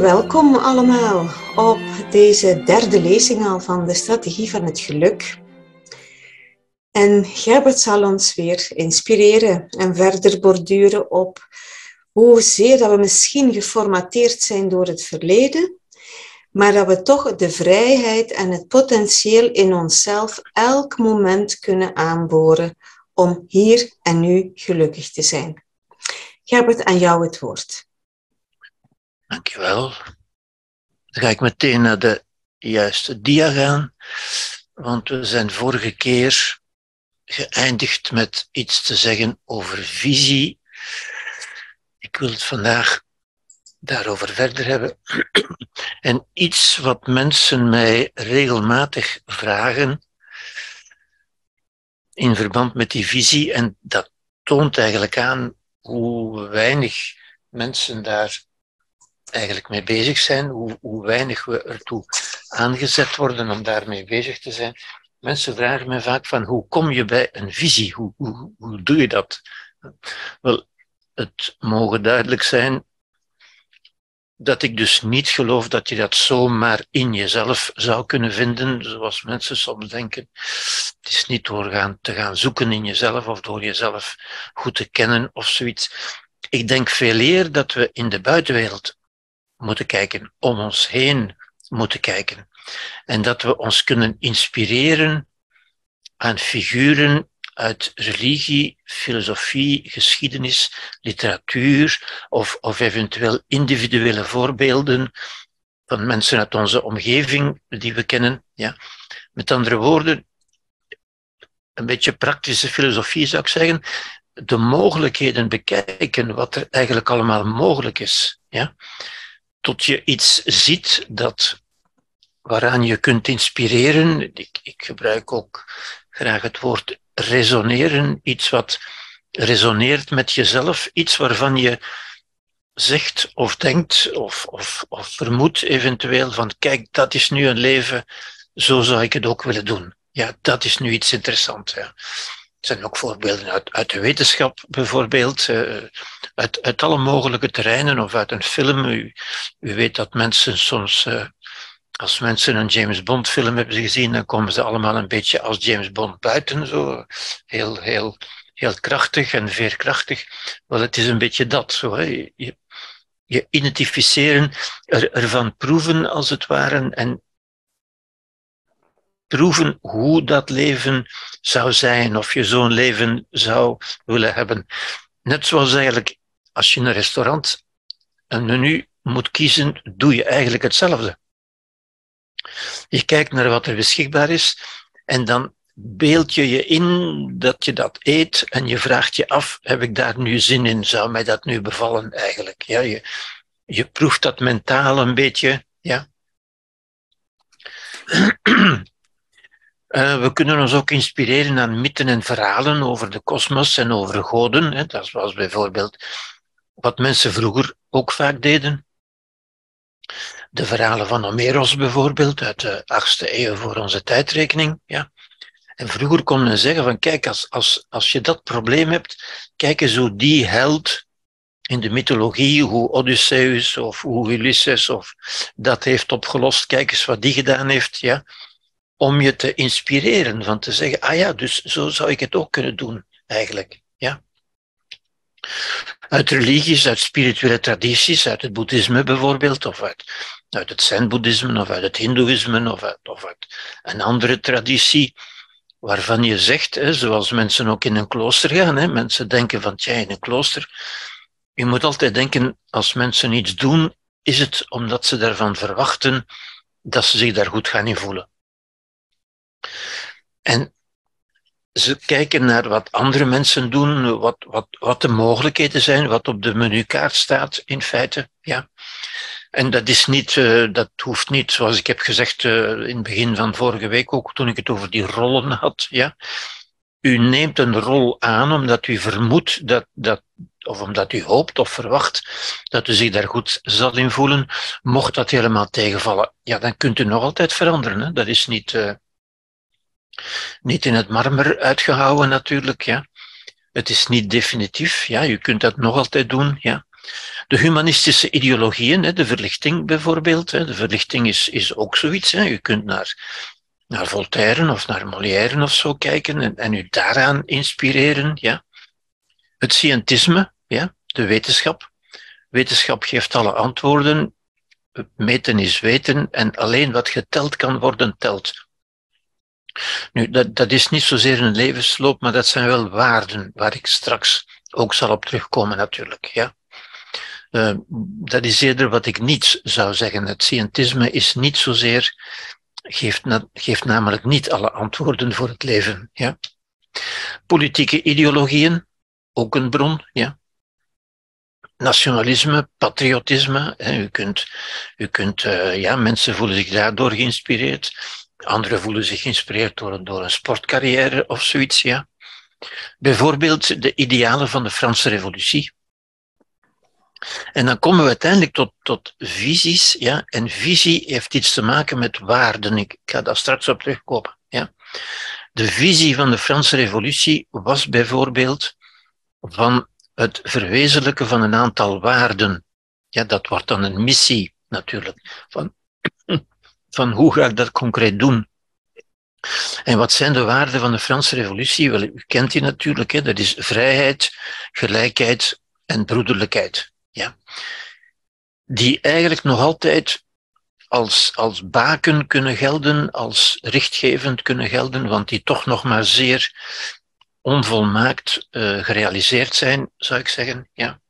welkom allemaal op deze derde lezing al van de strategie van het geluk. En Gerbert zal ons weer inspireren en verder borduren op hoezeer dat we misschien geformateerd zijn door het verleden, maar dat we toch de vrijheid en het potentieel in onszelf elk moment kunnen aanboren om hier en nu gelukkig te zijn. Gerbert, aan jou het woord. Dankjewel. Dan ga ik meteen naar de juiste dia gaan, want we zijn vorige keer geëindigd met iets te zeggen over visie. Ik wil het vandaag daarover verder hebben. En iets wat mensen mij regelmatig vragen in verband met die visie, en dat toont eigenlijk aan hoe weinig mensen daar eigenlijk mee bezig zijn, hoe, hoe weinig we ertoe aangezet worden om daarmee bezig te zijn. Mensen vragen mij vaak van hoe kom je bij een visie? Hoe, hoe, hoe doe je dat? Wel, het mogen duidelijk zijn dat ik dus niet geloof dat je dat zomaar in jezelf zou kunnen vinden, zoals mensen soms denken. Het is niet door gaan, te gaan zoeken in jezelf of door jezelf goed te kennen of zoiets. Ik denk veel eer dat we in de buitenwereld moeten kijken, om ons heen moeten kijken. En dat we ons kunnen inspireren aan figuren uit religie, filosofie, geschiedenis, literatuur of, of eventueel individuele voorbeelden van mensen uit onze omgeving die we kennen. Ja. Met andere woorden, een beetje praktische filosofie zou ik zeggen, de mogelijkheden bekijken, wat er eigenlijk allemaal mogelijk is. Ja? Tot je iets ziet dat, waaraan je kunt inspireren. Ik, ik gebruik ook graag het woord resoneren, iets wat resoneert met jezelf, iets waarvan je zegt of denkt of, of, of vermoedt eventueel van kijk, dat is nu een leven, zo zou ik het ook willen doen. Ja, dat is nu iets interessants. Ja. Er zijn ook voorbeelden uit, uit de wetenschap, bijvoorbeeld, uh, uit, uit alle mogelijke terreinen of uit een film. U, u weet dat mensen soms uh, als mensen een James Bond film hebben gezien, dan komen ze allemaal een beetje als James Bond buiten, zo heel, heel, heel krachtig en veerkrachtig. Wel, het is een beetje dat, zo. Je, je identificeren, er, ervan proeven als het ware en proeven hoe dat leven zou zijn, of je zo'n leven zou willen hebben. Net zoals eigenlijk als je in een restaurant een menu moet kiezen, doe je eigenlijk hetzelfde. Je kijkt naar wat er beschikbaar is en dan beeld je je in dat je dat eet en je vraagt je af, heb ik daar nu zin in? Zou mij dat nu bevallen eigenlijk? Ja, je, je proeft dat mentaal een beetje, ja. Uh, we kunnen ons ook inspireren aan mythen en verhalen over de kosmos en over goden. Hè. Dat was bijvoorbeeld wat mensen vroeger ook vaak deden. De verhalen van Homeros bijvoorbeeld, uit de 8e eeuw voor onze tijdrekening. Ja. En vroeger kon men zeggen van kijk, als, als, als je dat probleem hebt, kijk eens hoe die held in de mythologie, hoe Odysseus of hoe Ulysses of dat heeft opgelost, kijk eens wat die gedaan heeft, ja. Om je te inspireren, van te zeggen, ah ja, dus zo zou ik het ook kunnen doen, eigenlijk. Ja uit religies, uit spirituele tradities, uit het boeddhisme bijvoorbeeld, of uit, uit het zen-boeddhisme, of uit het hindoeïsme, of uit, of uit een andere traditie, waarvan je zegt, hè, zoals mensen ook in een klooster gaan, hè, mensen denken van, tja, in een klooster, je moet altijd denken, als mensen iets doen, is het omdat ze daarvan verwachten dat ze zich daar goed gaan in voelen. En ze kijken naar wat andere mensen doen, wat, wat, wat de mogelijkheden zijn, wat op de menukaart staat in feite. Ja. En dat, is niet, uh, dat hoeft niet, zoals ik heb gezegd uh, in het begin van vorige week ook, toen ik het over die rollen had. Ja. U neemt een rol aan omdat u vermoedt dat, dat, of omdat u hoopt of verwacht dat u zich daar goed zal in voelen. Mocht dat helemaal tegenvallen, ja, dan kunt u nog altijd veranderen. Hè. Dat is niet, uh, niet in het marmer uitgehouwen natuurlijk, ja. Het is niet definitief, ja. Je kunt dat nog altijd doen, ja. De humanistische ideologieën, de verlichting bijvoorbeeld, de verlichting is, is ook zoiets. Je kunt naar, naar Voltaire of naar Molière of zo kijken en, en u daaraan inspireren. Ja. Het scientisme, ja, de wetenschap. Wetenschap geeft alle antwoorden. Meten is weten en alleen wat geteld kan worden, telt. Nu, dat, dat is niet zozeer een levensloop, maar dat zijn wel waarden waar ik straks ook zal op terugkomen natuurlijk. Ja. Uh, dat is eerder wat ik niet zou zeggen. Het scientisme is niet zozeer, geeft, geeft namelijk niet alle antwoorden voor het leven. Ja. Politieke ideologieën, ook een bron. Ja. Nationalisme, patriotisme. Hè. U kunt, u kunt uh, ja, mensen voelen zich daardoor geïnspireerd. Anderen voelen zich geïnspireerd door, door een sportcarrière of zoiets. Ja. Bijvoorbeeld de idealen van de Franse Revolutie. En dan komen we uiteindelijk tot, tot visies. Ja? En visie heeft iets te maken met waarden. Ik ga daar straks op terugkomen. Ja? De visie van de Franse Revolutie was bijvoorbeeld van het verwezenlijken van een aantal waarden. Ja, dat wordt dan een missie natuurlijk. Van, van hoe ga ik dat concreet doen? En wat zijn de waarden van de Franse Revolutie? Wel, u kent die natuurlijk, hè? dat is vrijheid, gelijkheid en broederlijkheid. Ja? Die eigenlijk nog altijd als, als baken kunnen gelden, als richtgevend kunnen gelden, want die toch nog maar zeer onvolmaakt uh, gerealiseerd zijn, zou ik zeggen. Ja.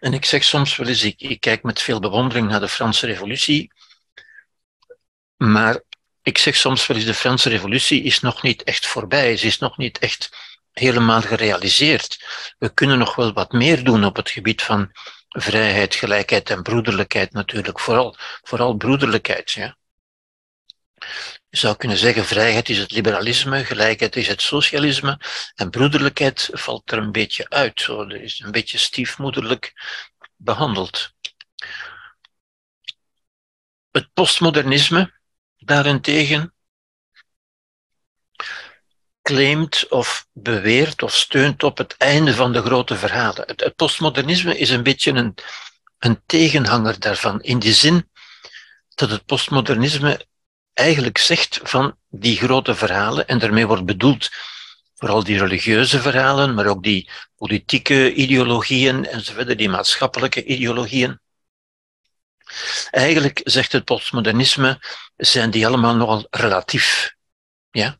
En ik zeg soms wel eens, ik, ik kijk met veel bewondering naar de Franse Revolutie, maar ik zeg soms wel eens, de Franse Revolutie is nog niet echt voorbij, ze is nog niet echt helemaal gerealiseerd. We kunnen nog wel wat meer doen op het gebied van vrijheid, gelijkheid en broederlijkheid natuurlijk. Vooral, vooral broederlijkheid. Ja. Je zou kunnen zeggen, vrijheid is het liberalisme, gelijkheid is het socialisme en broederlijkheid valt er een beetje uit. Zo, is een beetje stiefmoederlijk behandeld. Het postmodernisme daarentegen claimt of beweert of steunt op het einde van de grote verhalen. Het, postmodernisme is een beetje een, een tegenhanger daarvan, in die zin dat het postmodernisme eigenlijk zegt van die grote verhalen, en daarmee wordt bedoeld vooral die religieuze verhalen, maar ook die politieke ideologieën enzovoort, die maatschappelijke ideologieën. Eigenlijk zegt het postmodernisme, zijn die allemaal nogal relatief. Ja?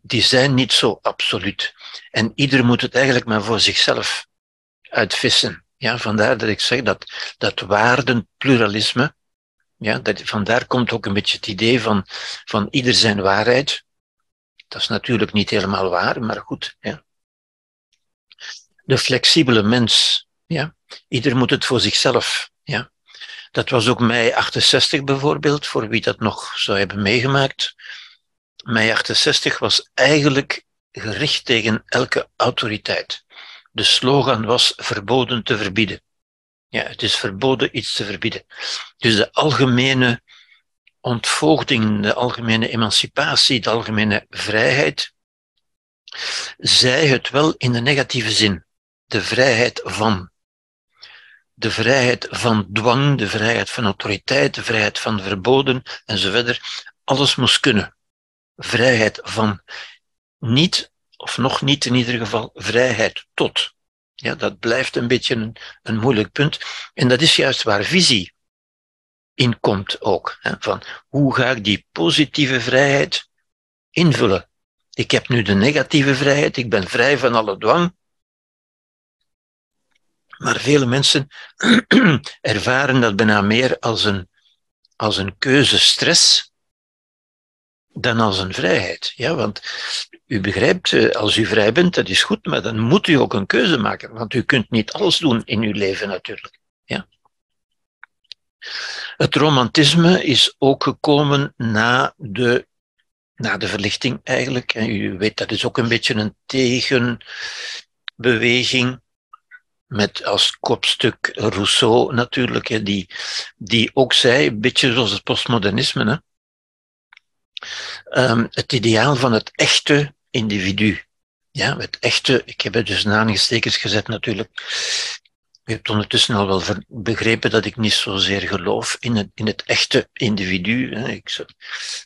Die zijn niet zo absoluut. En ieder moet het eigenlijk maar voor zichzelf uitvissen. Ja, vandaar dat ik zeg dat, dat waardenpluralisme, ja, dat, vandaar komt ook een beetje het idee van, van ieder zijn waarheid. Dat is natuurlijk niet helemaal waar, maar goed. Ja. De flexibele mens, ja. ieder moet het voor zichzelf. Ja. Dat was ook mei 68 bijvoorbeeld, voor wie dat nog zou hebben meegemaakt. Mei 68 was eigenlijk gericht tegen elke autoriteit. De slogan was verboden te verbieden. Ja, het is verboden iets te verbieden. Dus de algemene ontvoogding, de algemene emancipatie, de algemene vrijheid, zij het wel in de negatieve zin. De vrijheid van de vrijheid van dwang, de vrijheid van autoriteit, de vrijheid van verboden enzovoort. Alles moest kunnen. Vrijheid van niet, of nog niet in ieder geval, vrijheid tot. Ja, dat blijft een beetje een, een moeilijk punt. En dat is juist waar visie in komt ook. Hè, van hoe ga ik die positieve vrijheid invullen? Ik heb nu de negatieve vrijheid, ik ben vrij van alle dwang, maar vele mensen ervaren dat bijna meer als een, als een keuzestress dan als een vrijheid. Ja, want u begrijpt, eh, als u vrij bent, dat is goed, maar dan moet u ook een keuze maken, want u kunt niet alles doen in uw leven natuurlijk. Ja. Het romantisme is ook gekomen na de, na de verlichting eigenlijk. En u weet, dat is ook een beetje een tegenbeweging met als kopstuk Rousseau natuurlijk, die, die ook zei, een beetje zoals het postmodernisme, hè, um, het ideaal van het echte individu. Ja, het echte, ik heb het dus aangestekens gezet natuurlijk, U hebt ondertussen al wel begrepen dat ik niet zozeer geloof in het, in het echte individu. Ik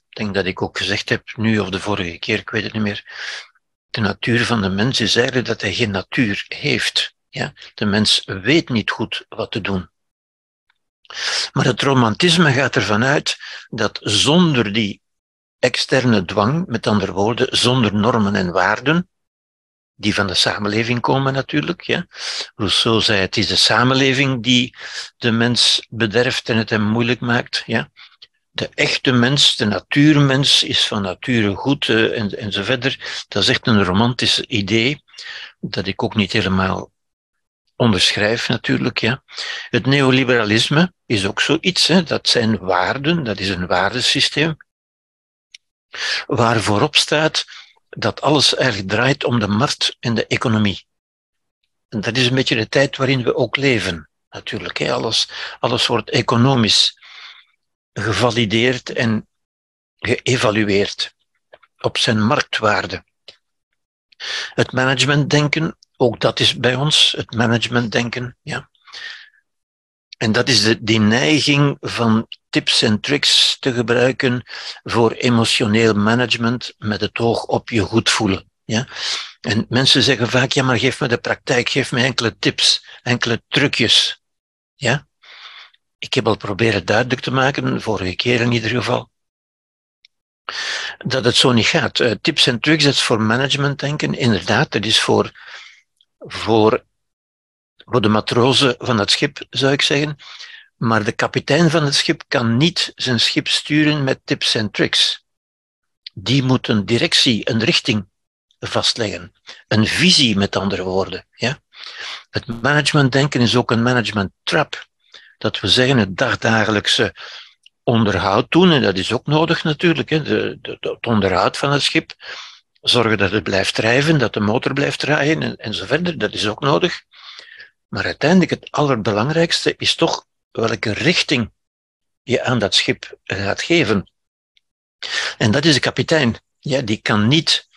denk dat ik ook gezegd heb, nu of de vorige keer, ik weet het niet meer. De natuur van de mens is eigenlijk dat hij geen natuur heeft. Ja? De mens weet niet goed wat te doen. Maar het romantisme gaat ervan uit dat zonder die externe dwang, met andere woorden, zonder normen en waarden, die van de samenleving komen natuurlijk. Ja. Rousseau zei het is de samenleving die de mens bederft en het hem moeilijk maakt. Ja. De echte mens, de natuurmens, is van nature goed uh, en, en zo verder. Dat is echt een romantisch idee, dat ik ook niet helemaal onderschrijf natuurlijk. Ja. Het neoliberalisme is ook zoiets, hè. dat zijn waarden, dat is een waardesysteem, waar voorop staat dat alles eigenlijk draait om de markt en de economie. En dat is een beetje de tijd waarin we ook leven, natuurlijk. Hè. Alles, alles wordt economisch gevalideerd en geëvalueerd op zijn marktwaarde. Het managementdenken, ook dat is bij ons, het managementdenken, ja. En dat is de, die neiging van tips en tricks te gebruiken voor emotioneel management met het oog op je goed voelen. Ja? En mensen zeggen vaak, ja, maar geef me de praktijk, geef me enkele tips, enkele trucjes. Ja? Ik heb al proberen duidelijk te maken, vorige keer in ieder geval, dat het zo niet gaat. Uh, tips en tricks, dat is voor management denken, inderdaad, dat is voor, voor, de matrozen van het schip, zou ik zeggen. Maar de kapitein van het schip kan niet zijn schip sturen met tips en tricks. Die moet een directie, een richting vastleggen. Een visie, met andere woorden. Ja? Het managementdenken is ook een management trap. Dat we zeggen, het dagdagelijkse onderhoud doen, en dat is ook nodig natuurlijk, hè? De, de, het onderhoud van het schip. Zorgen dat het blijft drijven, dat de motor blijft draaien en, zo verder, dat is ook nodig. Maar uiteindelijk het allerbelangrijkste is toch welke richting je aan dat schip gaat geven. En dat is de kapitein. Ja, die kan niet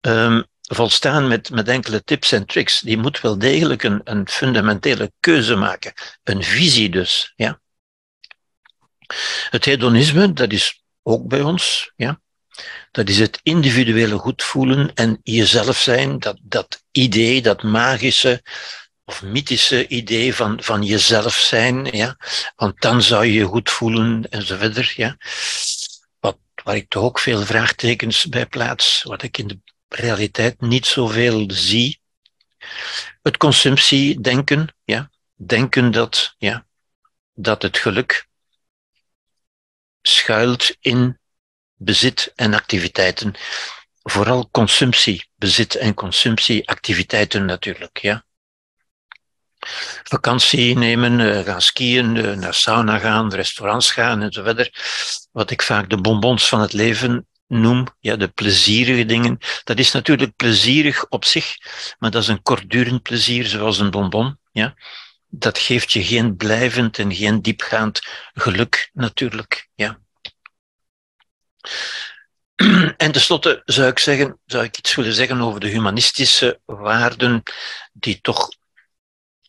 um, volstaan met, met enkele tips en tricks. Die moet wel degelijk een, een fundamentele keuze maken. Een visie dus. Ja. Het hedonisme, dat is ook bij ons. Ja. Dat is het individuele goed voelen en jezelf zijn. Dat, dat idee, dat magische, of mythische idee van, van jezelf zijn, ja. Want dan zou je je goed voelen en zo verder, ja. Wat, waar ik toch ook veel vraagtekens bij plaats, wat ik in de realiteit niet zoveel zie. Het consumptiedenken, ja. Denken dat, ja, dat het geluk schuilt in bezit en activiteiten. Vooral consumptie, bezit en consumptieactiviteiten natuurlijk, ja vakantie nemen, eh, gaan skiën, eh, naar sauna gaan, restaurants gaan en zo verder. Wat ik vaak de bonbons van het leven noem, ja, de plezierige dingen. Dat is natuurlijk plezierig op zich, maar dat is een kortdurend plezier, zoals een bonbon. Ja. Dat geeft je geen blijvend en geen diepgaand geluk, natuurlijk. Ja. En tenslotte zou ik zeggen, zou ik iets willen zeggen over de humanistische waarden, die toch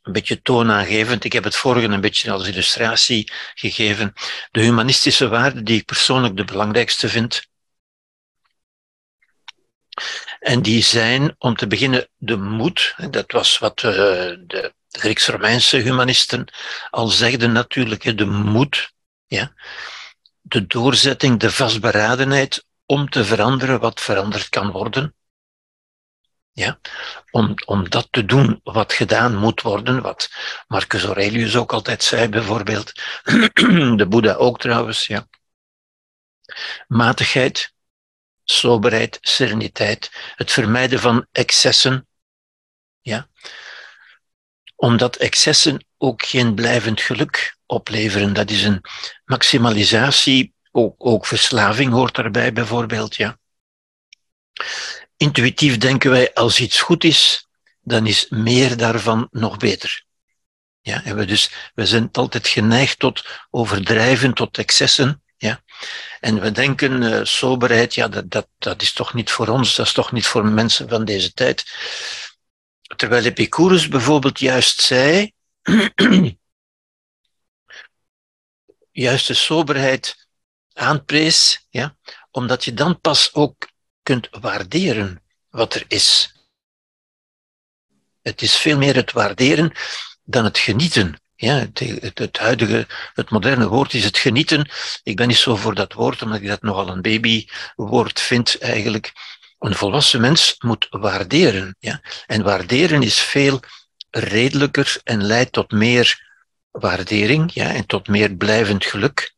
een beetje toonaangevend. Ik heb het vorige een beetje als illustratie gegeven. De humanistische waarden die ik persoonlijk de belangrijkste vind. En die zijn, om te beginnen, de moed. Dat was wat uh, de Grieks-Romeinse humanisten al zegden natuurlijk. De moed, ja. De doorzetting, de vastberadenheid om te veranderen wat veranderd kan worden. Ja? Om, om dat te doen wat gedaan moet worden, wat Marcus Aurelius ook altijd zei bijvoorbeeld, de Boeddha ook trouwens, ja. Matigheid, soberheid, sereniteit, het vermijden van excessen, ja. Omdat excessen ook geen blijvend geluk opleveren. Dat is een maximalisatie, ook, ook verslaving hoort daarbij bijvoorbeeld, ja. Intuïtief denken wij, als iets goed is, dan is meer daarvan nog beter. Ja, en we, dus, we zijn altijd geneigd tot overdrijven, tot excessen. Ja. En we denken, uh, soberheid, ja, dat, dat, dat is toch niet voor ons, dat is toch niet voor mensen van deze tijd. Terwijl Epicurus bijvoorbeeld juist zei, juiste soberheid aanprees, ja, omdat je dan pas ook kunt waarderen wat er is. Het is veel meer het waarderen dan het genieten. Ja, het, het, het, huidige, het moderne woord is het genieten. Ik ben niet zo voor dat woord, omdat ik dat nogal een babywoord vind eigenlijk. Een volwassen mens moet waarderen. Ja? En waarderen is veel redelijker en leidt tot meer waardering ja, en tot meer blijvend geluk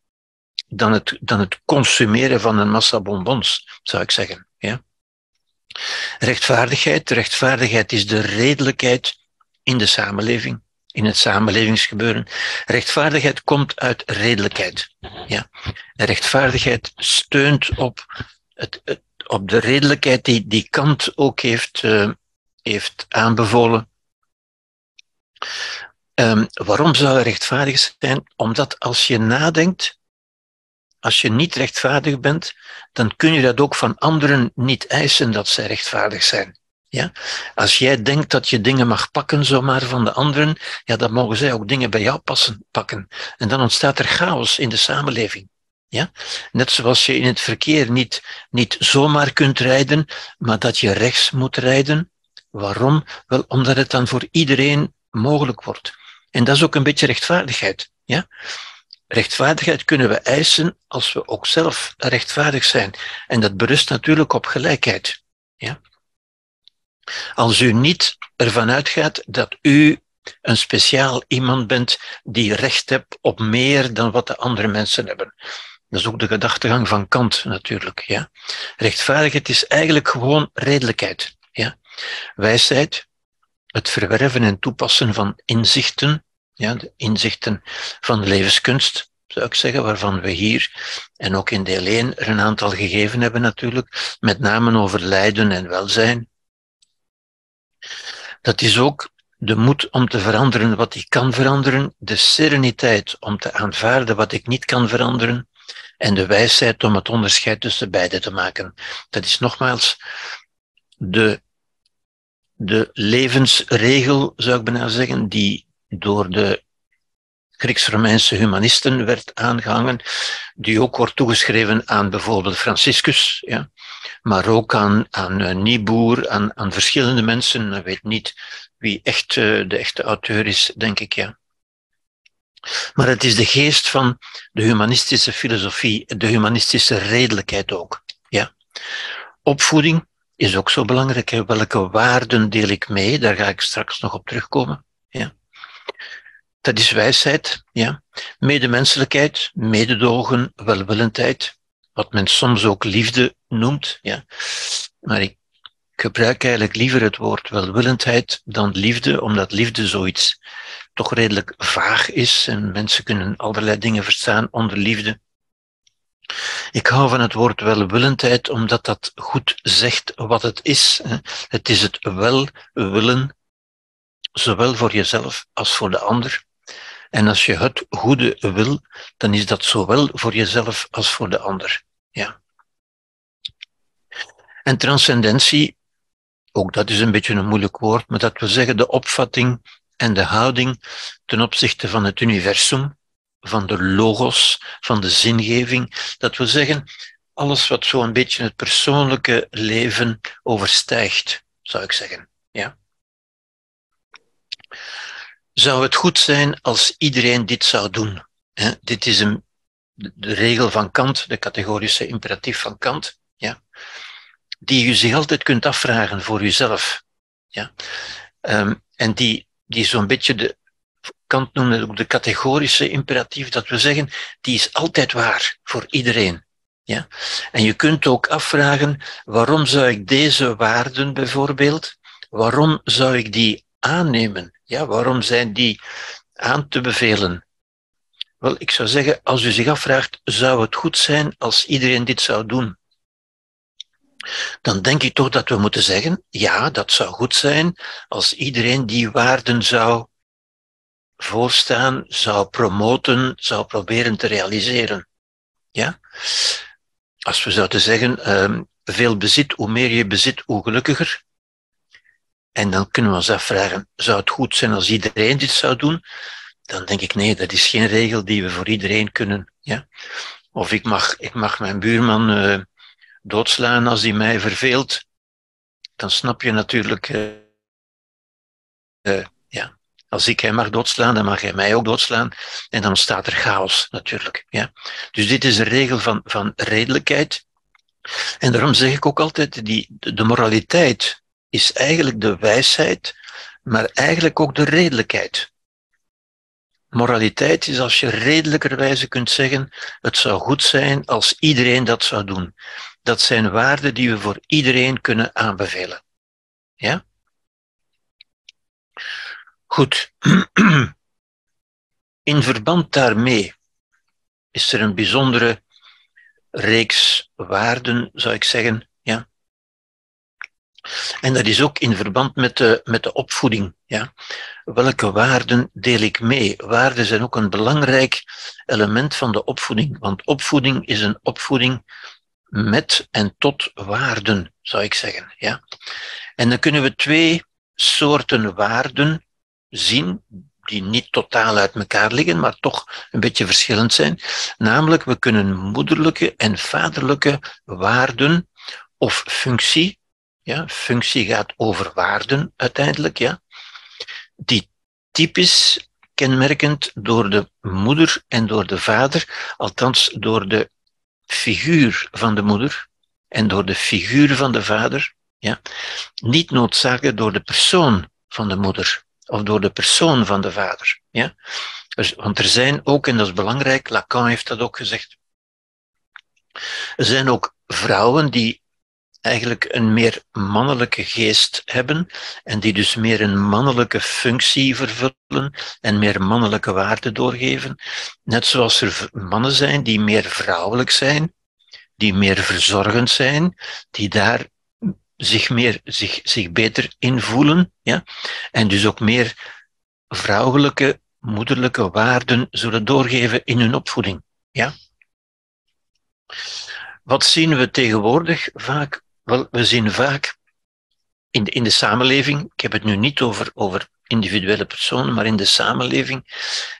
dan het, dan het consumeren van een massa bonbons, zou ik zeggen. Ja? Rechtvaardigheid. Rechtvaardigheid is de redelijkheid in de samenleving, in het samenlevingsgebeuren. Rechtvaardigheid komt uit redelijkheid. Ja? En rechtvaardigheid steunt op, het, het, op de redelijkheid die, die Kant ook heeft, uh, heeft aanbevolen. Um, waarom zou rechtvaardig zijn? Omdat als je nadenkt, als je niet rechtvaardig bent, dan kun je dat ook van anderen niet eisen dat zij rechtvaardig zijn. Ja? Als jij denkt dat je dingen mag pakken zomaar van de anderen, ja, dan mogen zij ook dingen bij jou passen, pakken. En dan ontstaat er chaos in de samenleving. Ja? Net zoals je in het verkeer niet, niet zomaar kunt rijden, maar dat je rechts moet rijden. Waarom? Wel, omdat het dan voor iedereen mogelijk wordt. En dat is ook een beetje rechtvaardigheid. Ja? Rechtvaardigheid kunnen we eisen als we ook zelf rechtvaardig zijn. En dat berust natuurlijk op gelijkheid. Ja? Als u niet ervan uitgaat dat u een speciaal iemand bent die recht hebt op meer dan wat de andere mensen hebben. Dat is ook de gedachtegang van Kant natuurlijk. Ja? Rechtvaardigheid is eigenlijk gewoon redelijkheid. Ja? Wijsheid, het verwerven en toepassen van inzichten, ja, de inzichten van de levenskunst, zou ik zeggen, waarvan we hier en ook in deel 1 er een aantal gegeven hebben natuurlijk, met name over lijden en welzijn. Dat is ook de moed om te veranderen wat ik kan veranderen, de sereniteit om te aanvaarden wat ik niet kan veranderen en de wijsheid om het onderscheid tussen beide te maken. Dat is nogmaals de, de levensregel, zou ik bijna zeggen, die door de Grieks-Romeinse humanisten werd aangehangen, die ook wordt toegeschreven aan bijvoorbeeld Franciscus, ja, maar ook aan, aan uh, Niebuhr, aan, aan verschillende mensen. Ik weet niet wie echt uh, de echte auteur is, denk ik, ja. Maar het is de geest van de humanistische filosofie, de humanistische redelijkheid ook. Ja. Opvoeding is ook zo belangrijk. Welke waarden deel ik mee? Daar ga ik straks nog op terugkomen. Ja. Dat is wijsheid, ja. Medemenselijkheid, mededogen, welwillendheid, wat men soms ook liefde noemt, ja. Maar ik gebruik eigenlijk liever het woord welwillendheid dan liefde, omdat liefde zoiets toch redelijk vaag is en mensen kunnen allerlei dingen verstaan onder liefde. Ik hou van het woord welwillendheid omdat dat goed zegt wat het is. Het is het welwillen, zowel voor jezelf als voor de ander. En als je het goede wil, dan is dat zowel voor jezelf als voor de ander. Ja. En transcendentie, ook dat is een beetje een moeilijk woord, maar dat wil zeggen de opvatting en de houding ten opzichte van het universum, van de logos, van de zingeving. Dat wil zeggen, alles wat zo'n beetje het persoonlijke leven overstijgt, zou ik zeggen. Ja. Zou het goed zijn als iedereen dit zou doen? Dit is een, de regel van Kant, de categorische imperatief van Kant, ja, die u zich altijd kunt afvragen voor uzelf. Ja. Um, en die, die zo'n beetje de, Kant noemde ook de categorische imperatief, dat we zeggen, die is altijd waar voor iedereen. Ja? En je kunt ook afvragen, waarom zou ik deze waarden bijvoorbeeld, waarom zou ik die aannemen? Ja, waarom zijn die aan te bevelen? Wel, ik zou zeggen, als u zich afvraagt, zou het goed zijn als iedereen dit zou doen? Dan denk ik toch dat we moeten zeggen, ja, dat zou goed zijn als iedereen die waarden zou voorstaan, zou promoten, zou proberen te realiseren. Ja? Als we zouden zeggen, um, veel bezit, hoe meer je bezit, hoe gelukkiger, En dan kunnen we ons afvragen, zou het goed zijn als iedereen dit zou doen? Dan denk ik, nee, dat is geen regel die we voor iedereen kunnen. Ja? Of ik mag, ik mag mijn buurman uh, doodslaan als hij mij verveelt. Dan snap je natuurlijk, uh, uh, ja, als ik hem mag doodslaan, dan mag hij mij ook doodslaan. En dan staat er chaos natuurlijk. Ja? Dus dit is een regel van, van redelijkheid. En daarom zeg ik ook altijd, die, de moraliteit is eigenlijk de wijsheid, maar eigenlijk ook de redelijkheid. Moraliteit is als je redelijkerwijze kunt zeggen, het zou goed zijn als iedereen dat zou doen. Dat zijn waarden die we voor iedereen kunnen aanbevelen. Ja? Goed. In verband daarmee is er een bijzondere reeks waarden, zou ik zeggen. Ja. En dat is ook in verband met de, met de opvoeding. Ja. Welke waarden deel ik mee? Waarden zijn ook een belangrijk element van de opvoeding, want opvoeding is een opvoeding met en tot waarden, zou ik zeggen. Ja. En dan kunnen we twee soorten waarden zien die niet totaal uit elkaar liggen, maar toch een beetje verschillend zijn. Namelijk, we kunnen moederlijke en vaderlijke waarden of functie, ja, functie gaat over waarden uiteindelijk, ja, die typisch kenmerkend door de moeder en door de vader, althans door de figuur van de moeder en door de figuur van de vader, ja, niet noodzakelijk door de persoon van de moeder of door de persoon van de vader. Ja? Dus, want er zijn ook, en dat is belangrijk, Lacan heeft dat ook gezegd, er zijn ook vrouwen die eigenlijk een meer mannelijke geest hebben en die dus meer een mannelijke functie vervullen en meer mannelijke waarden doorgeven. Net zoals er mannen zijn die meer vrouwelijk zijn, die meer verzorgend zijn, die daar zich, meer, zich, zich beter invoelen. Ja? En dus ook meer vrouwelijke, moederlijke waarden zullen doorgeven in hun opvoeding. Ja? Wat zien we tegenwoordig vaak? Wel, we zien vaak in de, in de samenleving, ik heb het nu niet over, over individuele personen, maar in de samenleving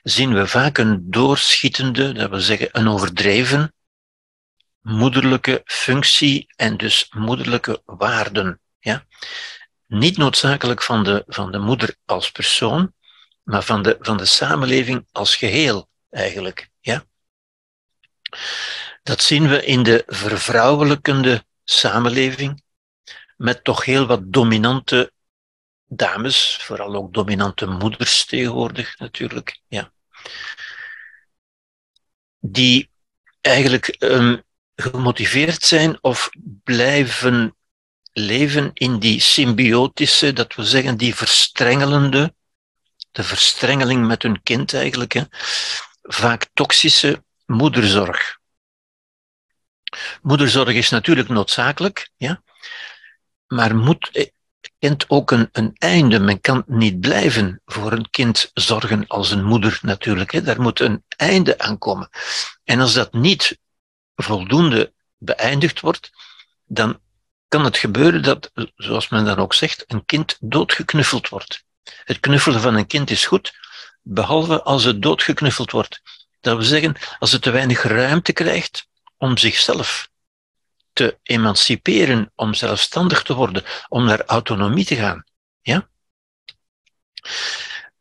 zien we vaak een doorschietende, dat wil zeggen een overdreven moederlijke functie en dus moederlijke waarden. Ja? Niet noodzakelijk van de, van de moeder als persoon, maar van de, van de samenleving als geheel eigenlijk. Ja? Dat zien we in de vervrouwelijkende samenleving, met toch heel wat dominante dames, vooral ook dominante moeders tegenwoordig natuurlijk. Ja. Die eigenlijk um, gemotiveerd zijn of blijven leven in die symbiotische, dat we zeggen, die verstrengelende, de verstrengeling met hun kind eigenlijk, hè, vaak toxische moederzorg. Moederzorg is natuurlijk noodzakelijk, ja, maar moet, eh, kent ook een, een einde. Men kan niet blijven voor een kind zorgen als een moeder natuurlijk. Hè. Daar moet een einde aan komen. En als dat niet voldoende beëindigd wordt, dan kan het gebeuren dat, zoals men dan ook zegt, een kind doodgeknuffeld wordt. Het knuffelen van een kind is goed, behalve als het doodgeknuffeld wordt. Dat wil zeggen, als het te weinig ruimte krijgt om zichzelf te emanciperen, om zelfstandig te worden, om naar autonomie te gaan. Ja?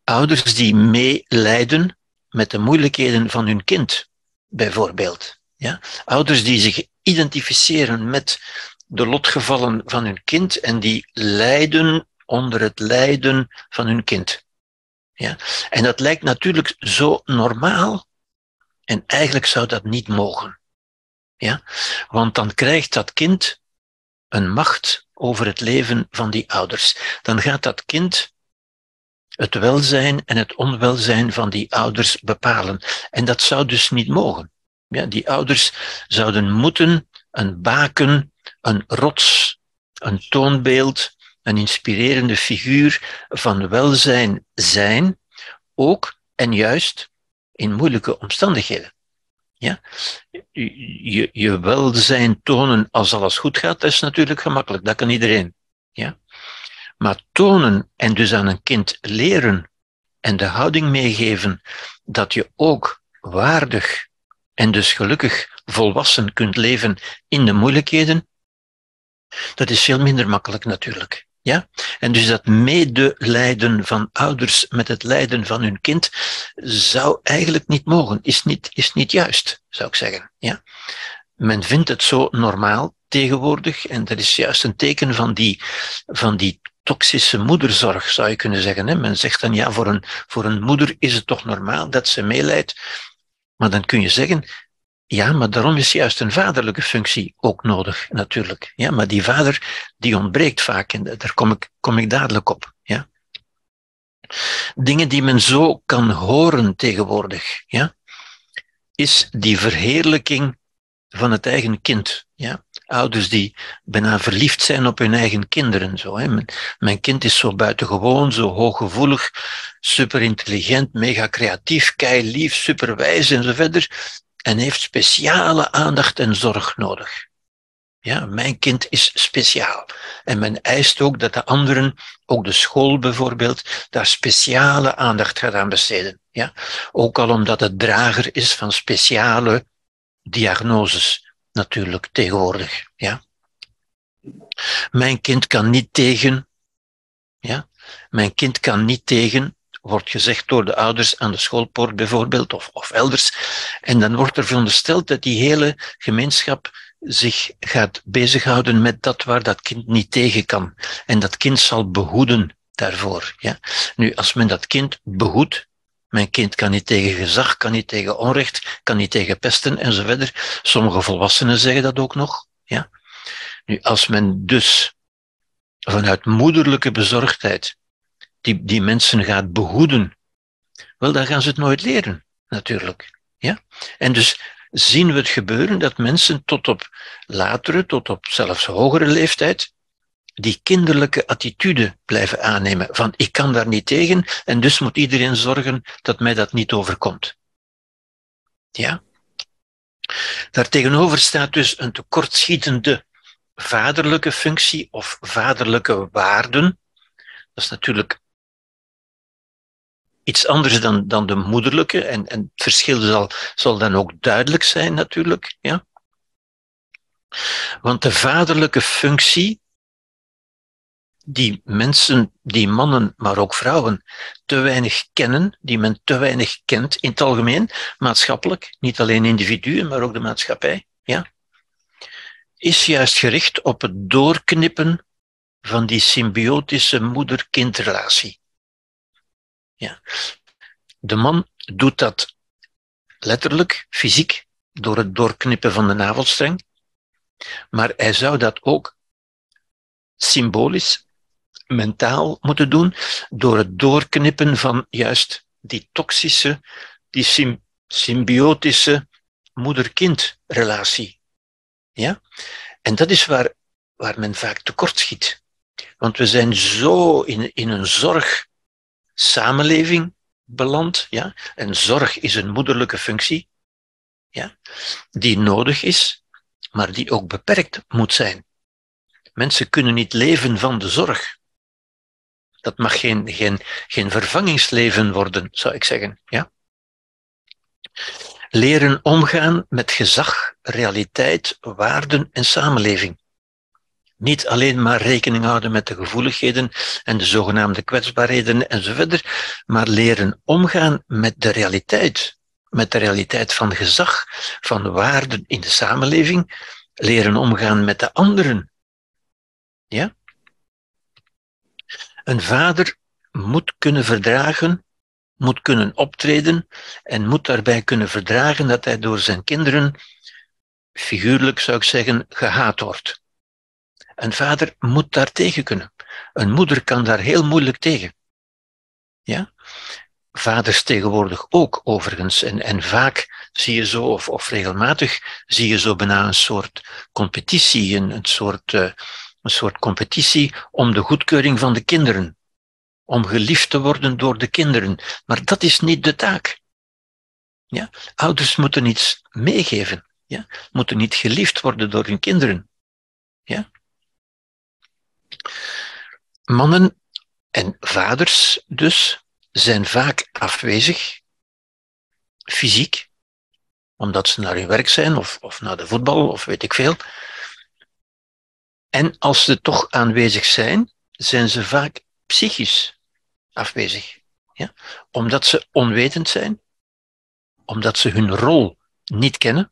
Ouders die meelijden met de moeilijkheden van hun kind, bijvoorbeeld. Ja? Ouders die zich identificeren met de lotgevallen van hun kind en die lijden onder het lijden van hun kind. Ja? En dat lijkt natuurlijk zo normaal en eigenlijk zou dat niet mogen. Ja? Want dan krijgt dat kind een macht over het leven van die ouders. Dan gaat dat kind het welzijn en het onwelzijn van die ouders bepalen. En dat zou dus niet mogen. Ja, die ouders zouden moeten een baken, een rots, een toonbeeld, een inspirerende figuur van welzijn zijn, ook en juist in moeilijke omstandigheden. Ja? Je, je welzijn tonen als alles goed gaat, dat is natuurlijk gemakkelijk, dat kan iedereen. Ja? Maar tonen en dus aan een kind leren en de houding meegeven dat je ook waardig en dus gelukkig volwassen kunt leven in de moeilijkheden, dat is veel minder makkelijk natuurlijk. Ja? En dus dat medelijden van ouders met het lijden van hun kind zou eigenlijk niet mogen, is niet, is niet juist, zou ik zeggen. Ja? Men vindt het zo normaal tegenwoordig en dat is juist een teken van die, van die toxische moederzorg, zou je kunnen zeggen. Men zegt dan, ja, voor een, voor een moeder is het toch normaal dat ze meeleidt. Maar dan kun je zeggen, ja, maar daarom is juist een vaderlijke functie ook nodig, natuurlijk. Ja, maar die vader, die ontbreekt vaak en daar kom ik, kom ik dadelijk op. Ja. Dingen die men zo kan horen tegenwoordig, ja, is die verheerlijking van het eigen kind. Ja? Ouders die bijna verliefd zijn op hun eigen kinderen. Zo, hè? Mijn, mijn kind is zo buitengewoon, zo hooggevoelig, super intelligent, mega creatief, kei lief, super wijs en zo verder. En heeft speciale aandacht en zorg nodig. Ja, mijn kind is speciaal. En men eist ook dat de anderen, ook de school bijvoorbeeld, daar speciale aandacht gaat aan besteden. Ja? Ook al omdat het drager is van speciale diagnoses natuurlijk tegenwoordig. Ja. Mijn kind kan niet tegen, ja, mijn kind kan niet tegen, wordt gezegd door de ouders aan de schoolpoort bijvoorbeeld, of, of elders. En dan wordt er verondersteld dat die hele gemeenschap zich gaat bezighouden met dat waar dat kind niet tegen kan. En dat kind zal behoeden daarvoor. Ja? Nu, als men dat kind behoedt, mijn kind kan niet tegen gezag, kan niet tegen onrecht, kan niet tegen pesten enzovoort. Sommige volwassenen zeggen dat ook nog. Ja? Nu, als men dus vanuit moederlijke bezorgdheid die, die mensen gaat behoeden, wel, dan gaan ze het nooit leren, natuurlijk. Ja? En dus zien we het gebeuren dat mensen tot op latere, tot op zelfs hogere leeftijd, die kinderlijke attitude blijven aannemen van ik kan daar niet tegen en dus moet iedereen zorgen dat mij dat niet overkomt. Ja? Daartegenover staat dus een tekortschietende vaderlijke functie of vaderlijke waarden. Dat is natuurlijk iets anders dan, dan de moederlijke en, en het verschil zal, zal dan ook duidelijk zijn natuurlijk. Ja? Want de vaderlijke functie die mensen, die mannen, maar ook vrouwen, te weinig kennen, die men te weinig kent in het algemeen, maatschappelijk, niet alleen individuen, maar ook de maatschappij, ja, is juist gericht op het doorknippen van die symbiotische moeder-kindrelatie. Ja. De man doet dat letterlijk, fysiek, door het doorknippen van de navelstreng, maar hij zou dat ook symbolisch mentaal moeten doen door het doorknippen van juist die toxische, die symbiotische moeder-kind-relatie. Ja? En dat is waar, waar men vaak tekortschiet. Want we zijn zo in, in een zorg-samenleving beland. Ja? En zorg is een moederlijke functie, ja? die nodig is, maar die ook beperkt moet zijn. Mensen kunnen niet leven van de zorg. Dat mag geen, geen, geen vervangingsleven worden, zou ik zeggen. Ja? Leren omgaan met gezag, realiteit, waarden en samenleving. Niet alleen maar rekening houden met de gevoeligheden en de zogenaamde kwetsbaarheden enzovoort, maar leren omgaan met de realiteit, met de realiteit van gezag, van waarden in de samenleving, leren omgaan met de anderen. Ja? Een vader moet kunnen verdragen, moet kunnen optreden en moet daarbij kunnen verdragen dat hij door zijn kinderen, figuurlijk zou ik zeggen, gehaat wordt. Een vader moet daar tegen kunnen. Een moeder kan daar heel moeilijk tegen. Ja? Vaders tegenwoordig ook, overigens. En, en vaak zie je zo, of, of regelmatig, zie je zo bijna een soort competitie, een, soort uh, een soort competitie om de goedkeuring van de kinderen. Om geliefd te worden door de kinderen. Maar dat is niet de taak. Ja? Ouders moeten iets meegeven. Ja? Moeten niet geliefd worden door hun kinderen. Ja? Mannen en vaders dus zijn vaak afwezig, fysiek, omdat ze naar hun werk zijn of, of naar de voetbal of weet ik veel. En als ze toch aanwezig zijn, zijn ze vaak psychisch afwezig. Ja? Omdat ze onwetend zijn, omdat ze hun rol niet kennen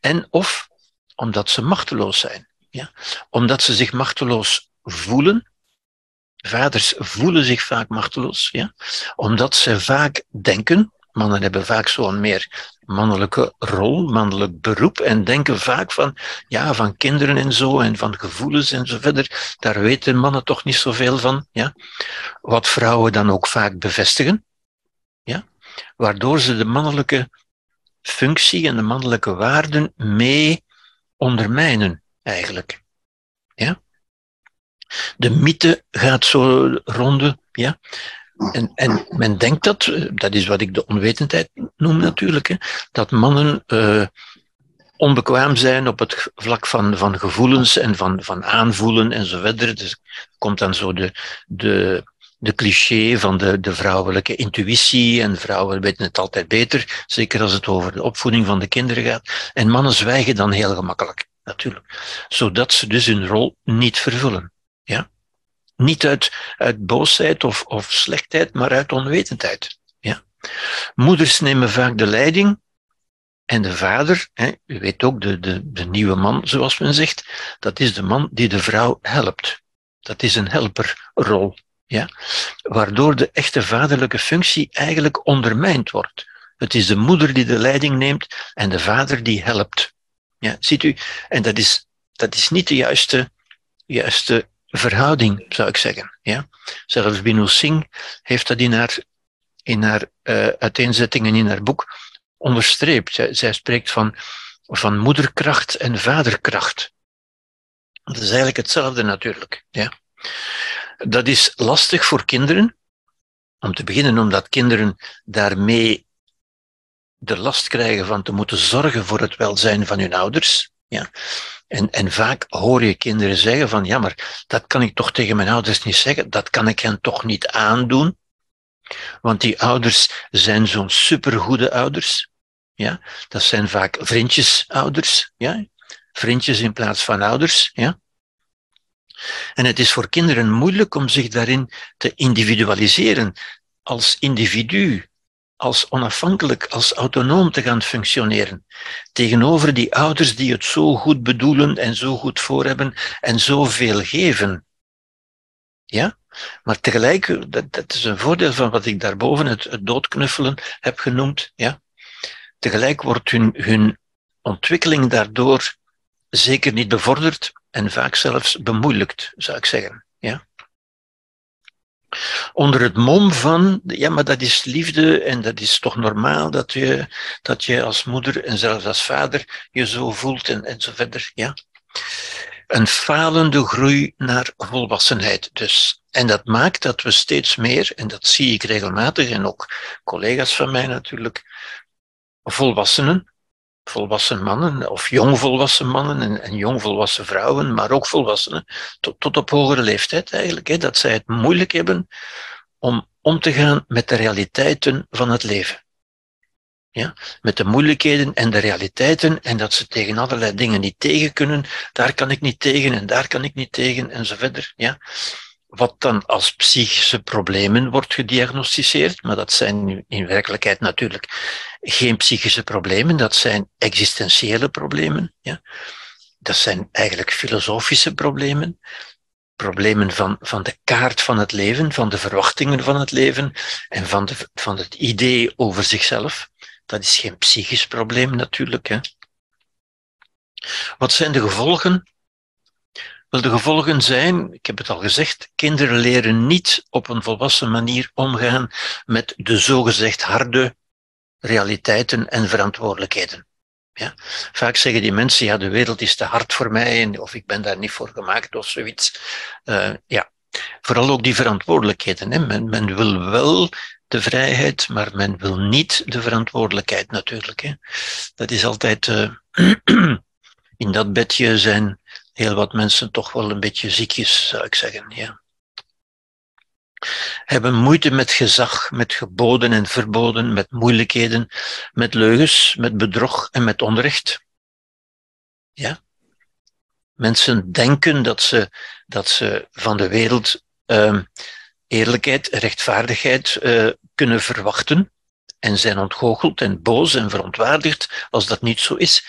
en of omdat ze machteloos zijn. Ja? Omdat ze zich machteloos voelen. Vaders voelen zich vaak machteloos, ja? omdat ze vaak denken, mannen hebben vaak zo'n meer mannelijke rol, mannelijk beroep en denken vaak van, ja, van kinderen en zo en van gevoelens en zo verder. Daar weten mannen toch niet zoveel van, ja. Wat vrouwen dan ook vaak bevestigen, ja. Waardoor ze de mannelijke functie en de mannelijke waarden mee ondermijnen, eigenlijk. De mythe gaat zo ronden, ja. En, en men denkt dat, eh, dat is wat ik de onwetendheid noem natuurlijk, hè, dat mannen uh, onbekwaam zijn op het vlak van, van gevoelens en van, van aanvoelen en zo verder. Dus komt dan zo de, de, de cliché van de, de vrouwelijke intuïtie en vrouwen weten het altijd beter, zeker als het over de opvoeding van de kinderen gaat. En mannen zwijgen dan heel gemakkelijk, natuurlijk, zodat ze dus hun rol niet vervullen. Ja? Niet uit, uit boosheid of, of slechtheid, maar uit onwetendheid. Ja? Moeders nemen vaak de leiding en de vader, hè, u weet ook, de, de, de nieuwe man, zoals men zegt, dat is de man die de vrouw helpt. Dat is een helperrol. Ja? Waardoor de echte vaderlijke functie eigenlijk ondermijnd wordt. Het is de moeder die de leiding neemt en de vader die helpt. Ja, ziet u? En dat is, dat is niet de juiste, juiste verhouding, zou ik zeggen. Ja? Zelfs Binu Singh heeft dat in haar, in haar uh, uiteenzettingen in haar boek onderstreept. Zij, zij spreekt van, van moederkracht en vaderkracht. Dat is eigenlijk hetzelfde natuurlijk. Ja? Dat is lastig voor kinderen. Om te beginnen omdat kinderen daarmee de last krijgen van te moeten zorgen voor het welzijn van hun ouders. Ja. En, en vaak hoor je kinderen zeggen van, ja, maar dat kan ik toch tegen mijn ouders niet zeggen, dat kan ik hen toch niet aandoen. Want die ouders zijn zo'n supergoede ouders. Ja, dat zijn vaak vriendjesouders. Ja, vriendjes in plaats van ouders. Ja. En het is voor kinderen moeilijk om zich daarin te individualiseren als individu als onafhankelijk, als autonoom te gaan functioneren. Tegenover die ouders die het zo goed bedoelen en zo goed voor hebben en zoveel geven. Ja? Maar tegelijk, dat, dat is een voordeel van wat ik daarboven het, het doodknuffelen heb genoemd. Ja? Tegelijk wordt hun, hun ontwikkeling daardoor zeker niet bevorderd en vaak zelfs bemoeilijkt, zou ik zeggen. Onder het mom van, ja, maar dat is liefde en dat is toch normaal dat je, dat je als moeder en zelfs als vader je zo voelt en, en zo verder. Ja. Een falende groei naar volwassenheid dus. En dat maakt dat we steeds meer, en dat zie ik regelmatig en ook collega's van mij natuurlijk, volwassenen, volwassen mannen of jongvolwassen mannen en, en jongvolwassen vrouwen, maar ook volwassenen, tot, tot op hogere leeftijd eigenlijk, hè, dat zij het moeilijk hebben om om te gaan met de realiteiten van het leven. Ja, met de moeilijkheden en de realiteiten en dat ze tegen allerlei dingen niet tegen kunnen. Daar kan ik niet tegen en daar kan ik niet tegen en zo verder. Ja wat dan als psychische problemen wordt gediagnosticeerd, maar dat zijn in werkelijkheid natuurlijk geen psychische problemen, dat zijn existentiële problemen. Ja. Dat zijn eigenlijk filosofische problemen, problemen van, van de kaart van het leven, van de verwachtingen van het leven en van, de, van het idee over zichzelf. Dat is geen psychisch probleem natuurlijk. Hè. Wat zijn de gevolgen wel, de gevolgen zijn, ik heb het al gezegd, kinderen leren niet op een volwassen manier omgaan met de zogezegd harde realiteiten en verantwoordelijkheden. Ja? Vaak zeggen die mensen, ja, de wereld is te hard voor mij, of ik ben daar niet voor gemaakt, of zoiets. Uh, ja. Vooral ook die verantwoordelijkheden. Hè? Men, wil wel de vrijheid, maar men wil niet de verantwoordelijkheid natuurlijk. Hè? Dat is altijd, uh, in dat bedje zijn heel wat mensen toch wel een beetje ziekjes, zou ik zeggen. Ja. hebben moeite met gezag, met geboden en verboden, met moeilijkheden, met leugens, met bedrog en met onrecht. Ja? Mensen denken dat ze, dat ze van de wereld uh, eerlijkheid, rechtvaardigheid uh, kunnen verwachten en zijn ontgoocheld en boos en verontwaardigd als dat niet zo is.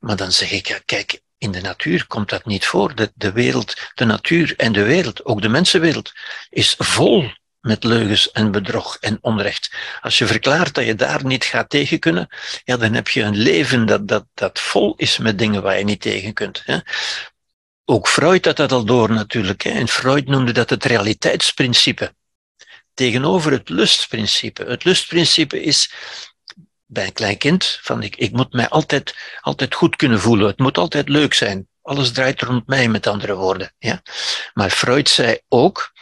Maar dan zeg ik, ja, kijk, in de natuur komt dat niet voor. De, de wereld, de natuur en de wereld, ook de mensenwereld, is vol met leugens en bedrog en onrecht. Als je verklaart dat je daar niet gaat tegen kunnen, ja, dan heb je een leven dat, dat, dat vol is met dingen waar je niet tegen kunt. Hè. Ook Freud had dat al door natuurlijk. Hè. En Freud noemde dat het realiteitsprincipe. Tegenover het lustprincipe. Het lustprincipe is bij een klein kind van ik, ik moet mij altijd, altijd goed kunnen voelen. Het moet altijd leuk zijn. Alles draait rond mij, met andere woorden. Ja? Maar Freud zei ook,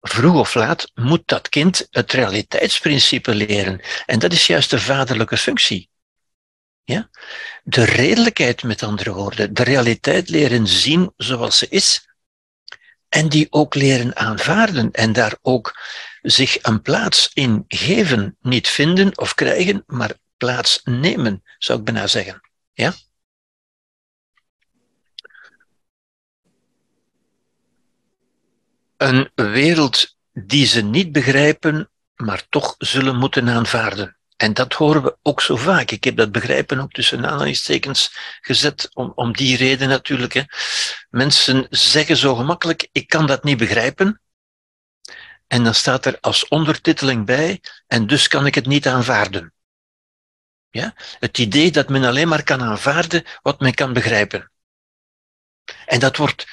vroeg of laat moet dat kind het realiteitsprincipe leren. En dat is juist de vaderlijke functie. Ja? De redelijkheid, met andere woorden, de realiteit leren zien zoals ze is. En die ook leren aanvaarden en daar ook zich een plaats in geven. Niet vinden of krijgen, maar plaats nemen, zou ik bijna zeggen. Ja? Een wereld die ze niet begrijpen, maar toch zullen moeten aanvaarden. En dat horen we ook zo vaak. Ik heb dat begrijpen ook tussen aanhalingstekens gezet, om, om die reden natuurlijk. Hè. Mensen zeggen zo gemakkelijk, ik kan dat niet begrijpen. En dan staat er als ondertiteling bij, en dus kan ik het niet aanvaarden. Ja? Het idee dat men alleen maar kan aanvaarden wat men kan begrijpen. En dat wordt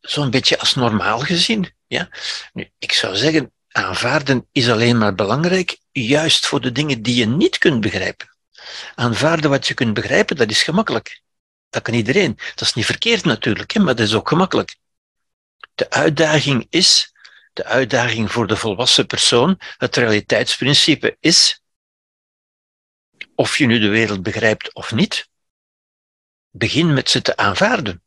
zo'n beetje als normaal gezien. Ja? Nu, ik zou zeggen, aanvaarden is alleen maar belangrijk, juist voor de dingen die je niet kunt begrijpen. Aanvaarden wat je kunt begrijpen, dat is gemakkelijk. Dat kan iedereen. Dat is niet verkeerd natuurlijk, hè, maar dat is ook gemakkelijk. De uitdaging is, de uitdaging voor de volwassen persoon, het realiteitsprincipe is, of je nu de wereld begrijpt of niet, begin met ze te aanvaarden.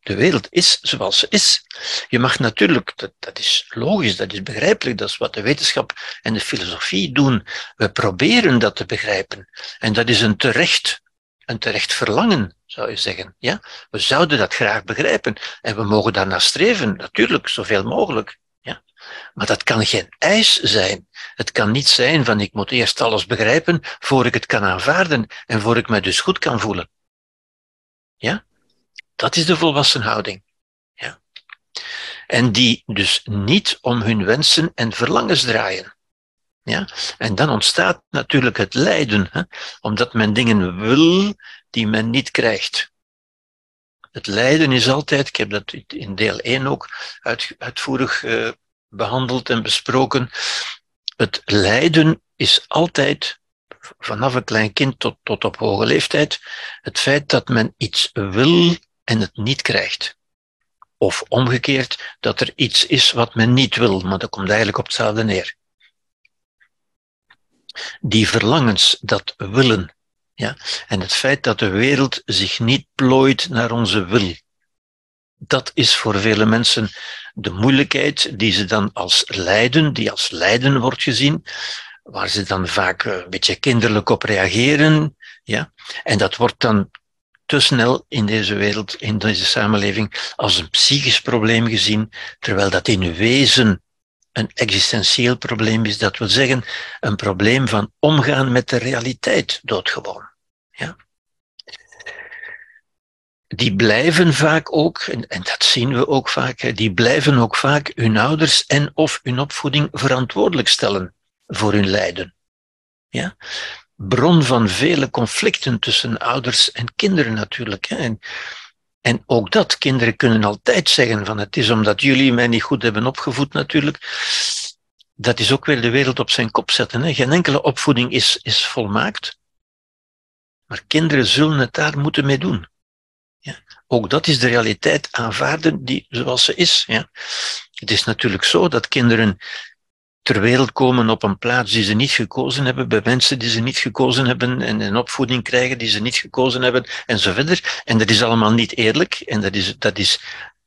De wereld is zoals ze is. Je mag natuurlijk, dat, dat is logisch, dat is begrijpelijk, dat is wat de wetenschap en de filosofie doen. We proberen dat te begrijpen. En dat is een terecht, een terecht verlangen, zou je zeggen. Ja? We zouden dat graag begrijpen. En we mogen daarna streven, natuurlijk, zoveel mogelijk. Maar dat kan geen eis zijn. Het kan niet zijn van ik moet eerst alles begrijpen voor ik het kan aanvaarden en voor ik me dus goed kan voelen. Ja? Dat is de volwassen houding. Ja. En die dus niet om hun wensen en verlangens draaien. Ja? En dan ontstaat natuurlijk het lijden, hè? omdat men dingen wil die men niet krijgt. Het lijden is altijd, ik heb dat in deel 1 ook uit, uitvoerig uh, behandeld en besproken, het lijden is altijd, vanaf een klein kind tot, tot op hoge leeftijd, het feit dat men iets wil en het niet krijgt. Of omgekeerd, dat er iets is wat men niet wil, maar dat komt eigenlijk op hetzelfde neer. Die verlangens, dat willen, ja, en het feit dat de wereld zich niet plooit naar onze wil, dat is voor vele mensen de moeilijkheid die ze dan als lijden, die als lijden wordt gezien, waar ze dan vaak een beetje kinderlijk op reageren, ja, en dat wordt dan te snel in deze wereld, in deze samenleving, als een psychisch probleem gezien, terwijl dat in wezen een existentieel probleem is. Dat wil zeggen, een probleem van omgaan met de realiteit, doodgewoon. Ja? Die blijven vaak ook, en, en dat zien we ook vaak, die blijven ook vaak hun ouders en of hun opvoeding verantwoordelijk stellen voor hun lijden. Ja? bron van vele conflicten tussen ouders en kinderen natuurlijk. En, en ook dat, kinderen kunnen altijd zeggen van het is omdat jullie mij niet goed hebben opgevoed natuurlijk. Dat is ook weer de wereld op zijn kop zetten. Hè. Geen enkele opvoeding is, is volmaakt. Maar kinderen zullen het daar moeten mee doen. Ook dat is de realiteit aanvaarden die zoals ze is. Ja. Het is natuurlijk zo dat kinderen ter wereld komen op een plaats die ze niet gekozen hebben, bij mensen die ze niet gekozen hebben en een opvoeding krijgen die ze niet gekozen hebben en zo verder. En dat is allemaal niet eerlijk en dat is, dat is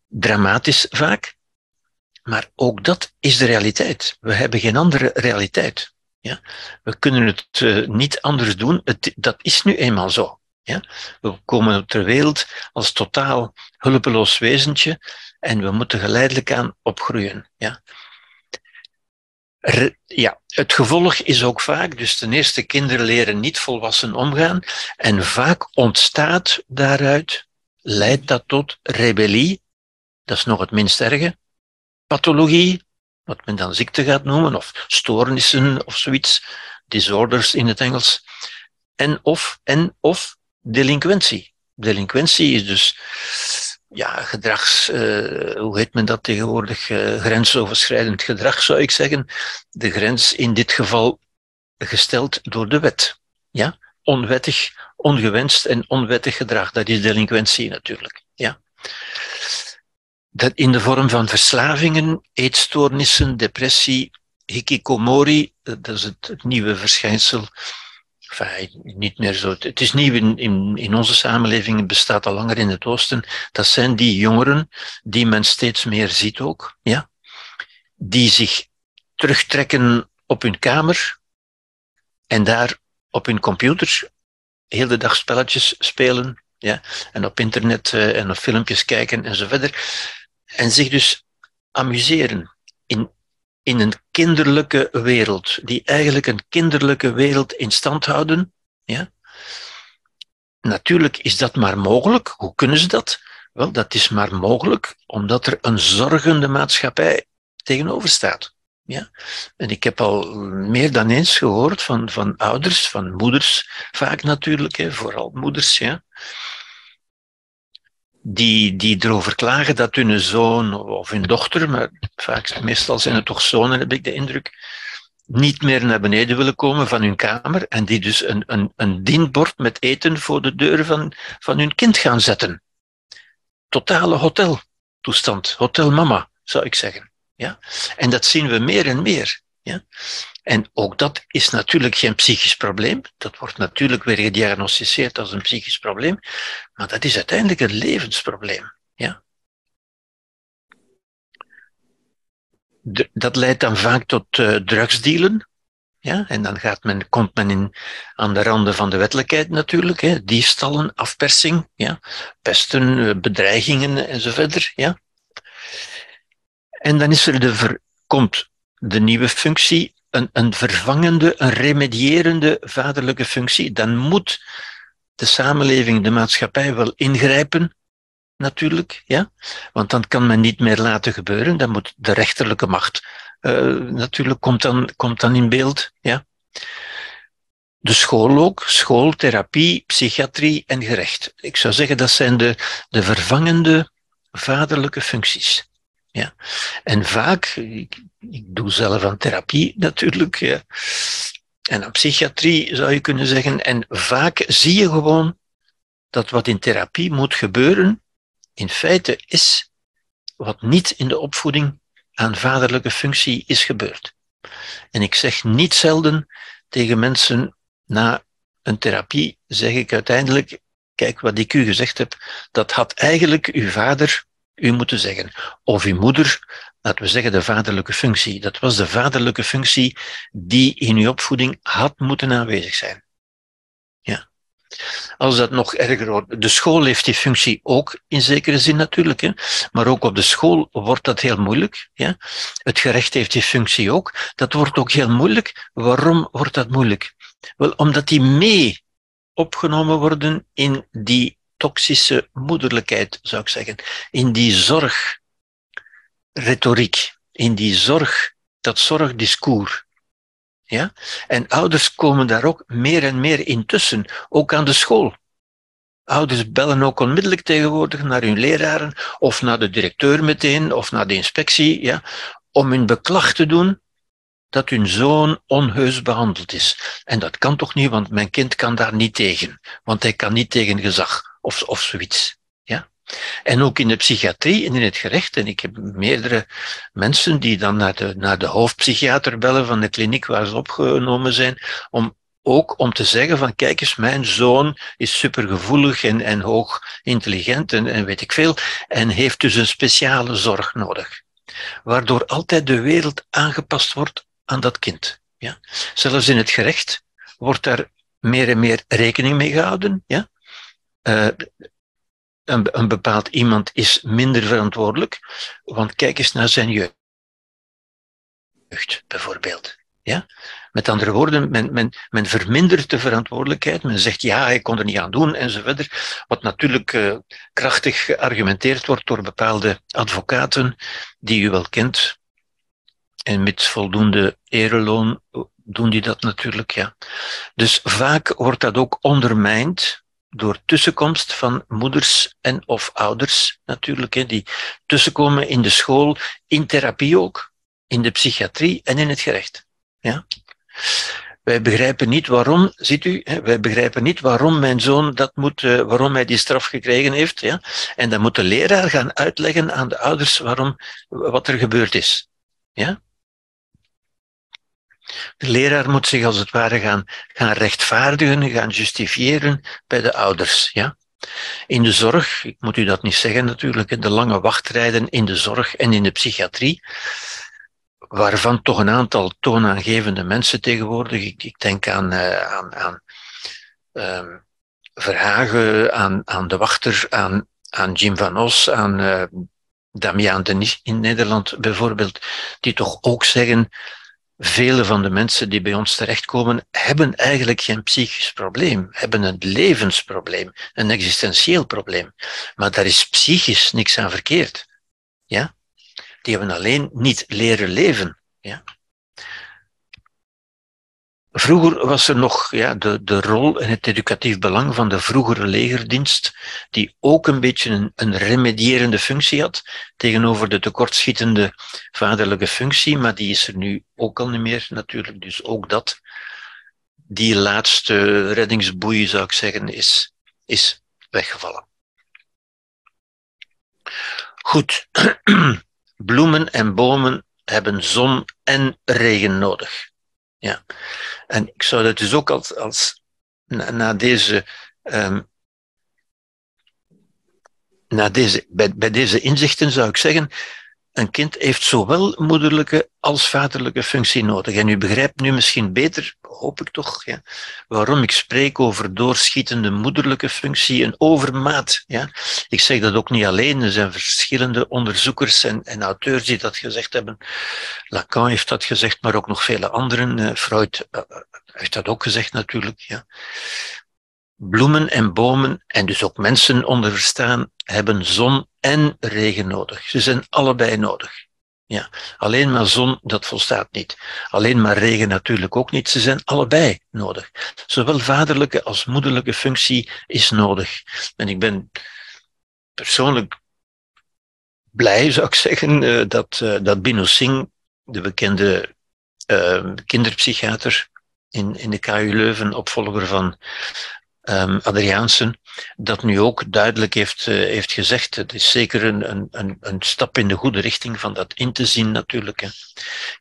dramatisch vaak. Maar ook dat is de realiteit. We hebben geen andere realiteit. Ja? We kunnen het uh, niet anders doen. Het, dat is nu eenmaal zo. Ja? We komen ter wereld als totaal hulpeloos wezentje en we moeten geleidelijk aan opgroeien. Ja? ja, het gevolg is ook vaak, dus ten eerste kinderen leren niet volwassen omgaan en vaak ontstaat daaruit, leidt dat tot rebellie, dat is nog het minst erge, pathologie, wat men dan ziekte gaat noemen, of stoornissen of zoiets, disorders in het Engels, en of, en of delinquentie. Delinquentie is dus ja, gedrags, uh, hoe heet men dat tegenwoordig, uh, grensoverschrijdend gedrag zou ik zeggen. De grens in dit geval gesteld door de wet. Ja? Onwettig, ongewenst en onwettig gedrag, dat is delinquentie natuurlijk. Ja? Dat in de vorm van verslavingen, eetstoornissen, depressie, hikikomori, eh, dat is het nieuwe verschijnsel Niet meer zo. Het is nieuw in, in, in onze samenleving, het bestaat al langer in het Oosten. Dat zijn die jongeren die men steeds meer ziet ook, ja? die zich terugtrekken op hun kamer en daar op hun computer heel de dag spelletjes spelen ja? en op internet uh, en op filmpjes kijken en zo verder. En zich dus amuseren in een kinderlijke wereld, die eigenlijk een kinderlijke wereld in stand houden. Ja? Natuurlijk is dat maar mogelijk. Hoe kunnen ze dat? Wel, dat is maar mogelijk omdat er een zorgende maatschappij tegenover staat. Ja? En ik heb al meer dan eens gehoord van, van ouders, van moeders, vaak natuurlijk, hè, vooral moeders, ja, die, die erover klagen dat hun zoon of hun dochter, maar vaak, meestal zijn het toch zonen, heb ik de indruk, niet meer naar beneden willen komen van hun kamer en die dus een, een, een dienbord met eten voor de deur van, van hun kind gaan zetten. Totale hoteltoestand, hotelmama, zou ik zeggen. Ja? En dat zien we meer en meer. En ook dat is natuurlijk geen psychisch probleem. Dat wordt natuurlijk weer gediagnosticeerd als een psychisch probleem. Maar dat is uiteindelijk een levensprobleem. Ja? dat leidt dan vaak tot uh, drugsdealen. Ja, en dan gaat men, komt men in, aan de randen van de wettelijkheid natuurlijk. Hè, diefstallen, afpersing, ja, pesten, eh, bedreigingen enzovoort. Ja. En dan is er de ver, komt de nieuwe functie een, een vervangende, een remedierende vaderlijke functie, dan moet de samenleving, de maatschappij wel ingrijpen, natuurlijk, ja. Want dan kan men niet meer laten gebeuren, dan moet de rechterlijke macht uh, natuurlijk komt dan, komt dan in beeld, ja. De school ook, school, therapie, psychiatrie en gerecht. Ik zou zeggen, dat zijn de, de vervangende vaderlijke functies. Ja. En vaak, ik, ik doe zelf aan therapie natuurlijk, ja. en aan psychiatrie zou je kunnen zeggen, en vaak zie je gewoon dat wat in therapie moet gebeuren, in feite is wat niet in de opvoeding aan vaderlijke functie is gebeurd. En ik zeg niet zelden tegen mensen na een therapie, zeg ik uiteindelijk, kijk wat ik u gezegd heb, dat had eigenlijk uw vader u moeten zeggen. Of uw moeder, laten we zeggen de vaderlijke functie. Dat was de vaderlijke functie die in uw opvoeding had moeten aanwezig zijn. Ja. Als dat nog erger wordt, de school heeft die functie ook in zekere zin natuurlijk, hè? maar ook op de school wordt dat heel moeilijk. Ja? Het gerecht heeft die functie ook. Dat wordt ook heel moeilijk. Waarom wordt dat moeilijk? Wel, omdat die mee opgenomen worden in die toxische moederlijkheid, zou ik zeggen. In die zorgretoriek, in die zorg, dat zorgdiscours. Ja? En ouders komen daar ook meer en meer intussen, ook aan de school. Ouders bellen ook onmiddellijk tegenwoordig naar hun leraren of naar de directeur meteen of naar de inspectie, ja, om hun beklag te doen dat hun zoon onheus behandeld is. En dat kan toch niet, want mijn kind kan daar niet tegen, want hij kan niet tegen gezag of, of zoiets. Ja? En ook in de psychiatrie en in het gerecht. En ik heb meerdere mensen die dan naar de, naar de hoofdpsychiater bellen van de kliniek waar ze opgenomen zijn, om ook om te zeggen van kijk eens, mijn zoon is supergevoelig en, en hoog intelligent en, en weet ik veel, en heeft dus een speciale zorg nodig. waardoor altijd de wereld aangepast wordt aan dat kind. Ja? Zelfs in het gerecht wordt daar meer en meer rekening mee gehouden. Ja? Uh, een, bepaald iemand is minder verantwoordelijk, want kijk eens naar zijn jeugd, bijvoorbeeld. Ja? Met andere woorden, men, men, men vermindert de verantwoordelijkheid. Men zegt ja, hij kon er niet aan doen enzovoort. Wat natuurlijk uh, krachtig geargumenteerd wordt door bepaalde advocaten die u wel kent. En met voldoende ereloon doen die dat natuurlijk, ja. Dus vaak wordt dat ook ondermijnd door tussenkomst van moeders en of ouders natuurlijk, hè, die tussenkomen in de school, in therapie ook, in de psychiatrie en in het gerecht. Ja? Wij begrijpen niet waarom, ziet u, hè, wij begrijpen niet waarom mijn zoon dat moet, uh, waarom hij die straf gekregen heeft. Ja? En dan moet de leraar gaan uitleggen aan de ouders waarom, wat er gebeurd is. Ja? De leraar moet zich als het ware gaan, gaan rechtvaardigen, gaan justifiëren bij de ouders. Ja? In de zorg, ik moet u dat niet zeggen natuurlijk, de lange wachtrijden in de zorg en in de psychiatrie, waarvan toch een aantal toonaangevende mensen tegenwoordig, ik, ik denk aan, uh, aan, aan uh, Verhagen, aan, aan de wachter, aan, aan Jim van Os, aan uh, Damian Denis in Nederland bijvoorbeeld, die toch ook zeggen, vele van de mensen die bij ons terechtkomen, hebben eigenlijk geen psychisch probleem, hebben een levensprobleem, een existentieel probleem. Maar daar is psychisch niks aan verkeerd. Ja? Die hebben alleen niet leren leven. Ja? Vroeger was er nog ja, de, de rol en het educatief belang van de vroegere legerdienst, die ook een beetje een, een remedierende functie had tegenover de tekortschietende vaderlijke functie, maar die is er nu ook al niet meer natuurlijk. Dus ook dat, die laatste reddingsboei zou ik zeggen, is, is weggevallen. Goed, bloemen en bomen hebben zon en regen nodig. Ja. En ik zou dat dus ook als, als na, deze, um, na deze bij, bij deze inzichten zou ik zeggen, een kind heeft zowel moederlijke als vaderlijke functie nodig. En u begrijpt nu misschien beter, hoop ik toch, ja, waarom ik spreek over doorschietende moederlijke functie, een overmaat. Ja. Ik zeg dat ook niet alleen, er zijn verschillende onderzoekers en, en auteurs die dat gezegd hebben. Lacan heeft dat gezegd, maar ook nog vele anderen. Uh, Freud uh, heeft dat ook gezegd natuurlijk. Ja. Bloemen en bomen, en dus ook mensen onder verstaan, hebben zon en regen nodig. Ze zijn allebei nodig. Ja, alleen maar zon, dat volstaat niet. Alleen maar regen natuurlijk ook niet. Ze zijn allebei nodig. Zowel vaderlijke als moederlijke functie is nodig. En ik ben persoonlijk blij, zou ik zeggen, eh, dat, uh, dat Bino Singh, de bekende uh, kinderpsychiater in, in de KU Leuven, opvolger van um, Adriaansen dat nu ook duidelijk heeft, uh, heeft gezegd. Het is zeker een, een, een stap in de goede richting van dat in te zien natuurlijk. Hè.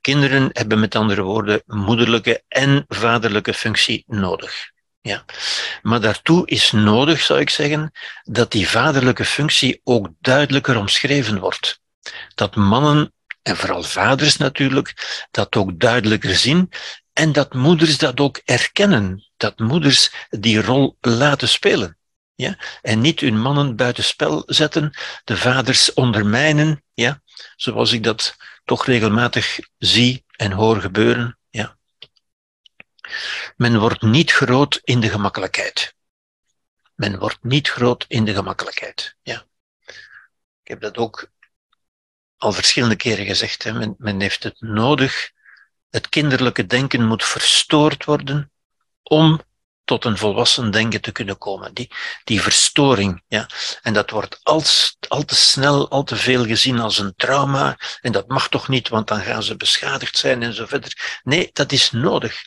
Kinderen hebben met andere woorden moederlijke en vaderlijke functie nodig. Ja. Maar daartoe is nodig, zou ik zeggen, dat die vaderlijke functie ook duidelijker omschreven wordt. Dat mannen, en vooral vaders natuurlijk, dat ook duidelijker zien en dat moeders dat ook erkennen dat moeders die rol laten spelen. Ja? En niet hun mannen buitenspel zetten, de vaders ondermijnen, ja? zoals ik dat toch regelmatig zie en hoor gebeuren. Ja? Men wordt niet groot in de gemakkelijkheid. Men wordt niet groot in de gemakkelijkheid. Ja? Ik heb dat ook al verschillende keren gezegd. Hè. Men, men heeft het nodig. Het kinderlijke denken moet verstoord worden om tot een volwassen denken te kunnen komen. Die, die verstoring, ja. En dat wordt al, te snel, al te veel gezien als een trauma. En dat mag toch niet, want dan gaan ze beschadigd zijn en zo verder. Nee, dat is nodig.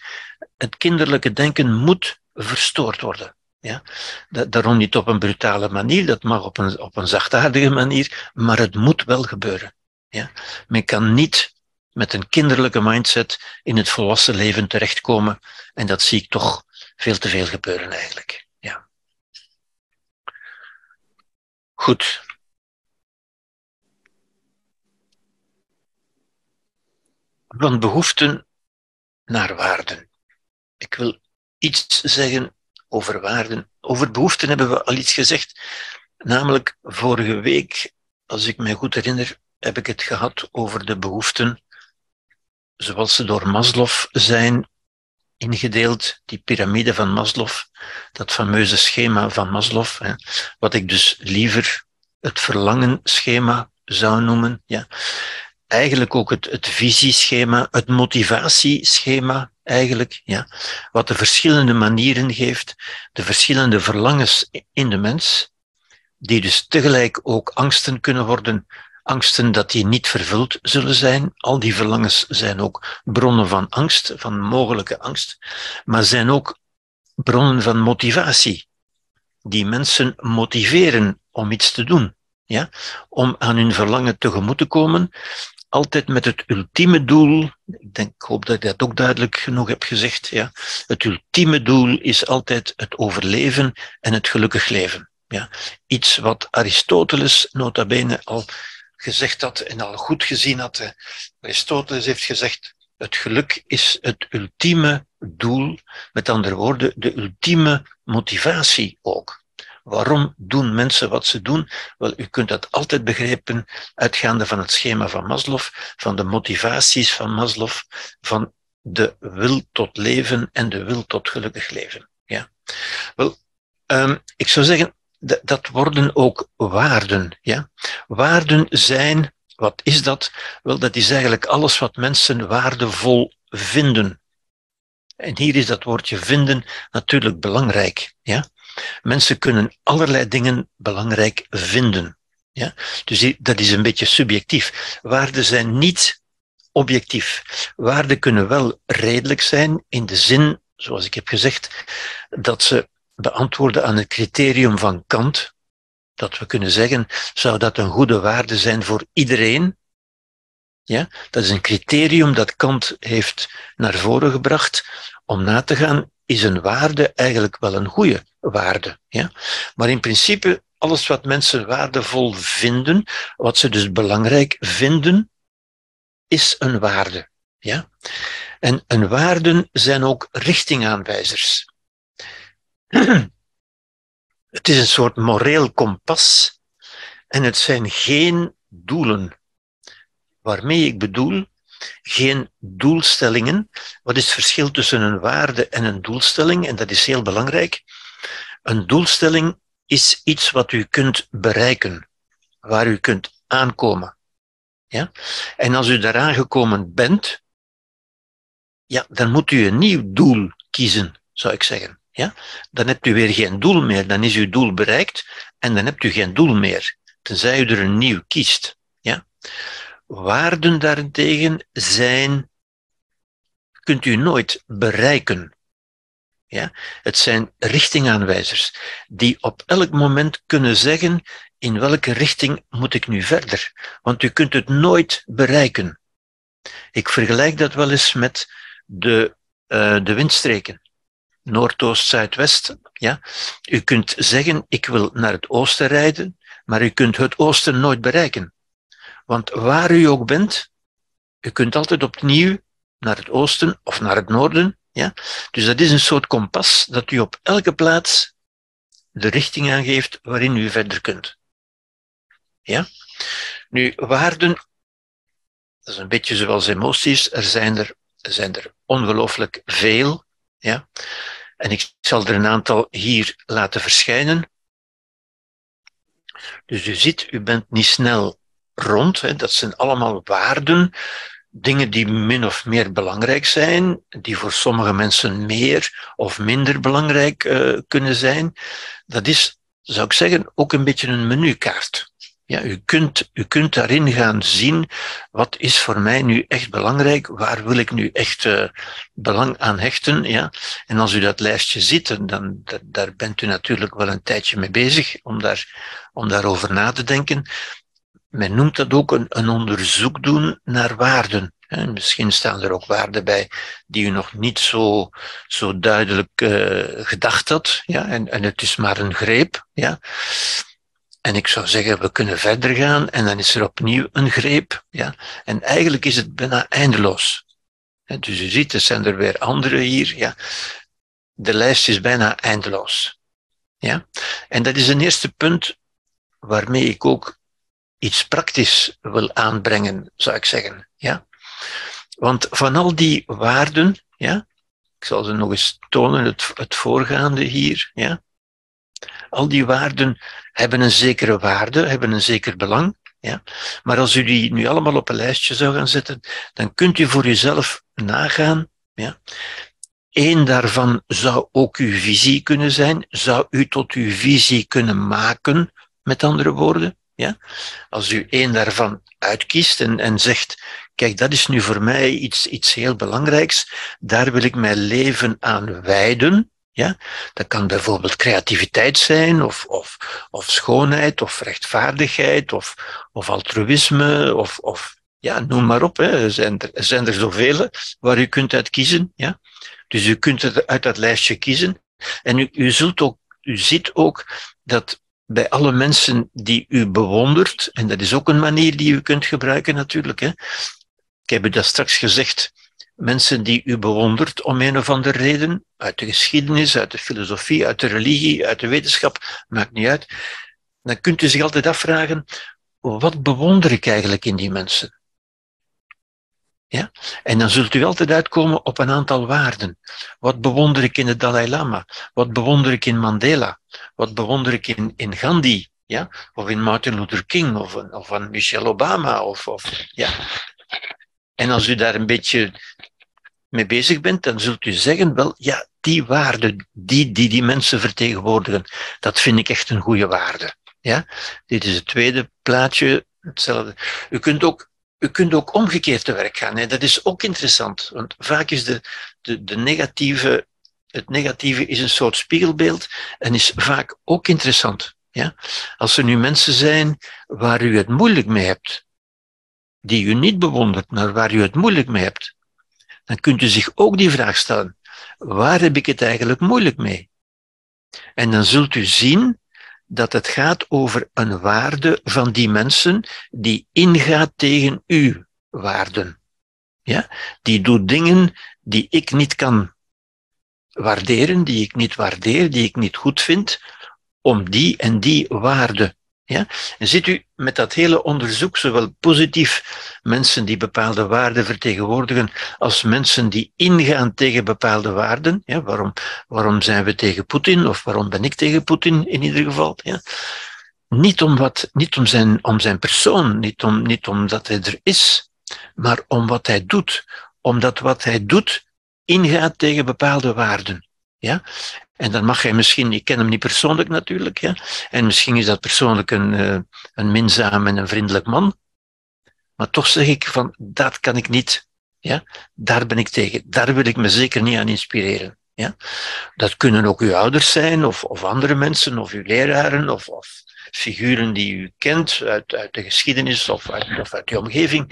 Het kinderlijke denken moet verstoord worden. Ja? Daarom niet op een brutale manier, dat mag op een, op een zachtaardige manier, maar het moet wel gebeuren. Ja? Men kan niet met een kinderlijke mindset in het volwassen leven terechtkomen. En dat zie ik toch veel te veel gebeuren eigenlijk. Ja. Goed. van behoeften naar waarden. Ik wil iets zeggen over waarden. Over behoeften hebben we al iets gezegd. Namelijk vorige week, als ik me goed herinner, heb ik het gehad over de behoeften zoals ze door Maslow zijn ingedeeld, die piramide van Maslow, dat fameuze schema van Maslow, hè, wat ik dus liever het verlangenschema zou noemen. Ja. Eigenlijk ook het, het visieschema, het motivatieschema, eigenlijk, ja, wat de verschillende manieren geeft, de verschillende verlangens in de mens, die dus tegelijk ook angsten kunnen worden angsten dat die niet vervuld zullen zijn. Al die verlangens zijn ook bronnen van angst, van mogelijke angst, maar zijn ook bronnen van motivatie, die mensen motiveren om iets te doen, ja? om aan hun verlangen tegemoet te komen, altijd met het ultieme doel, ik, denk, ik hoop dat ik dat ook duidelijk genoeg heb gezegd, ja? het ultieme doel is altijd het overleven en het gelukkig leven. Ja? Iets wat Aristoteles nota bene al gezegd had en al goed gezien had. Aristoteles heeft gezegd, het geluk is het ultieme doel, met andere woorden, de ultieme motivatie ook. Waarom doen mensen wat ze doen? Wel, u kunt dat altijd begrijpen uitgaande van het schema van Maslow, van de motivaties van Maslow, van de wil tot leven en de wil tot gelukkig leven. Ja. Wel, um, ik zou zeggen, dat worden ook waarden. Ja? Waarden zijn, wat is dat? Wel, dat is eigenlijk alles wat mensen waardevol vinden. En hier is dat woordje vinden natuurlijk belangrijk. Ja? Mensen kunnen allerlei dingen belangrijk vinden. Ja? Dus dat is een beetje subjectief. Waarden zijn niet objectief. Waarden kunnen wel redelijk zijn in de zin, zoals ik heb gezegd, dat ze beantwoorden aan het criterium van Kant, dat we kunnen zeggen, zou dat een goede waarde zijn voor iedereen? Ja, dat is een criterium dat Kant heeft naar voren gebracht om na te gaan, is een waarde eigenlijk wel een goede waarde? Ja? Maar in principe, alles wat mensen waardevol vinden, wat ze dus belangrijk vinden, is een waarde. Ja? En een waarden zijn ook richtingaanwijzers. Het is een soort moreel kompas en het zijn geen doelen. Waarmee ik bedoel, geen doelstellingen. Wat is het verschil tussen een waarde en een doelstelling? En dat is heel belangrijk. Een doelstelling is iets wat u kunt bereiken, waar u kunt aankomen. Ja? En als u daar aangekomen bent, ja, dan moet u een nieuw doel kiezen, zou ik zeggen. Ja? Dan hebt u weer geen doel meer. Dan is uw doel bereikt en dan hebt u geen doel meer. Tenzij u er een nieuw kiest. Ja? Waarden daarentegen zijn, kunt u nooit bereiken. Ja? Het zijn richtingaanwijzers die op elk moment kunnen zeggen in welke richting moet ik nu verder. Want u kunt het nooit bereiken. Ik vergelijk dat wel eens met de, uh, de windstreken. Noordoost, Zuidwest. Ja? U kunt zeggen, ik wil naar het oosten rijden, maar u kunt het oosten nooit bereiken. Want waar u ook bent, u kunt altijd opnieuw naar het oosten of naar het noorden. Ja? Dus dat is een soort kompas dat u op elke plaats de richting aangeeft waarin u verder kunt. Ja? Nu, waarden, dat is een beetje zoals emoties, er zijn er, er, zijn er ongelooflijk veel. Ja? En ik zal er een aantal hier laten verschijnen. Dus u ziet, u bent niet snel rond. Hè. Dat zijn allemaal waarden, dingen die min of meer belangrijk zijn, die voor sommige mensen meer of minder belangrijk uh, kunnen zijn. Dat is, zou ik zeggen, ook een beetje een menukaart. Ja, u, kunt, u kunt daarin gaan zien wat is voor mij nu echt belangrijk, waar wil ik nu echt uh, belang aan hechten. Ja? En als u dat lijstje ziet, dan daar bent u natuurlijk wel een tijdje mee bezig om, daar, om daarover na te denken. Men noemt dat ook een, een onderzoek doen naar waarden. En misschien staan er ook waarden bij die u nog niet zo, zo duidelijk uh, gedacht had. Ja? En, en het is maar een greep. Ja? En ik zou zeggen, we kunnen verder gaan en dan is er opnieuw een greep. Ja? En eigenlijk is het bijna eindeloos. Dus u ziet, er zijn er weer andere hier. Ja? De lijst is bijna eindeloos. Ja? En dat is een eerste punt waarmee ik ook iets praktisch wil aanbrengen, zou ik zeggen. Ja? Want van al die waarden, ja, ik zal ze nog eens tonen, het, het voorgaande hier, ja, al die waarden hebben een zekere waarde, hebben een zeker belang. Ja? Maar als u die nu allemaal op een lijstje zou gaan zetten, dan kunt u voor uzelf nagaan. Ja? Eén daarvan zou ook uw visie kunnen zijn, zou u tot uw visie kunnen maken, met andere woorden. Ja? Als u één daarvan uitkiest en, en zegt, kijk, dat is nu voor mij iets, iets heel belangrijks, daar wil ik mijn leven aan wijden, ja? Dat kan bijvoorbeeld creativiteit zijn, of, of, of schoonheid, of rechtvaardigheid, of, of altruïsme, of, of ja, noem maar op. Hè. Er, zijn er, zijn er zoveel waar u kunt uit kiezen. Ja? Dus u kunt het uit dat lijstje kiezen. En u, u, zult ook, u ziet ook dat bij alle mensen die u bewondert, en dat is ook een manier die u kunt gebruiken natuurlijk. Hè. Ik heb u dat straks gezegd, mensen die u bewondert om een of andere reden, uit de geschiedenis, uit de filosofie, uit de religie, uit de wetenschap, maakt niet uit, dan kunt u zich altijd afvragen, wat bewonder ik eigenlijk in die mensen? Ja? En dan zult u altijd uitkomen op een aantal waarden. Wat bewonder ik in de Dalai Lama? Wat bewonder ik in Mandela? Wat bewonder ik in, in Gandhi? Ja? Of in Martin Luther King? Of, of van Michelle Obama? Of, of, ja. En als u daar een beetje mee bezig bent, dan zult u zeggen, wel, ja, die waarde, die, die die mensen vertegenwoordigen, dat vind ik echt een goede waarde. Ja? Dit is het tweede plaatje, hetzelfde. U kunt ook, u kunt ook omgekeerd te werk gaan. Hè. Dat is ook interessant, want vaak is de, de, de negatieve, het negatieve is een soort spiegelbeeld en is vaak ook interessant. Ja? Als er nu mensen zijn waar u het moeilijk mee hebt, die u niet bewondert, maar waar u het moeilijk mee hebt, dan kunt u zich ook die vraag stellen, waar heb ik het eigenlijk moeilijk mee? En dan zult u zien dat het gaat over een waarde van die mensen die ingaat tegen uw waarden. Ja? Die doet dingen die ik niet kan waarderen, die ik niet waardeer, die ik niet goed vind, om die en die waarde ja? En ziet u met dat hele onderzoek, zowel positief mensen die bepaalde waarden vertegenwoordigen, als mensen die ingaan tegen bepaalde waarden. Ja? Waarom, waarom zijn we tegen Poetin, of waarom ben ik tegen Poetin in ieder geval? Ja? Niet, om, wat, niet om, zijn, om zijn persoon, niet, om, niet omdat hij er is, maar om wat hij doet. Omdat wat hij doet ingaat tegen bepaalde waarden. Ja? En dan mag hij misschien, ik ken hem niet persoonlijk natuurlijk, ja, en misschien is dat persoonlijk een, uh, een minzaam en een vriendelijk man. Maar toch zeg ik van, dat kan ik niet. Ja? Daar ben ik tegen. Daar wil ik me zeker niet aan inspireren. Ja? Dat kunnen ook uw ouders zijn, of, of andere mensen, of uw leraren, of, of figuren die u kent uit, uit de geschiedenis of uit, of uit uw omgeving.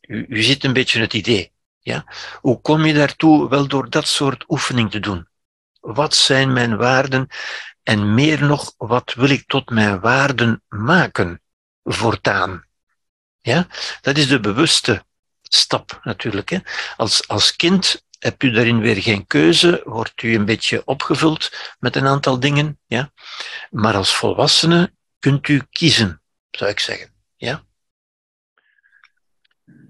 U, u ziet een beetje het idee. Ja? Hoe kom je daartoe? Wel door dat soort oefening te doen. Wat zijn mijn waarden? En meer nog, wat wil ik tot mijn waarden maken voortaan? Ja, dat is de bewuste stap natuurlijk. Hè. Als, als kind hebt u daarin weer geen keuze, wordt u een beetje opgevuld met een aantal dingen. Ja. Maar als volwassene kunt u kiezen, zou ik zeggen. Ja.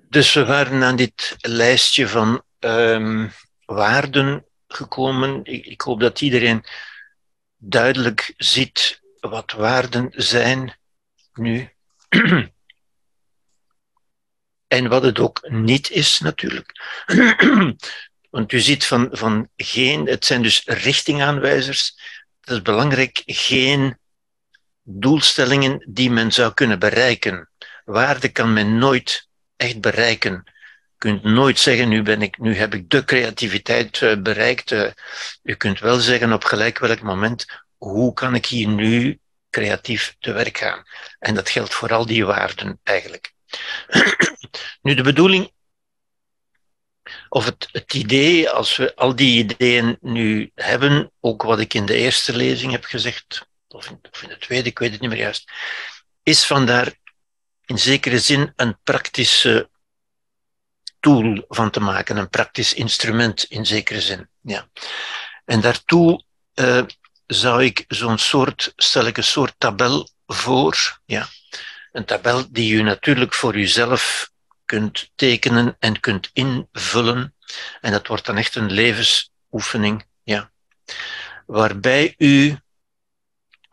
Dus we waren aan dit lijstje van um, waarden gekomen. Ik, ik hoop dat iedereen duidelijk ziet wat waarden zijn nu. en wat het ook niet is, natuurlijk. Want u ziet van, van geen, het zijn dus richtingaanwijzers. Dat is belangrijk, geen doelstellingen die men zou kunnen bereiken. Waarde kan men nooit echt bereiken kunt nooit zeggen, nu, ben ik, nu heb ik de creativiteit uh, bereikt. Uh, u kunt wel zeggen op gelijk welk moment, hoe kan ik hier nu creatief te werk gaan? En dat geldt voor al die waarden eigenlijk. nu, de bedoeling, of het, het idee, als we al die ideeën nu hebben, ook wat ik in de eerste lezing heb gezegd, of in, of in de tweede, ik weet het niet meer juist, is vandaar in zekere zin een praktische tool van te maken, een praktisch instrument in zekere zin. Ja. En daartoe uh, zou ik zo'n soort, stel ik een soort tabel voor, ja. Een tabel die u natuurlijk voor uzelf kunt tekenen en kunt invullen. En dat wordt dan echt een levensoefening, ja. Waarbij u,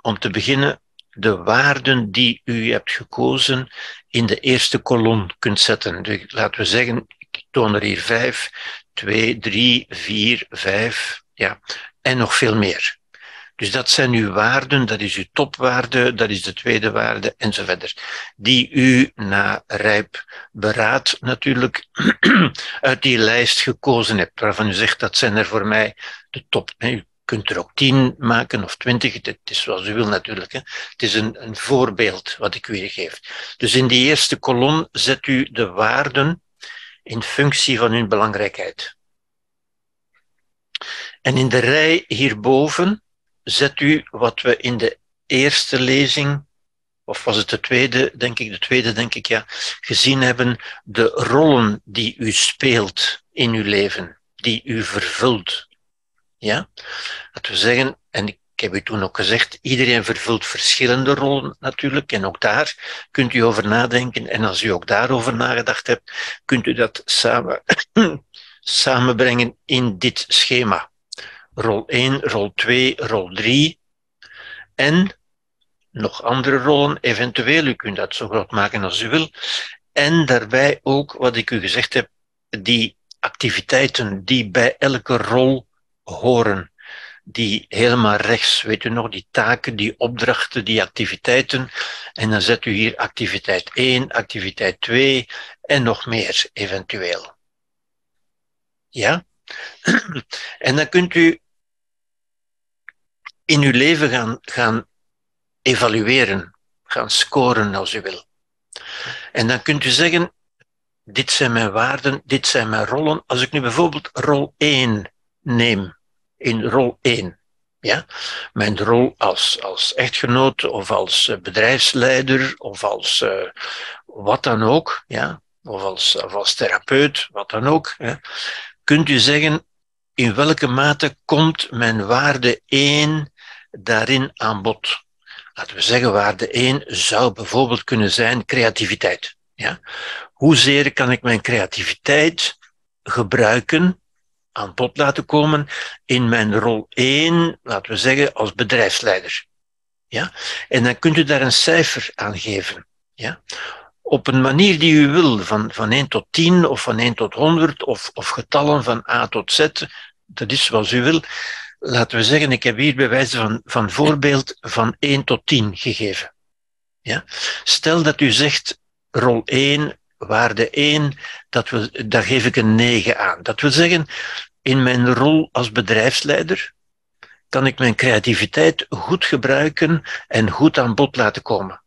om te beginnen, de waarden die u hebt gekozen in de eerste kolom kunt zetten. Dus laten we zeggen, ik toon er hier vijf, twee, drie, vier, vijf, ja, en nog veel meer. Dus dat zijn uw waarden, dat is uw topwaarde, dat is de tweede waarde enzovoort. Die u na rijp beraad natuurlijk uit die lijst gekozen hebt, waarvan u zegt dat zijn er voor mij de top. U kunt er ook tien maken of twintig, het is zoals u wil natuurlijk. Hè. Het is een, een voorbeeld wat ik u geef. Dus in die eerste kolom zet u de waarden in functie van hun belangrijkheid. En in de rij hierboven zet u wat we in de eerste lezing, of was het de tweede, denk ik, de tweede, denk ik, ja, gezien hebben, de rollen die u speelt in uw leven, die u vervult. Ja? Dat we zeggen, en ik heb u toen ook gezegd, iedereen vervult verschillende rollen natuurlijk, en ook daar kunt u over nadenken. En als u ook daarover nagedacht hebt, kunt u dat samen, samenbrengen in dit schema rol 1, rol 2, rol 3 en nog andere rollen, eventueel, u kunt dat zo groot maken als u wil. En daarbij ook, wat ik u gezegd heb, die activiteiten die bij elke rol horen. Die helemaal rechts, weet u nog, die taken, die opdrachten, die activiteiten. En dan zet u hier activiteit 1, activiteit 2 en nog meer, eventueel. Ja? En dan kunt u in uw leven gaan, gaan evalueren, gaan scoren als u wil. En dan kunt u zeggen, dit zijn mijn waarden, dit zijn mijn rollen. Als ik nu bijvoorbeeld rol 1 neem, in rol 1, ja? Mijn rol als, als echtgenoot of als eh, bedrijfsleider of als uh, wat dan ook, ja? of, als, als therapeut, wat dan ook. Ja? Kunt u zeggen, in welke mate komt mijn waarde 1 daarin aan bod. Laten we zeggen, waarde 1 zou bijvoorbeeld kunnen zijn creativiteit. Ja? Hoezeer kan ik mijn creativiteit gebruiken, aan bod laten komen in mijn rol 1, laten we zeggen, als bedrijfsleider. Ja? En dan kunt u daar een cijfer aan geven. Ja? Op een manier die u wil, van, van 1 tot 10 of van 1 tot 100 of, of getallen van A tot Z, dat is zoals u wil laten we zeggen, ik heb hier bij wijze van, van voorbeeld van 1 tot 10 gegeven. Ja? Stel dat u zegt, rol 1, waarde 1, dat we, daar geef ik een 9 aan. Dat wil zeggen, in mijn rol als bedrijfsleider kan ik mijn creativiteit goed gebruiken en goed aan bod laten komen.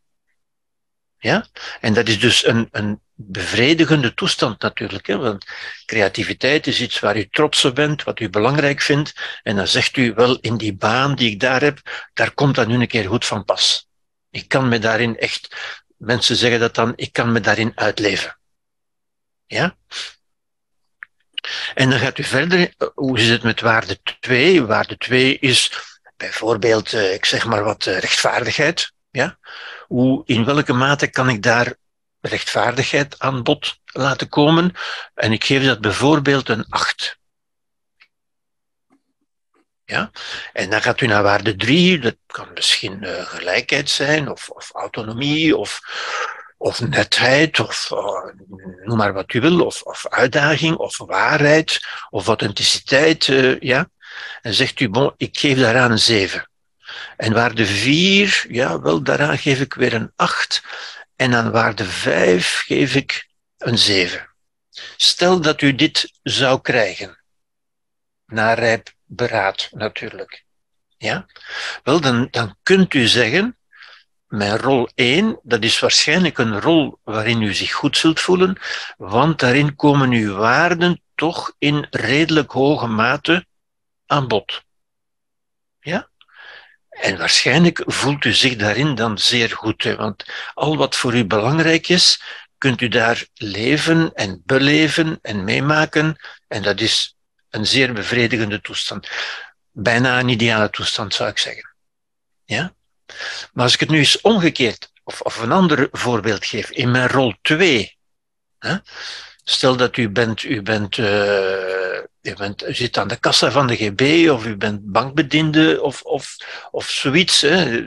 Ja? En dat is dus een, een bevredigende toestand natuurlijk. Hè? Want creativiteit is iets waar u trots op bent, wat u belangrijk vindt. En dan zegt u wel, in die baan die ik daar heb, daar komt dat nu een keer goed van pas. Ik kan me daarin echt, mensen zeggen dat dan, ik kan me daarin uitleven. Ja? En dan gaat u verder, hoe is het met waarde 2? Waarde 2 is bijvoorbeeld, eh, ik zeg maar wat, eh, rechtvaardigheid. Ja? Hoe, in welke mate kan ik daar rechtvaardigheid aan bod laten komen? En ik geef dat bijvoorbeeld een 8. Ja? En dan gaat u naar waarde 3, dat kan misschien uh, gelijkheid zijn, of, of autonomie, of, of netheid, of uh, noem maar wat u wil, of, of uitdaging, of waarheid, of authenticiteit. Uh, ja? En zegt u, bon, ik geef daaraan een 7. En waarde 4, ja, wel, daaraan geef ik weer een 8. En aan waarde 5 geef ik een 7. Stel dat u dit zou krijgen, na rijp beraad natuurlijk. Ja? Wel, dan, dan kunt u zeggen, mijn rol 1, dat is waarschijnlijk een rol waarin u zich goed zult voelen, want daarin komen uw waarden toch in redelijk hoge mate aan bod. Ja? En waarschijnlijk voelt u zich daarin dan zeer goed. Want al wat voor u belangrijk is, kunt u daar leven en beleven en meemaken. En dat is een zeer bevredigende toestand. Bijna een ideale toestand, zou ik zeggen. Ja? Maar als ik het nu eens omgekeerd, of, of een ander voorbeeld geef, in mijn rol 2. Hè? Stel dat u bent, u bent, uh, u bent, zit aan de kassa van de GB, of u bent bankbediende, of, of, of zoiets. Hè?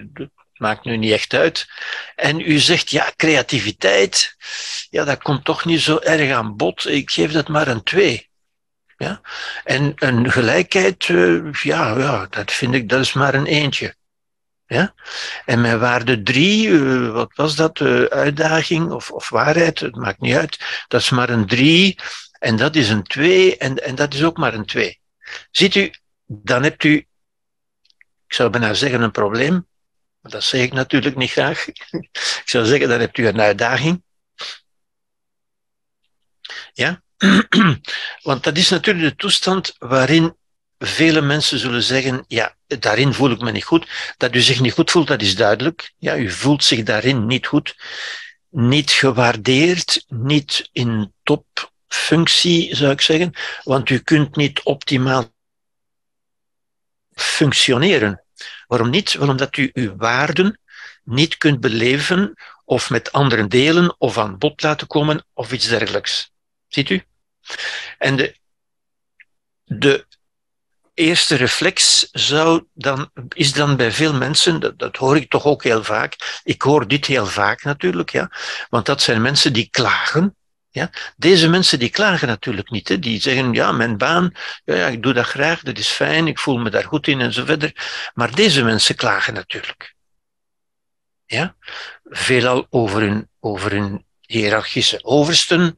maakt nu niet echt uit. En u zegt, ja, creativiteit, ja, dat komt toch niet zo erg aan bod. Ik geef dat maar een 2. Ja? En een gelijkheid, uh, ja, ja, dat vind ik, dat is maar een eentje. Ja? En mijn waarde 3, uh, eh, wat was dat? Uh, uitdaging of, of waarheid, het maakt niet uit. Dat is maar een 3 en dat is een 2 en, en dat is ook maar een 2. Ziet u, dan hebt u, ik zou bijna zeggen, een probleem. Maar dat zeg ik natuurlijk niet graag. ik zou zeggen, dan hebt u een uitdaging. Ja? Want dat is natuurlijk de toestand waarin vele mensen zullen zeggen, ja, daarin voel ik me niet goed. Dat u zich niet goed voelt, dat is duidelijk. Ja, u voelt zich daarin niet goed. Niet gewaardeerd, niet in topfunctie, zou ik zeggen. Want u kunt niet optimaal functioneren. Waarom niet? Omdat u uw waarden niet kunt beleven of met anderen delen of aan bod laten komen of iets dergelijks. Ziet u? En de, de eerste reflex zou dan, is dan bij veel mensen, dat, dat hoor ik toch ook heel vaak, ik hoor dit heel vaak natuurlijk, ja, want dat zijn mensen die klagen ja? Deze mensen die klagen natuurlijk niet. Hè? Die zeggen, ja, mijn baan, ja, ik doe dat graag, dat is fijn, ik voel me daar goed in en zo verder. Maar deze mensen klagen natuurlijk. Ja? Veelal over hun, over hun hiërarchische oversten,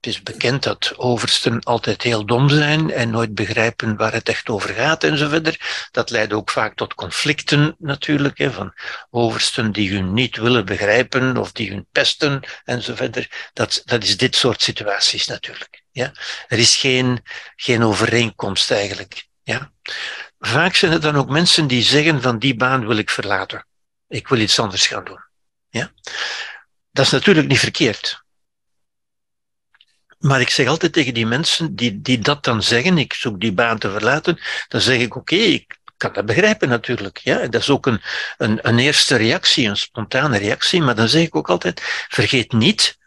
het is bekend dat oversten altijd heel dom zijn en nooit begrijpen waar het echt over gaat en. Dat leidt ook vaak tot conflicten natuurlijk, hè, van oversten die hun niet willen begrijpen of die hun pesten en zo verder. Dat, dat is dit soort situaties natuurlijk. Ja. Er is geen, geen overeenkomst eigenlijk. Ja. Vaak zijn het dan ook mensen die zeggen van die baan wil ik verlaten. Ik wil iets anders gaan doen. Ja. Dat is natuurlijk niet verkeerd. Maar ik zeg altijd tegen die mensen die, die dat dan zeggen, ik zoek die baan te verlaten, dan zeg ik oké, ik kan dat begrijpen natuurlijk. Ja? Dat is ook een, een, een eerste reactie, een spontane reactie, maar dan zeg ik ook altijd, vergeet niet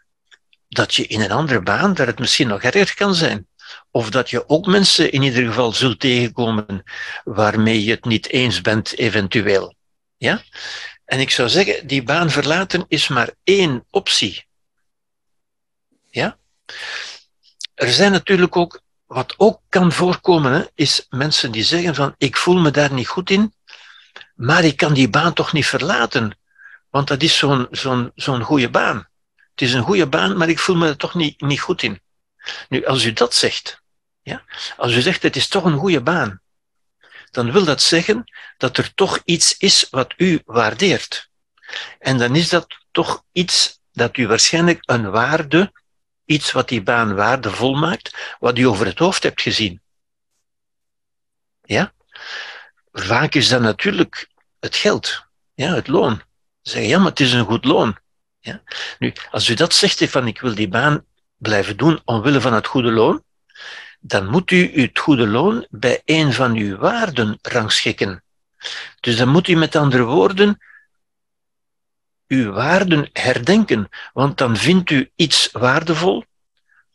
dat je in een andere baan, dat het misschien nog erger kan zijn. Of dat je ook mensen in ieder geval zult tegenkomen waarmee je het niet eens bent, eventueel. Ja? En ik zou zeggen, die baan verlaten is maar één optie. Ja? Er zijn natuurlijk ook, wat ook kan voorkomen, hè, is mensen die zeggen van ik voel me daar niet goed in, maar ik kan die baan toch niet verlaten, want dat is zo'n zo'n zo'n goede baan. Het is een goede baan, maar ik voel me er toch niet, niet goed in. Nu, als u dat zegt, ja, als u zegt het is toch een goede baan, dan wil dat zeggen dat er toch iets is wat u waardeert. En dan is dat toch iets dat u waarschijnlijk een waarde iets wat die baan waardevol maakt, wat u over het hoofd hebt gezien. Ja? Vaak is dat natuurlijk het geld, ja, het loon. Zeg ja, maar het is een goed loon. Ja? Nu, als u dat zegt, van ik wil die baan blijven doen omwille van het goede loon, dan moet u het goede loon bij een van uw waarden rangschikken. Dus dan moet u met andere woorden uw waarden herdenken, want dan vindt u iets waardevol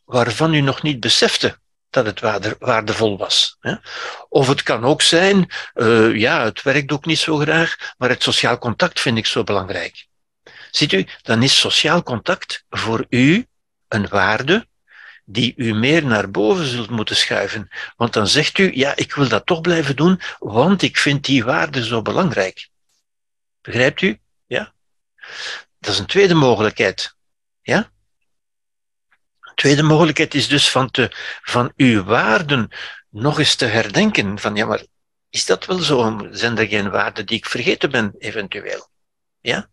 waarvan u nog niet besefte dat het waardevol was. Of het kan ook zijn, uh, ja, het werkt ook niet zo graag, maar het sociaal contact vind ik zo belangrijk. Ziet u, dan is sociaal contact voor u een waarde die u meer naar boven zult moeten schuiven. Want dan zegt u, ja, ik wil dat toch blijven doen, want ik vind die waarde zo belangrijk. Begrijpt u? Ja? Dat is een tweede mogelijkheid. Ja? Een tweede mogelijkheid is dus van, te, van uw waarden nog eens te herdenken. Van ja, maar is dat wel zo? Zijn er geen waarden die ik vergeten ben, eventueel? Ja?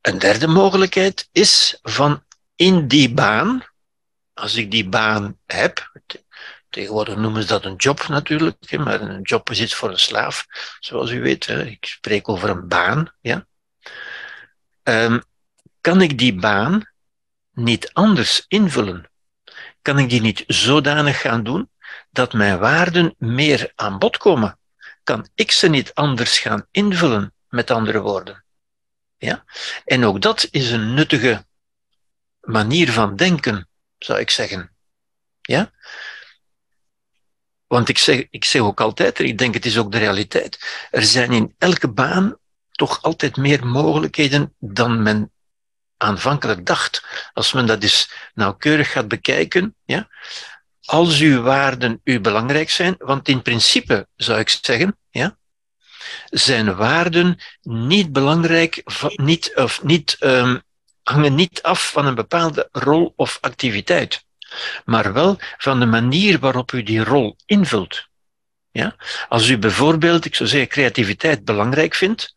Een derde mogelijkheid is van in die baan, als ik die baan heb, Tegenwoordig noemen ze dat een job natuurlijk, maar een job is iets voor een slaaf, zoals u weet. Ik spreek over een baan. Ja? Ehm, kan ik die baan niet anders invullen? Kan ik die niet zodanig gaan doen dat mijn waarden meer aan bod komen? Kan ik ze niet anders gaan invullen, met andere woorden? Ja? En ook dat is een nuttige manier van denken, zou ik zeggen. Ja? Want ik zeg, ik zeg ook altijd, ik denk het is ook de realiteit, er zijn in elke baan toch altijd meer mogelijkheden dan men aanvankelijk dacht. Als men dat eens nauwkeurig gaat bekijken, ja, als uw waarden u belangrijk zijn, want in principe zou ik zeggen, ja, zijn waarden niet belangrijk, niet, of niet, um, hangen niet af van een bepaalde rol of activiteit, maar wel van de manier waarop u die rol invult. Ja? Als u bijvoorbeeld, ik zou zeggen, creativiteit belangrijk vindt,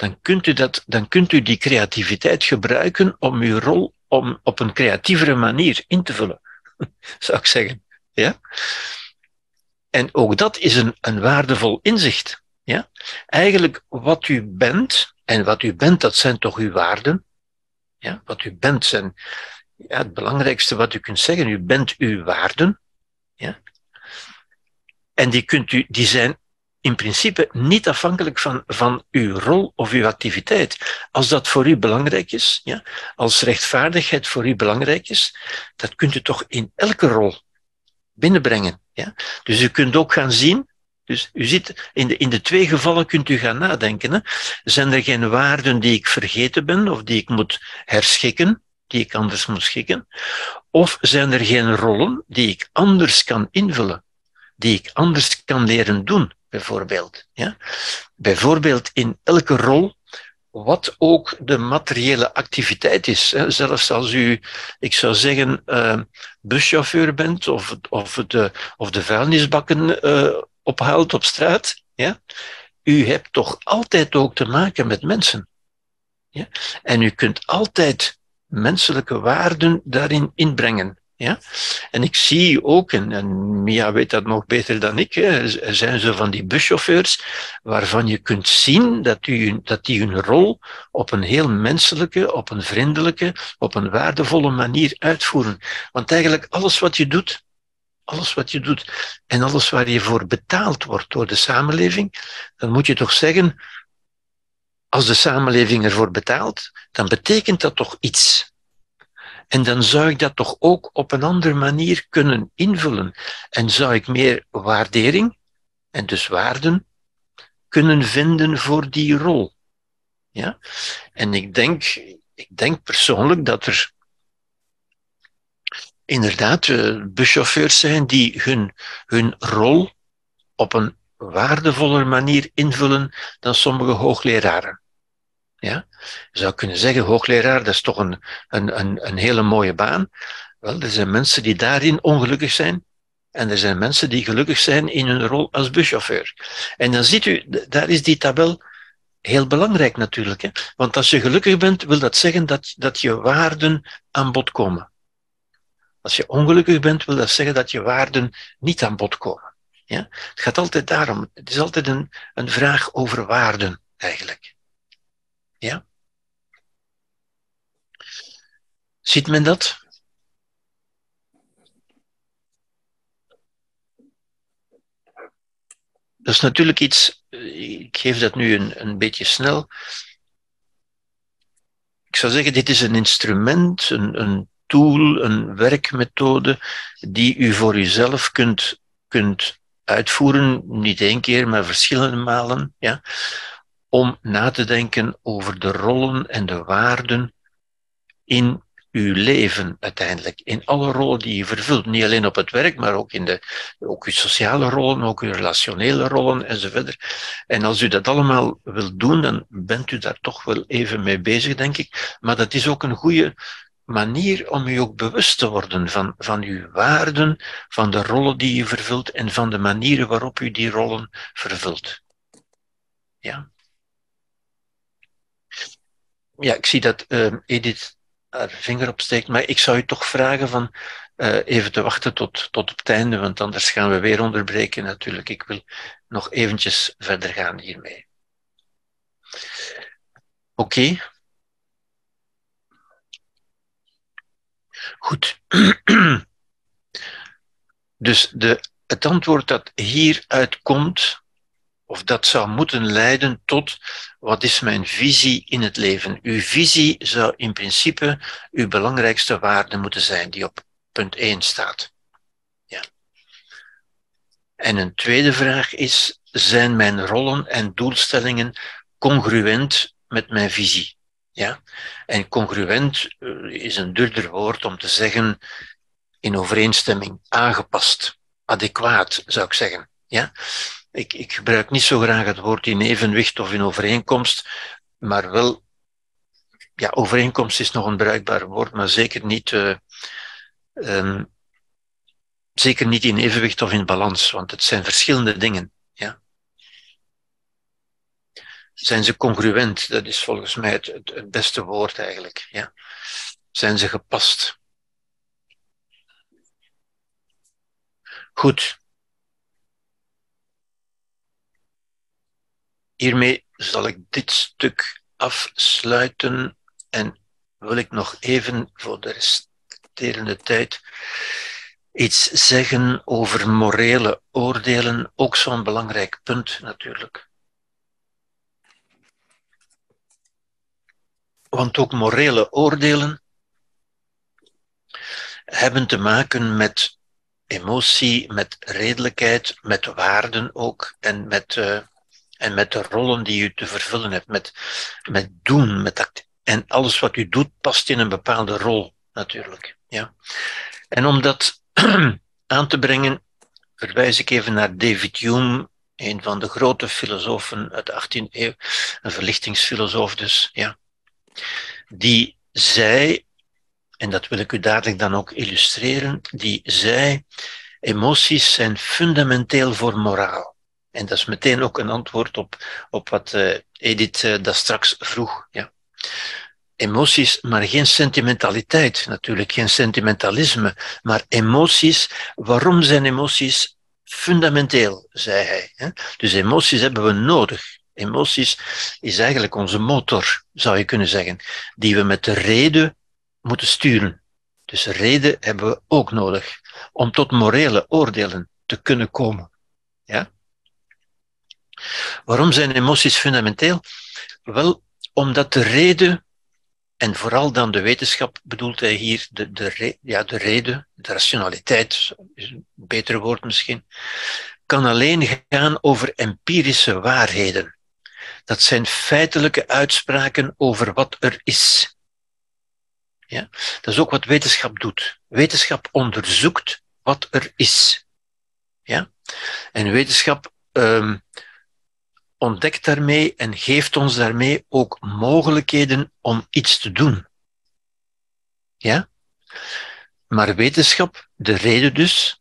dan kunt u, dat, dan kunt u die creativiteit gebruiken om uw rol om op een creatievere manier in te vullen, zou ik zeggen. Ja? En ook dat is een, een waardevol inzicht. Ja? Eigenlijk wat u bent, en wat u bent, dat zijn toch uw waarden. Ja? Wat u bent zijn ja, het belangrijkste wat u kunt zeggen. U bent uw waarden. Ja? En die, kunt u, die zijn in principe niet afhankelijk van, van uw rol of uw activiteit. Als dat voor u belangrijk is, ja, als rechtvaardigheid voor u belangrijk is, dat kunt u toch in elke rol binnenbrengen. Ja? Dus u kunt ook gaan zien, dus u ziet, in de, in de twee gevallen kunt u gaan nadenken. Hè? Zijn er geen waarden die ik vergeten ben of die ik moet herschikken, die ik anders moet schikken? Of zijn er geen rollen die ik anders kan invullen, die ik anders kan leren doen? Bijvoorbeeld. Ja? Bijvoorbeeld in elke rol, wat ook de materiële activiteit is. Hè? Zelfs als u, ik zou zeggen, uh, buschauffeur bent of, of, de, of de vuilnisbakken uh, ophaalt op straat. Ja? U hebt toch altijd ook te maken met mensen. Ja? En u kunt altijd menselijke waarden daarin inbrengen. Ja? En ik zie ook, en, Mia weet dat nog beter dan ik, hè, er zijn zo van die buschauffeurs waarvan je kunt zien dat, u, dat die hun rol op een heel menselijke, op een vriendelijke, op een waardevolle manier uitvoeren. Want eigenlijk alles wat je doet, alles wat je doet en alles waar je voor betaald wordt door de samenleving, dan moet je toch zeggen, als de samenleving ervoor betaalt, dan betekent dat toch iets. En dan zou ik dat toch ook op een andere manier kunnen invullen. En zou ik meer waardering en dus waarden kunnen vinden voor die rol. Ja? En ik denk, ik denk persoonlijk dat er inderdaad uh, buschauffeurs zijn die hun, hun rol op een waardevoller manier invullen dan sommige hoogleraren. Ja? Je zou kunnen zeggen, hoogleraar, dat is toch een, een, een, een hele mooie baan. Wel, er zijn mensen die daarin ongelukkig zijn. En er zijn mensen die gelukkig zijn in hun rol als buschauffeur. En dan ziet u, daar is die tabel heel belangrijk natuurlijk. Hè? Want als je gelukkig bent, wil dat zeggen dat, dat je waarden aan bod komen. Als je ongelukkig bent, wil dat zeggen dat je waarden niet aan bod komen. Ja? Het gaat altijd daarom. Het is altijd een, een vraag over waarden, eigenlijk. Ja? Ziet men dat? Dat is natuurlijk iets, ik geef dat nu een, een beetje snel. Ik zou zeggen, dit is een instrument, een, een tool, een werkmethode die u voor uzelf kunt, kunt uitvoeren, niet één keer, maar verschillende malen. Ja? om na te denken over de rollen en de waarden in uw leven uiteindelijk. In alle rollen die je vervult. Niet alleen op het werk, maar ook in de, ook uw sociale rollen, ook uw relationele rollen enzovoort. En als u dat allemaal wilt doen, dan bent u daar toch wel even mee bezig, denk ik. Maar dat is ook een goede manier om u ook bewust te worden van, van uw waarden, van de rollen die je vervult en van de manieren waarop u die rollen vervult. Ja ja, ik zie dat uh, Edith haar vinger opsteekt, maar ik zou u toch vragen van, uh, even te wachten tot, tot op het einde, want anders gaan we weer onderbreken natuurlijk. Ik wil nog eventjes verder gaan hiermee. Oké. Goed. Dus de, het antwoord dat hieruit komt, of dat zou moeten leiden tot wat is mijn visie in het leven. Uw visie zou in principe uw belangrijkste waarde moeten zijn, die op punt 1 staat. Ja. En een tweede vraag is, zijn mijn rollen en doelstellingen congruent met mijn visie? Ja? En congruent eh, is een duurder woord om te zeggen in overeenstemming, aangepast, adequaat zou ik zeggen. Ja? Ik, ik gebruik niet zo graag het woord in evenwicht of in overeenkomst, maar wel, ja, overeenkomst is nog een bruikbaar woord, maar zeker niet, uh, um, zeker niet in evenwicht of in balans, want het zijn verschillende dingen. Ja. Zijn ze congruent? Dat is volgens mij het, het, het beste woord eigenlijk. Ja. Zijn ze gepast? Goed. Hiermee zal ik dit stuk afsluiten en wil ik nog even voor de resterende tijd iets zeggen over morele oordelen, ook zo'n belangrijk punt natuurlijk. Want ook morele oordelen hebben te maken met emotie, met redelijkheid, met waarden ook en met, uh, en met de rollen die u te vervullen hebt, met, met doen, met act en alles wat u doet past in een bepaalde rol natuurlijk. Ja. En om dat aan te brengen, verwijs ik even naar David Hume, een van de grote filosofen uit de 18e eeuw, een verlichtingsfilosoof dus, ja, die zei en dat wil ik u dadelijk dan ook illustreren, die zei, emoties zijn fundamenteel voor moraal. En dat is meteen ook een antwoord op, op wat uh, Edith uh, daar straks vroeg. Ja. Emoties, maar geen sentimentaliteit, natuurlijk geen sentimentalisme, maar emoties. Waarom zijn emoties fundamenteel, zei hij. Dus emoties hebben we nodig. Emoties is eigenlijk onze motor, zou je kunnen zeggen, die we met de reden moeten sturen. Dus reden hebben we ook nodig om tot morele oordelen te kunnen komen. Ja? Waarom zijn emoties fundamenteel? Wel, omdat de reden, en vooral dan de wetenschap bedoelt hij hier, de, de, ja, de reden, de rationaliteit, is een beter woord misschien, kan alleen gaan over empirische waarheden. Dat zijn feitelijke uitspraken over wat er is. Ja? Dat is ook wat wetenschap doet. Wetenschap onderzoekt wat er is. Ja? En wetenschap um, ontdekt daarmee en geeft ons daarmee ook mogelijkheden om iets te doen. Ja? Maar wetenschap, de reden dus,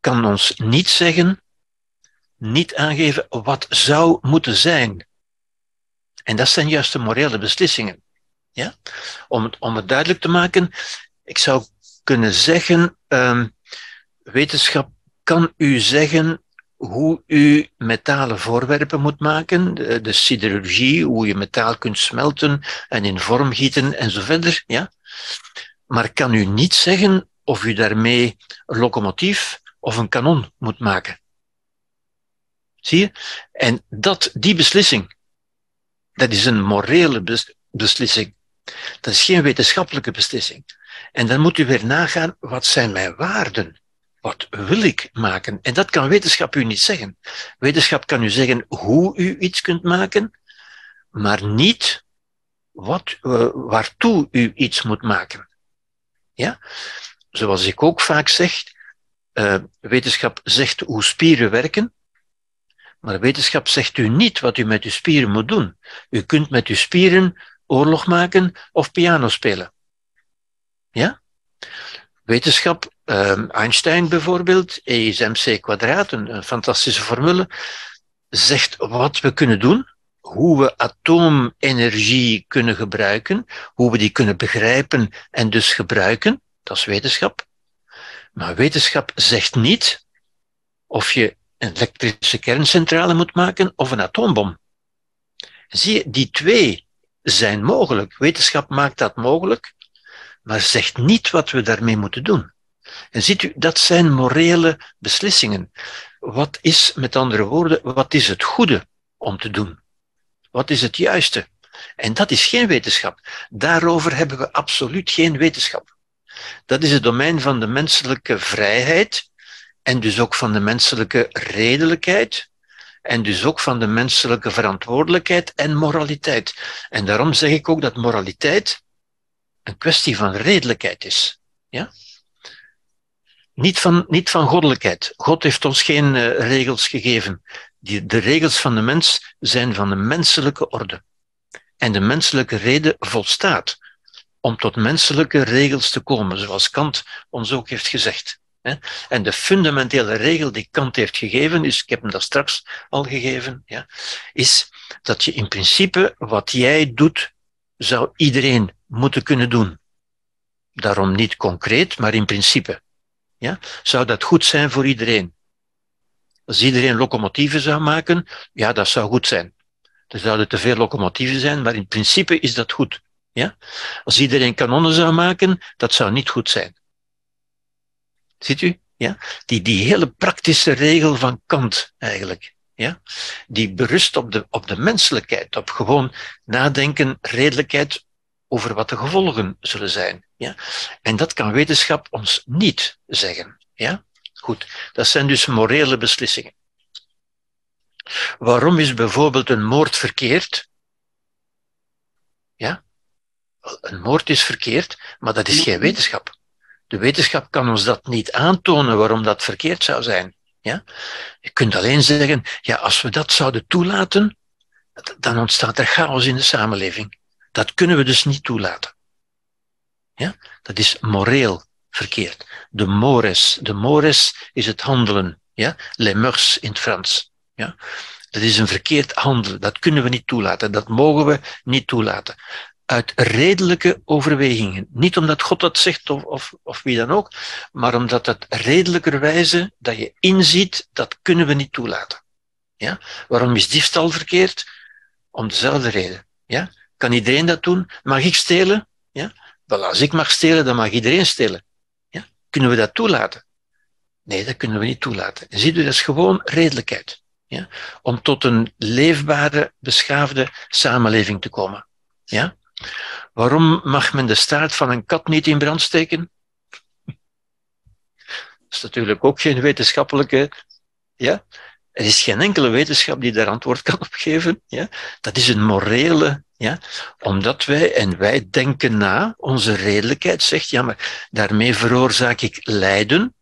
kan ons niet zeggen, niet aangeven wat zou moeten zijn. En dat zijn juist de morele beslissingen. Ja? Om, het, om het duidelijk te maken, ik zou kunnen zeggen, um, wetenschap kan u zeggen hoe u metalen voorwerpen moet maken, de, de siderurgie, hoe je metaal kunt smelten en in vorm gieten en zo verder. Ja? Maar kan u niet zeggen of u daarmee een locomotief of een kanon moet maken. Zie je? En dat, die beslissing, dat is een morele beslissing. Dat is geen wetenschappelijke beslissing. En dan moet u weer nagaan, wat zijn mijn waarden? Wat wil ik maken? En dat kan wetenschap u niet zeggen. Wetenschap kan u zeggen hoe u iets kunt maken, maar niet wat, uh, waartoe u iets moet maken. Ja? Zoals ik ook vaak zeg, uh, wetenschap zegt hoe spieren werken, maar wetenschap zegt u niet wat u met uw spieren moet doen. U kunt met uw spieren oorlog maken of piano spelen. Ja? Wetenschap, um, Einstein bijvoorbeeld, E is mc kwadraat, een, een fantastische formule, zegt wat we kunnen doen, hoe we atoomenergie kunnen gebruiken, hoe we die kunnen begrijpen en dus gebruiken, dat is wetenschap. Maar wetenschap zegt niet of je een elektrische kerncentrale moet maken of een atoombom. Zie je, die twee zijn mogelijk. Wetenschap maakt dat mogelijk, maar zegt niet wat we daarmee moeten doen. En ziet u, dat zijn morele beslissingen. Wat is, met andere woorden, wat is het goede om te doen? Wat is het juiste? En dat is geen wetenschap. Daarover hebben we absoluut geen wetenschap. Dat is het domein van de menselijke vrijheid en dus ook van de menselijke redelijkheid en dus ook van de menselijke verantwoordelijkheid en moraliteit. En daarom zeg ik ook dat moraliteit een kwestie van redelijkheid is. Ja? Niet van, niet van goddelijkheid. God heeft ons geen uh, regels gegeven. Die, de regels van de mens zijn van de menselijke orde. En de menselijke reden volstaat om tot menselijke regels te komen, zoals Kant ons ook heeft gezegd. En de fundamentele regel die Kant heeft gegeven, is, ik heb hem dat straks al gegeven, ja, is dat je in principe wat jij doet, zou iedereen moeten kunnen doen. Daarom niet concreet, maar in principe. Ja? Zou dat goed zijn voor iedereen? Als iedereen locomotieven zou maken, ja, dat zou goed zijn. Er zouden te veel locomotieven zijn, maar in principe is dat goed. Ja? Als iedereen kanonnen zou maken, dat zou niet goed zijn. Ziet u? Ja? Die, die hele praktische regel van Kant eigenlijk. Ja? Die berust op de, op de menselijkheid, op gewoon nadenken, redelijkheid over wat de gevolgen zullen zijn. Ja? En dat kan wetenschap ons niet zeggen. Ja? Goed, dat zijn dus morele beslissingen. Waarom is bijvoorbeeld een moord verkeerd? Ja? Een moord is verkeerd, maar dat is geen wetenschap. De wetenschap kan ons dat niet aantonen waarom dat verkeerd zou zijn. Ja? Je kunt alleen zeggen, ja, als we dat zouden toelaten, dan ontstaat er chaos in de samenleving. Dat kunnen we dus niet toelaten. Ja? Dat is moreel verkeerd. De mores. De mores is het handelen. Ja? Les mœurs in het Frans. Ja? Dat is een verkeerd handelen. Dat kunnen we niet toelaten. Dat mogen we niet toelaten uit redelijke overwegingen. Niet omdat God dat zegt of, of, of wie dan ook, maar omdat het redelijkerwijze dat je inziet, dat kunnen we niet toelaten. Ja? Waarom is diefstal verkeerd? Om dezelfde reden. Ja? Kan iedereen dat doen? Mag ik stelen? Ja? Wel, als ik mag stelen, dan mag iedereen stelen. Ja? Kunnen we dat toelaten? Nee, dat kunnen we niet toelaten. En ziet u, dat is gewoon redelijkheid. Ja? Om tot een leefbare, beschaafde samenleving te komen. Ja? Waarom mag men de staart van een kat niet in brand steken? Dat is natuurlijk ook geen wetenschappelijke. Ja? Er is geen enkele wetenschap die daar antwoord kan op geven. Ja? Dat is een morele. Ja? Omdat wij, en wij denken na, onze redelijkheid zegt, ja, maar daarmee veroorzaak ik lijden.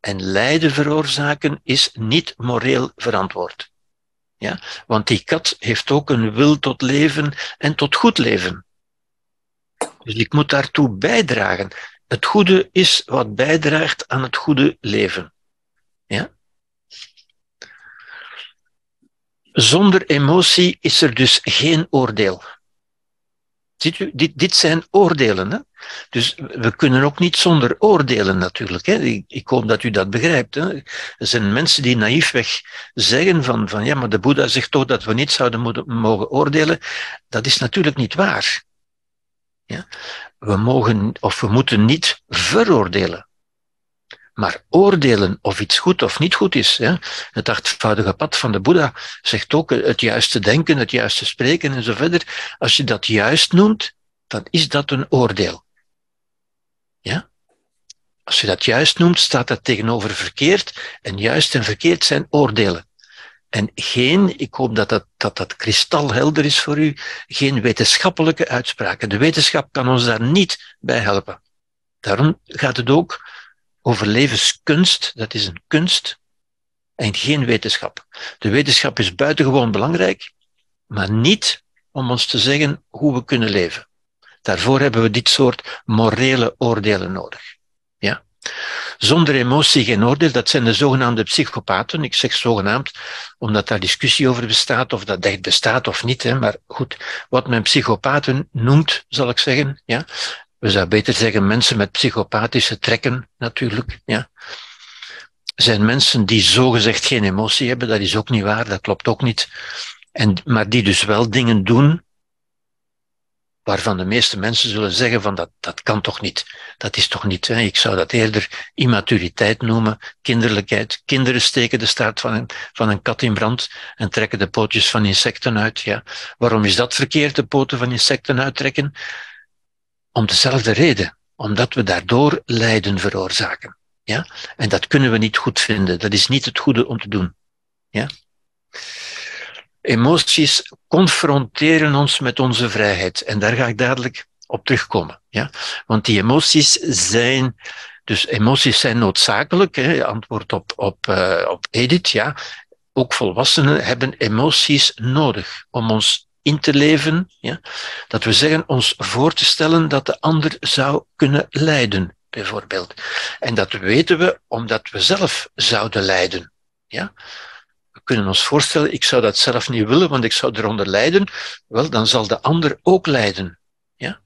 En lijden veroorzaken is niet moreel verantwoord. Ja? Want die kat heeft ook een wil tot leven en tot goed leven. Dus ik moet daartoe bijdragen. Het goede is wat bijdraagt aan het goede leven. Ja? Zonder emotie is er dus geen oordeel. Ziet u, dit, dit zijn oordelen. Hè? Dus we kunnen ook niet zonder oordelen natuurlijk. Hè? Ik, ik hoop dat u dat begrijpt. Hè? Er zijn mensen die naïefweg zeggen van, van ja, maar de Boeddha zegt toch dat we niet zouden moeten, mogen oordelen. Dat is natuurlijk niet waar. Ja? We mogen of we moeten niet veroordelen. Maar oordelen of iets goed of niet goed is. Hè? Het achtvoudige pad van de Boeddha zegt ook het juiste denken, het juiste spreken en zo verder. Als je dat juist noemt, dan is dat een oordeel. Ja? Als je dat juist noemt, staat dat tegenover verkeerd. En juist en verkeerd zijn oordelen. En geen, ik hoop dat dat, dat dat kristalhelder is voor u, geen wetenschappelijke uitspraken. De wetenschap kan ons daar niet bij helpen. Daarom gaat het ook over levenskunst, dat is een kunst en geen wetenschap. De wetenschap is buitengewoon belangrijk, maar niet om ons te zeggen hoe we kunnen leven. Daarvoor hebben we dit soort morele oordelen nodig. Ja? Zonder emotie geen oordeel, dat zijn de zogenaamde psychopaten. Ik zeg zogenaamd, omdat daar discussie over bestaat, of dat echt bestaat of niet. Hè. Maar goed, wat men psychopaten noemt, zal ik zeggen, ja, we zouden beter zeggen mensen met psychopathische trekken natuurlijk, ja, zijn mensen die zogezegd geen emotie hebben. Dat is ook niet waar, dat klopt ook niet. En, maar die dus wel dingen doen waarvan de meeste mensen zullen zeggen van dat, dat kan toch niet. Dat is toch niet. Hè? Ik zou dat eerder immaturiteit noemen, kinderlijkheid. Kinderen steken de staart van een, van een kat in brand en trekken de pootjes van insecten uit. Ja. Waarom is dat verkeerd, de poten van insecten uittrekken? Om dezelfde reden. Omdat we daardoor lijden veroorzaken. Ja? En dat kunnen we niet goed vinden. Dat is niet het goede om te doen. Ja? Emoties confronteren ons met onze vrijheid. En daar ga ik dadelijk op terugkomen. Ja? Want die emoties zijn, dus emoties zijn noodzakelijk, hè, antwoord op, op, uh, op Edith, ja. Ook volwassenen hebben emoties nodig om ons in te leven. Ja? Dat we zeggen ons voor te stellen dat de ander zou kunnen lijden, bijvoorbeeld. En dat weten we omdat we zelf zouden lijden. Ja? kunnen ons voorstellen, ik zou dat zelf niet willen, want ik zou eronder lijden. Wel, dan zal de ander ook lijden. Ja?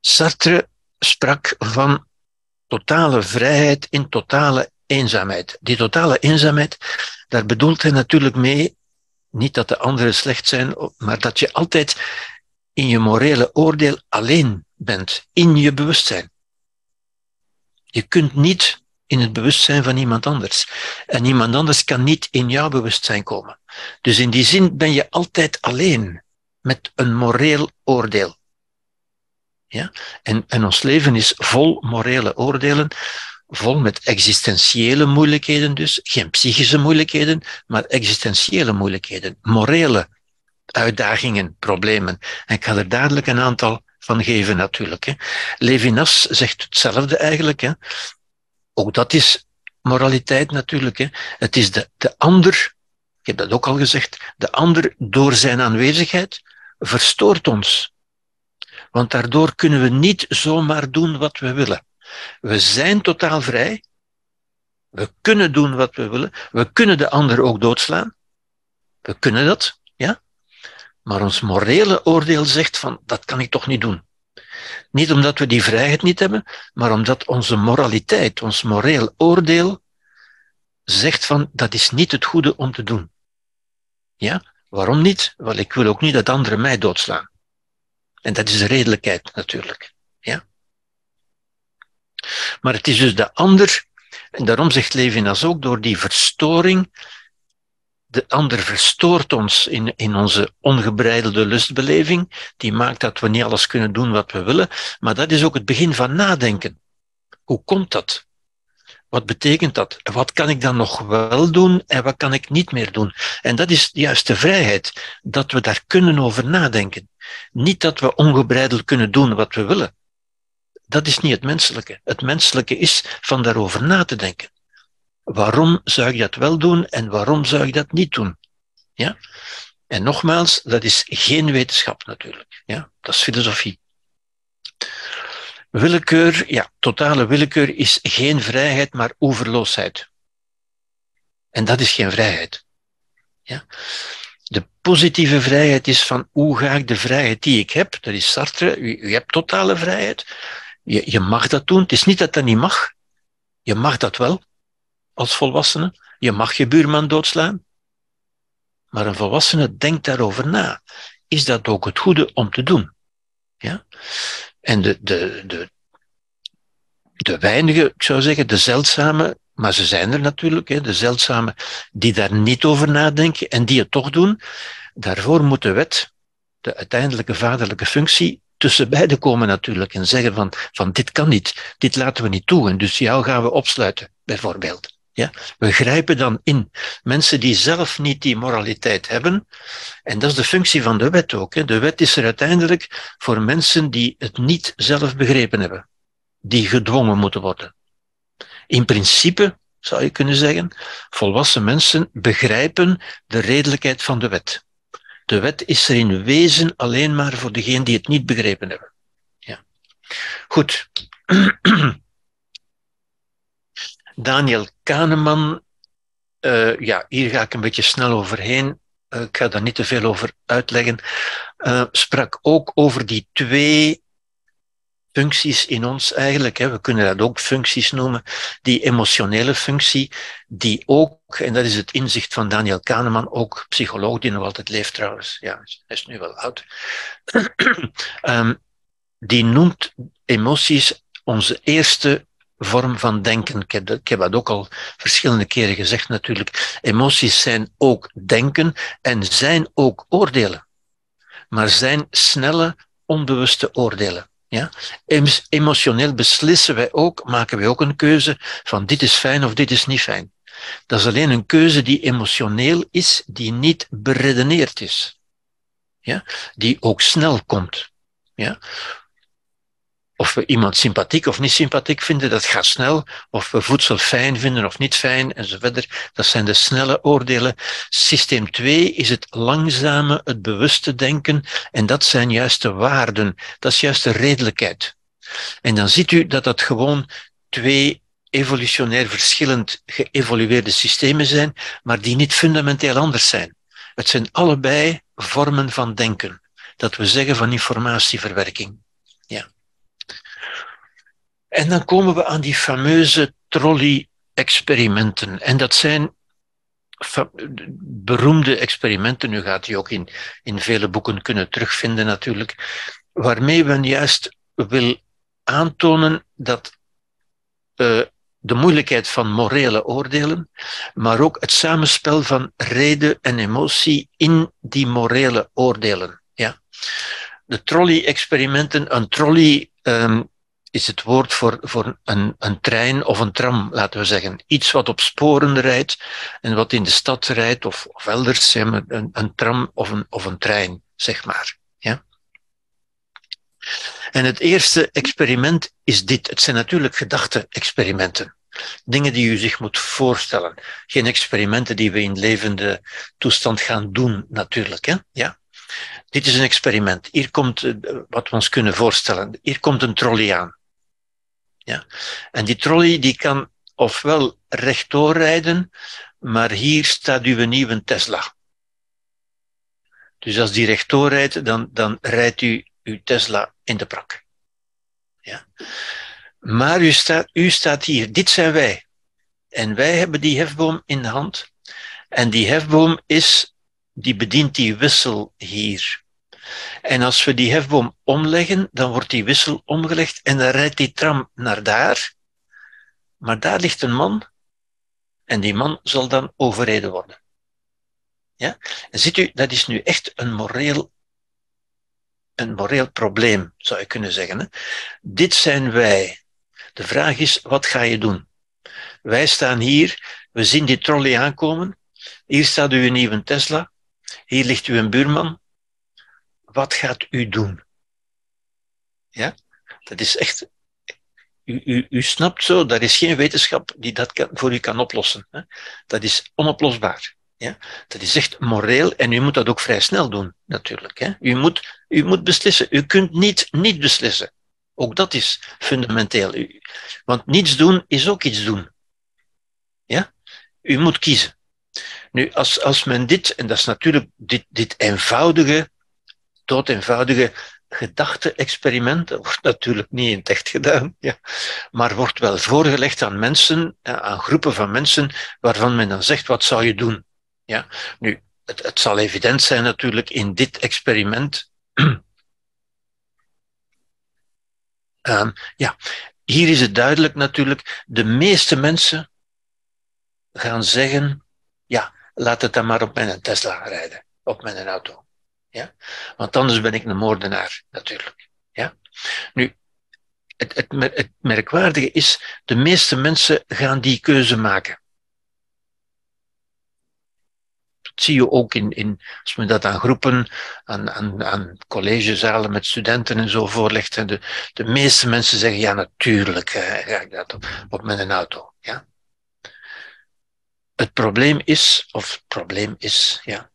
Sartre sprak van totale vrijheid in totale eenzaamheid. Die totale eenzaamheid, daar bedoelt hij natuurlijk mee, niet dat de anderen slecht zijn, maar dat je altijd in je morele oordeel alleen bent, in je bewustzijn. Je kunt niet in het bewustzijn van iemand anders. En iemand anders kan niet in jouw bewustzijn komen. Dus in die zin ben je altijd alleen met een moreel oordeel. Ja? En, en ons leven is vol morele oordelen, vol met existentiële moeilijkheden dus, geen psychische moeilijkheden, maar existentiële moeilijkheden, morele uitdagingen, problemen. En ik ga er dadelijk een aantal van geven natuurlijk. Hè. Levinas zegt hetzelfde eigenlijk. Hè. Ook dat is moraliteit natuurlijk. Hè. Het is de, de ander, ik heb dat ook al gezegd, de ander door zijn aanwezigheid verstoort ons. Want daardoor kunnen we niet zomaar doen wat we willen. We zijn totaal vrij. We kunnen doen wat we willen. We kunnen de ander ook doodslaan. We kunnen dat, ja. Maar ons morele oordeel zegt van, dat kan ik toch niet doen. Niet omdat we die vrijheid niet hebben, maar omdat onze moraliteit, ons moreel oordeel, zegt van dat is niet het goede om te doen. Ja? Waarom niet? Wel, ik wil ook niet dat anderen mij doodslaan. En dat is de redelijkheid natuurlijk. Ja? Maar het is dus de ander, en daarom zegt Levinas ook, door die verstoring de ander verstoort ons in, in onze ongebreidelde lustbeleving. Die maakt dat we niet alles kunnen doen wat we willen. Maar dat is ook het begin van nadenken. Hoe komt dat? Wat betekent dat? Wat kan ik dan nog wel doen en wat kan ik niet meer doen? En dat is juist de vrijheid, dat we daar kunnen over nadenken. Niet dat we ongebreideld kunnen doen wat we willen. Dat is niet het menselijke. Het menselijke is van daarover na te denken. Waarom zou ik dat wel doen en waarom zou ik dat niet doen? Ja? En nogmaals, dat is geen wetenschap natuurlijk. Ja? Dat is filosofie. Willekeur, ja, totale willekeur is geen vrijheid, maar overloosheid. En dat is geen vrijheid. Ja? De positieve vrijheid is van hoe ga ik de vrijheid die ik heb, dat is Sartre, u, u hebt totale vrijheid, je, je mag dat doen. Het is niet dat dat niet mag, je mag dat wel als volwassene. Je mag je buurman doodslaan. Maar een volwassene denkt daarover na. Is dat ook het goede om te doen? Ja? En de, de, de, de weinige, ik zou zeggen, de zeldzame, maar ze zijn er natuurlijk, hè, de zeldzame die daar niet over nadenken en die het toch doen, daarvoor moet de wet, de uiteindelijke vaderlijke functie, tussen beiden komen natuurlijk en zeggen van, van dit kan niet, dit laten we niet toe en dus jou gaan we opsluiten, bijvoorbeeld. Ja? We grijpen dan in. Mensen die zelf niet die moraliteit hebben, en dat is de functie van de wet ook. Hè. De wet is er uiteindelijk voor mensen die het niet zelf begrepen hebben, die gedwongen moeten worden. In principe zou je kunnen zeggen, volwassen mensen begrijpen de redelijkheid van de wet. De wet is er in wezen alleen maar voor degenen die het niet begrepen hebben. Ja. Goed. Daniel Kahneman, uh, ja, hier ga ik een beetje snel overheen. ik ga daar niet te veel over uitleggen, sprak ook over die twee functies in ons eigenlijk. Hè. We kunnen dat ook functies noemen. Die emotionele functie, die ook, en dat is het inzicht van Daniel Kahneman, ook psycholoog die nog altijd leeft trouwens. Ja, hij is nu wel oud. um, die noemt emoties onze eerste vorm van denken. Ik heb dat ook al verschillende keren gezegd natuurlijk. Emoties zijn ook denken en zijn ook oordelen. Maar zijn snelle, onbewuste oordelen. Ja? Emotioneel beslissen wij ook, maken wij ook een keuze van dit is fijn of dit is niet fijn. Dat is alleen een keuze die emotioneel is, die niet beredeneerd is. Ja? Die ook snel komt. Ja? Of we iemand sympathiek of niet sympathiek vinden, dat gaat snel. Of we voedsel fijn vinden of niet fijn, enzovoort. Dat zijn de snelle oordelen. Systeem 2 is het langzame, het bewuste denken. En dat zijn juist de waarden. Dat is juist de redelijkheid. En dan ziet u dat dat gewoon twee evolutionair verschillend geëvolueerde systemen zijn, maar die niet fundamenteel anders zijn. Het zijn allebei vormen van denken. Dat we zeggen van informatieverwerking. Ja. En dan komen we aan die fameuze trolley-experimenten. En dat zijn beroemde experimenten, nu gaat u ook in, in vele boeken kunnen terugvinden natuurlijk, waarmee men juist wil aantonen dat uh, de moeilijkheid van morele oordelen, maar ook het samenspel van reden en emotie in die morele oordelen. Ja. De trolley-experimenten, een trolley um, is het woord voor, voor een, een trein of een tram, laten we zeggen. Iets wat op sporen rijdt en wat in de stad rijdt of, of elders, een, een tram of een, of een trein, zeg maar. Ja? En het eerste experiment is dit. Het zijn natuurlijk gedachte-experimenten. Dingen die u zich moet voorstellen. Geen experimenten die we in levende toestand gaan doen, natuurlijk. Hè? Ja? Dit is een experiment. Hier komt eh, wat we ons kunnen voorstellen. Hier komt een trolley aan. Ja. En die trolley die kan ofwel rechtdoor rijden, maar hier staat uw nieuwe Tesla. Dus als die rechtdoor rijdt, dan, dan rijdt u uw Tesla in de prak. Ja. Maar u staat, u staat hier, dit zijn wij. En wij hebben die hefboom in de hand. En die hefboom is, die bedient die wissel hier. En als we die hefboom omleggen, dan wordt die wissel omgelegd en dan rijdt die tram naar daar. Maar daar ligt een man en die man zal dan overreden worden. Ja? Ziet u, dat is nu echt een moreel, een moreel probleem, zou je kunnen zeggen. Hè? Dit zijn wij. De vraag is, wat ga je doen? Wij staan hier, we zien die trolley aankomen. Hier staat uw nieuwe Tesla. Hier ligt uw buurman wat gaat u doen? Ja, dat is echt. U, u, u snapt zo, dat is geen wetenschap die dat voor u kan oplossen. Hè? Dat is onoplosbaar. Ja? Dat is echt moreel en u moet dat ook vrij snel doen, natuurlijk. Hè? U, moet, u moet beslissen. U kunt niet niet beslissen. Ook dat is fundamenteel. Want niets doen is ook iets doen. Ja? U moet kiezen. Nu, als, als men dit, en dat is natuurlijk dit, dit eenvoudige dood eenvoudige gedachte-experimenten wordt natuurlijk niet in het echt gedaan, ja, maar wordt wel voorgelegd aan mensen, aan groepen van mensen, waarvan men dan zegt, wat zou je doen? Ja, nu, het, het zal evident zijn natuurlijk in dit experiment. um, ja, hier is het duidelijk natuurlijk, de meeste mensen gaan zeggen, ja, laat het dan maar op mijn Tesla rijden, op mijn auto. Ja? Want anders ben ik een moordenaar, natuurlijk. Ja? Nu, het, het, merkwaardige is, de meeste mensen gaan die keuze maken. Dat zie je ook in, in als men dat aan groepen, aan, collegezalen met studenten en zo voorlegt. En de, de meeste mensen zeggen, ja natuurlijk eh, ga ik dat op, op mijn auto. Ja? Het probleem is, of het probleem is, ja,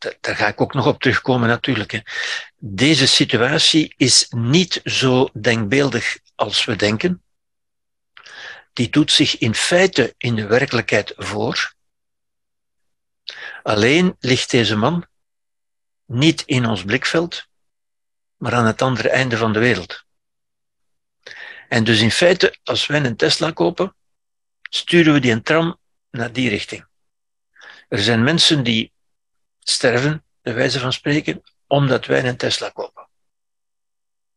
daar ga ik ook nog op terugkomen natuurlijk. Hè. Deze situatie is niet zo denkbeeldig als we denken. Die doet zich in feite in de werkelijkheid voor. Alleen ligt deze man niet in ons blikveld, maar aan het andere einde van de wereld. En dus in feite, als wij een Tesla kopen, sturen we die een tram naar die richting. Er zijn mensen die sterven, bij wijze van spreken, omdat wij een Tesla kopen.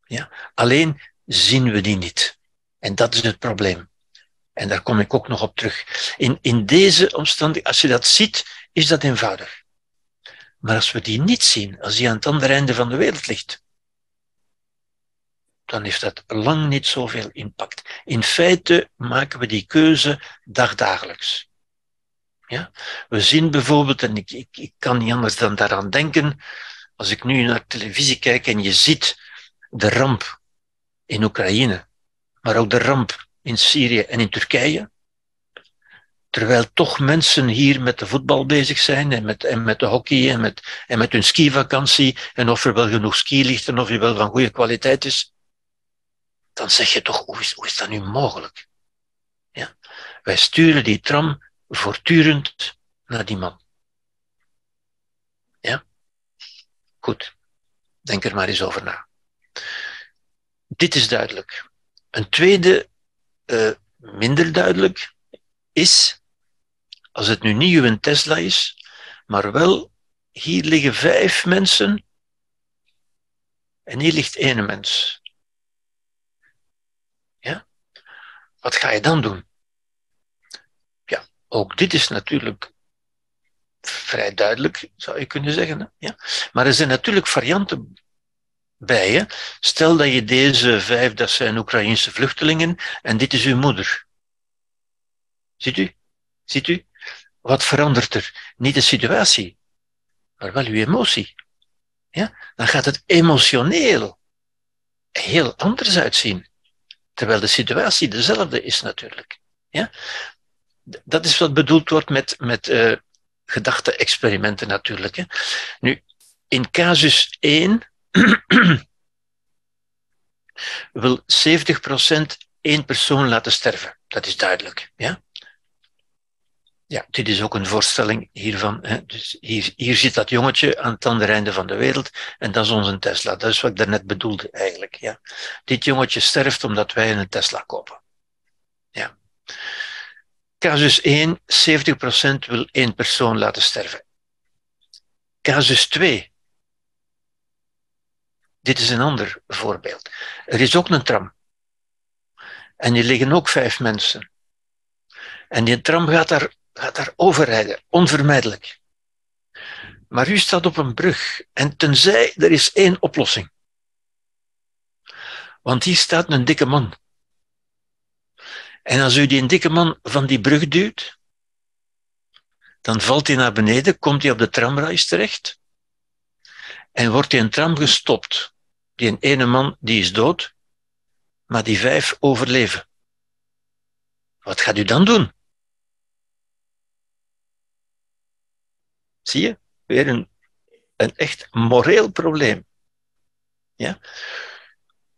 Ja? Alleen zien we die niet. En dat is het probleem. En daar kom ik ook nog op terug. In, in deze omstandigheden, als je dat ziet, is dat eenvoudig. Maar als we die niet zien, als die aan het andere einde van de wereld ligt, dan heeft dat lang niet zoveel impact. In feite maken we die keuze dagdagelijks. Ja? We zien bijvoorbeeld, en ik, ik, ik kan niet anders dan daaraan denken, als ik nu naar televisie kijk en je ziet de ramp in Oekraïne, maar ook de ramp in Syrië en in Turkije, terwijl toch mensen hier met de voetbal bezig zijn en met, en met de hockey en met, en met hun skivakantie en of er wel genoeg ski of die wel van goede kwaliteit is, dan zeg je toch, hoe is, hoe is dat nu mogelijk? Ja? Wij sturen die tram voortdurend naar die man. Ja? Goed. Denk er maar eens over na. Dit is duidelijk. Een tweede, uh, minder duidelijk, is, als het nu niet uw Tesla is, maar wel, hier liggen vijf mensen en hier ligt één mens. Ja? Wat ga je dan doen? Ook dit is natuurlijk vrij duidelijk, zou je kunnen zeggen. Ja? Maar er zijn natuurlijk varianten bij je. Stel dat je deze vijf, dat zijn Oekraïnse vluchtelingen, en dit is uw moeder. Ziet u? Ziet u? Wat verandert er? Niet de situatie, maar wel uw emotie. Ja? Dan gaat het emotioneel heel anders uitzien. Terwijl de situatie dezelfde is natuurlijk. Ja? Dat is wat bedoeld wordt met, met uh, gedachte-experimenten natuurlijk. Hè. Nu, in casus 1 wil 70% één persoon laten sterven. Dat is duidelijk. Ja? Ja, dit is ook een voorstelling hiervan. Hè. Dus hier, hier zit dat jongetje aan het andere einde van de wereld en dat is onze Tesla. Dat is wat ik daarnet bedoelde eigenlijk. Ja. Dit jongetje sterft omdat wij een Tesla kopen. Ja. Casus 1, 70% wil één persoon laten sterven. Casus 2. Dit is een ander voorbeeld. Er is ook een tram. En hier liggen ook vijf mensen. En die tram gaat daar gaat daar overrijden, onvermijdelijk. Maar u staat op een brug en tenzij er is één oplossing. Want hier staat een dikke man. En als u die dikke man van die brug duwt, dan valt hij naar beneden, komt hij op de tramreis terecht en wordt hij een tram gestopt. Die ene man die is dood, maar die vijf overleven. Wat gaat u dan doen? Zie je? Weer een, een echt moreel probleem. Ja?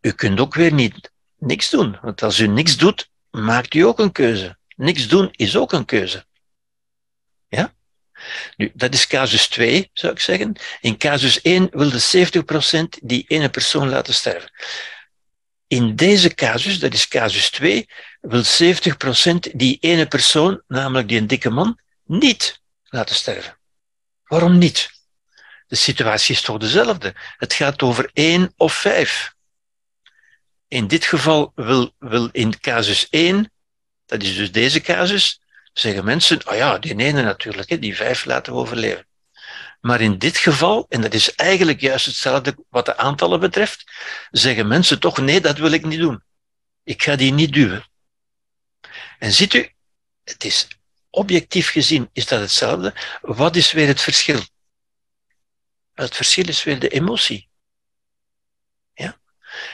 U kunt ook weer niet niks doen. Want als u niks doet, maakt u ook een keuze. Niks doen is ook een keuze. Ja? Nu, dat is casus 2, zou ik zeggen. In casus 1 wil de 70% die ene persoon laten sterven. In deze casus, dat is casus 2, wil 70% die ene persoon, namelijk die een dikke man, niet laten sterven. Waarom niet? De situatie is toch dezelfde. Het gaat over één of vijf. In dit geval wil, wil in casus 1, dat is dus deze casus, zeggen mensen, oh ja, die ene natuurlijk, die vijf laten overleven. Maar in dit geval, en dat is eigenlijk juist hetzelfde wat de aantallen betreft, zeggen mensen toch, nee, dat wil ik niet doen. Ik ga die niet duwen. En ziet u, het is objectief gezien is dat hetzelfde. Wat is weer het verschil? Het verschil is weer de emotie.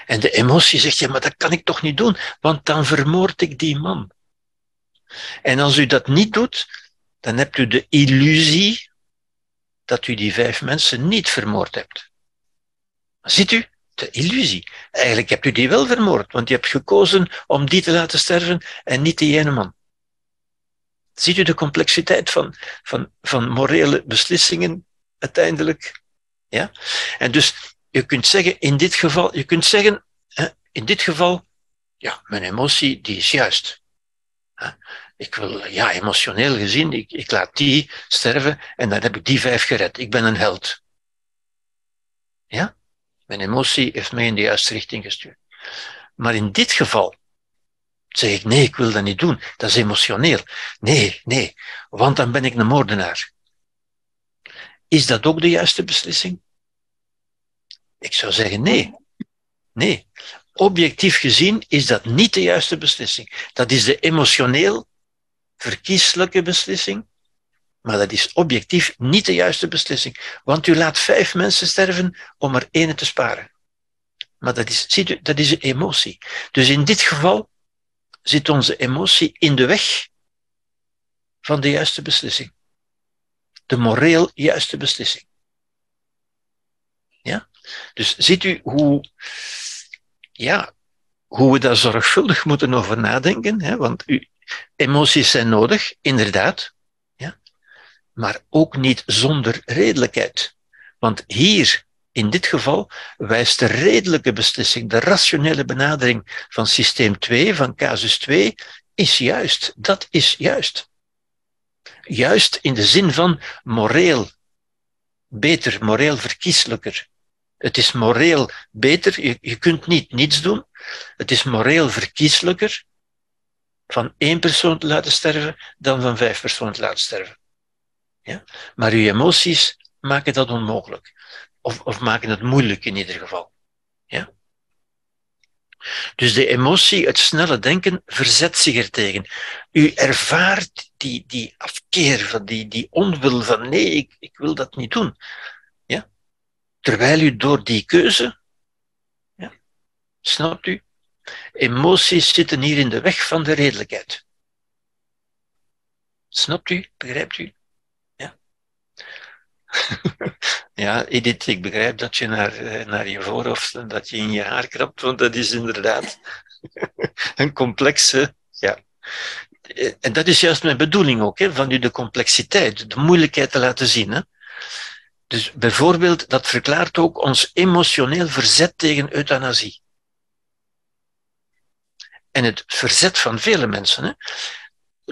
En de emotie zegt, ja, maar dat kan ik toch niet doen, want dan vermoord ik die man. En als u dat niet doet, dan hebt u de illusie dat u die vijf mensen niet vermoord hebt. ziet u? De illusie. Eigenlijk hebt u die wel vermoord, want je hebt gekozen om die te laten sterven en niet die ene man. Ziet u de complexiteit van, van, van morele beslissingen uiteindelijk? Ja? En dus je kunt zeggen, in dit geval, je kunt zeggen, in dit geval, ja, mijn emotie, die is juist. Ik wil, ja, emotioneel gezien, ik, ik laat die sterven en dan heb ik die vijf gered. Ik ben een held. Ja? Mijn emotie heeft mij in de juiste richting gestuurd. Maar in dit geval zeg ik, nee, ik wil dat niet doen. Dat is emotioneel. Nee, nee, want dan ben ik een moordenaar. Is dat ook de juiste beslissing? Ik zou zeggen nee. Nee. Objectief gezien is dat niet de juiste beslissing. Dat is de emotioneel verkieslijke beslissing, maar dat is objectief niet de juiste beslissing. Want u laat vijf mensen sterven om er ene te sparen. Maar dat is, ziet u, dat is een emotie. Dus in dit geval zit onze emotie in de weg van de juiste beslissing. De moreel juiste beslissing. Dus ziet u hoe, ja, hoe we daar zorgvuldig moeten over nadenken. Hè? Want u, emoties zijn nodig, inderdaad. Ja? Maar ook niet zonder redelijkheid. Want hier, in dit geval, wijst de redelijke beslissing, de rationele benadering van systeem 2, van casus 2, is juist. Dat is juist. Juist in de zin van moreel beter, moreel verkieslijker. Het is moreel beter, je, je kunt niet niets doen. Het is moreel verkieslijker van één persoon te laten sterven dan van vijf personen te laten sterven. Ja? Maar uw emoties maken dat onmogelijk. Of, of maken het moeilijk in ieder geval. Ja? Dus de emotie, het snelle denken, verzet zich ertegen. U ervaart die, die afkeer, van die, die onwil van nee, ik, ik wil dat niet doen. Terwijl u door die keuze, ja, snapt u, emoties zitten hier in de weg van de redelijkheid. Snapt u? Begrijpt u? Ja. ja, Edith, ik begrijp dat je naar, eh, naar je voorhoofd, dat je in je haar krabt, want dat is inderdaad een complexe, ja. En dat is juist mijn bedoeling ook, hè, van u de complexiteit, de moeilijkheid te laten zien. Hè. Dus bijvoorbeeld, dat verklaart ook ons emotioneel verzet tegen euthanasie. En het verzet van vele mensen, hè,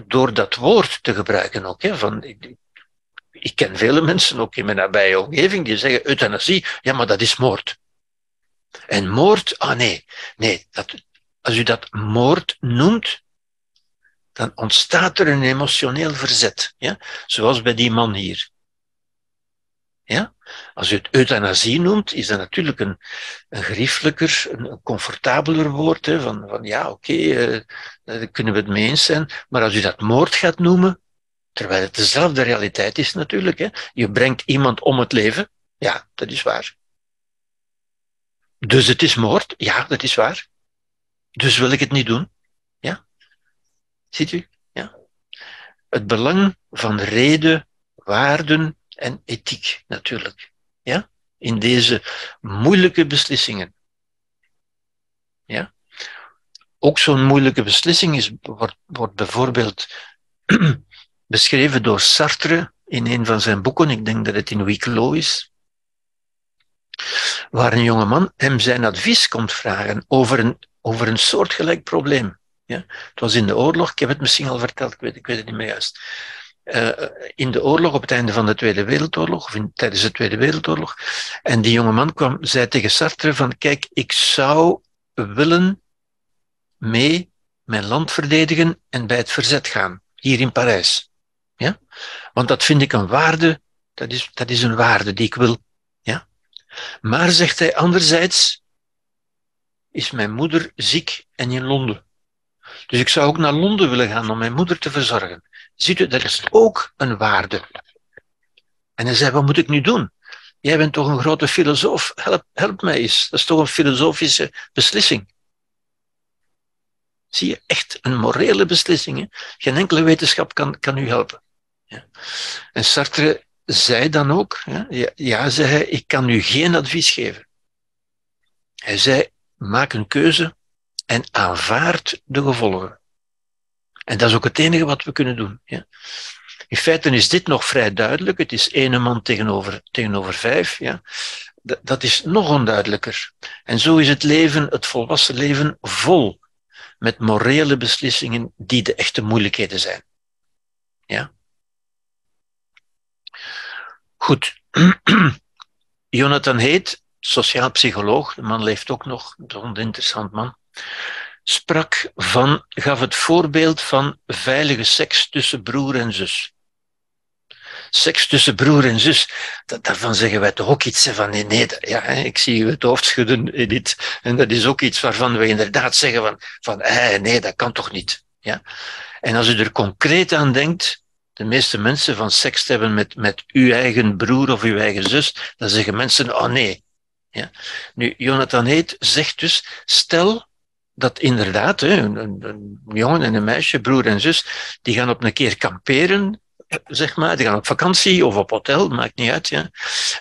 door dat woord te gebruiken ook. Hè, van, ik, ik ken vele mensen, ook in mijn nabije omgeving, die zeggen euthanasie, ja, maar dat is moord. En moord, ah nee, nee, dat, als u dat moord noemt, dan ontstaat er een emotioneel verzet. Ja? Zoals bij die man hier. Ja? Als u het euthanasie noemt, is dat natuurlijk een, een een, comfortabeler woord. Hè, van, van ja, oké, uh, daar kunnen we het mee eens zijn. Maar als u dat moord gaat noemen, terwijl het dezelfde realiteit is natuurlijk. Hè, je brengt iemand om het leven. Ja, dat is waar. Dus het is moord. Ja, dat is waar. Dus wil ik het niet doen. Ja. Ziet u? Ja. Het belang van reden, waarden, en ethiek natuurlijk. Ja? In deze moeilijke beslissingen. Ja? Ook zo'n moeilijke beslissing is, wordt, wordt bijvoorbeeld beschreven door Sartre in een van zijn boeken, ik denk dat het in Wicklow is, waar een jongeman hem zijn advies komt vragen over een, over een soortgelijk probleem. Ja? Het was in de oorlog, ik heb het misschien al verteld, ik weet, ik weet het niet meer juist uh, in de oorlog, op het einde van de Tweede Wereldoorlog, of in, tijdens de Tweede Wereldoorlog. En die jonge man kwam, zei tegen Sartre van, kijk, ik zou willen mee mijn land verdedigen en bij het verzet gaan, hier in Parijs. Ja? Want dat vind ik een waarde, dat is, dat is een waarde die ik wil. Ja? Maar, zegt hij, anderzijds is mijn moeder ziek en in Londen. Dus ik zou ook naar Londen willen gaan om mijn moeder te verzorgen. Ziet u, dat is ook een waarde. En hij zei, wat moet ik nu doen? Jij bent toch een grote filosoof, help, help mij eens. Dat is toch een filosofische beslissing. Zie je, echt een morele beslissing. Hè? Geen enkele wetenschap kan, kan u helpen. Ja. En Sartre zei dan ook, ja, ja, zei hij, ik kan u geen advies geven. Hij zei, maak een keuze en aanvaard de gevolgen. En dat is ook het enige wat we kunnen doen. Ja. In feite is dit nog vrij duidelijk. Het is ene man tegenover, tegenover vijf. Ja. Dat, is nog onduidelijker. En zo is het leven, het volwassen leven, vol met morele beslissingen die de echte moeilijkheden zijn. Ja? Goed. Jonathan Heet, sociaal psycholoog, de man leeft ook nog, een interessant man, sprak van, gaf het voorbeeld van veilige seks tussen broer en zus. Seks tussen broer en zus, daarvan zeggen wij toch ook iets van nee, nee, ja, ik zie u het hoofd schudden, Edith, en dat is ook iets waarvan we inderdaad zeggen van, van nee, dat kan toch niet. Ja? En als u er concreet aan denkt, de meeste mensen van seks hebben met, met uw eigen broer of uw eigen zus, dan zeggen mensen, oh nee. Ja? Nu, Jonathan Heet zegt dus, stel dat inderdaad, een, een, jongen en een meisje, broer en zus, die gaan op een keer kamperen, zeg maar, die gaan op vakantie of op hotel, maakt niet uit. Ja.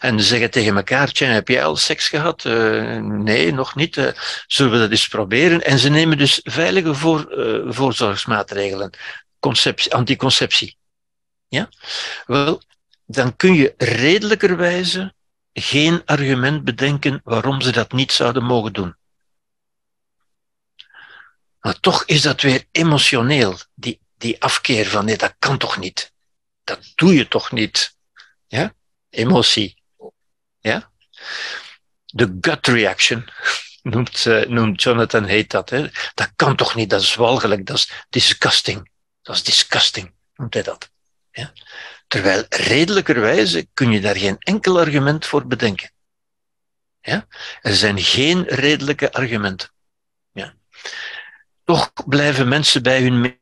En ze zeggen tegen elkaar, tja, heb jij al seks gehad? Uh, nee, nog niet. Uh, zullen we dat eens proberen? En ze nemen dus veilige voor, uh, voorzorgsmaatregelen, conceptie, anticonceptie. Ja? Wel, dan kun je redelijkerwijze geen argument bedenken waarom ze dat niet zouden mogen doen. Maar toch is dat weer emotioneel, die, die afkeer van nee, dat kan toch niet. Dat doe je toch niet. Ja? Emotie. Ja? De gut reaction, noemt, uh, noemt Jonathan Haidt dat. Hè? Dat kan toch niet, dat is walgelijk, dat is disgusting. Dat is disgusting, noemt hij dat. Ja? Terwijl redelijkerwijze kun je daar geen enkel argument voor bedenken. Ja? Er zijn geen redelijke argumenten. Toch blijven mensen bij hun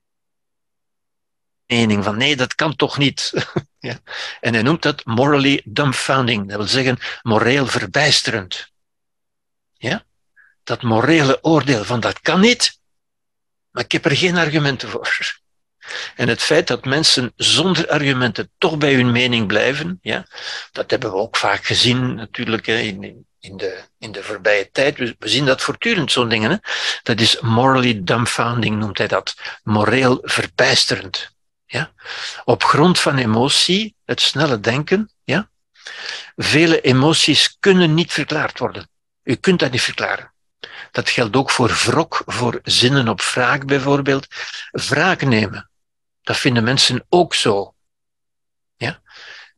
mening van nee, dat kan toch niet. ja? En hij noemt dat morally dumbfounding, dat wil zeggen moreel verbijsterend. Ja? Dat morele oordeel van dat kan niet, maar ik heb er geen argumenten voor. En het feit dat mensen zonder argumenten toch bij hun mening blijven, ja, dat hebben we ook vaak gezien natuurlijk in, in, de, in de voorbije tijd. We, zien dat voortdurend, zo'n dingen. Hè. Dat is morally dumbfounding, noemt hij dat. Moreel verbijsterend. Ja? Op grond van emotie, het snelle denken, ja? vele emoties kunnen niet verklaard worden. U kunt dat niet verklaren. Dat geldt ook voor wrok, voor zinnen op wraak bijvoorbeeld. Wraak nemen, dat vinden mensen ook zo.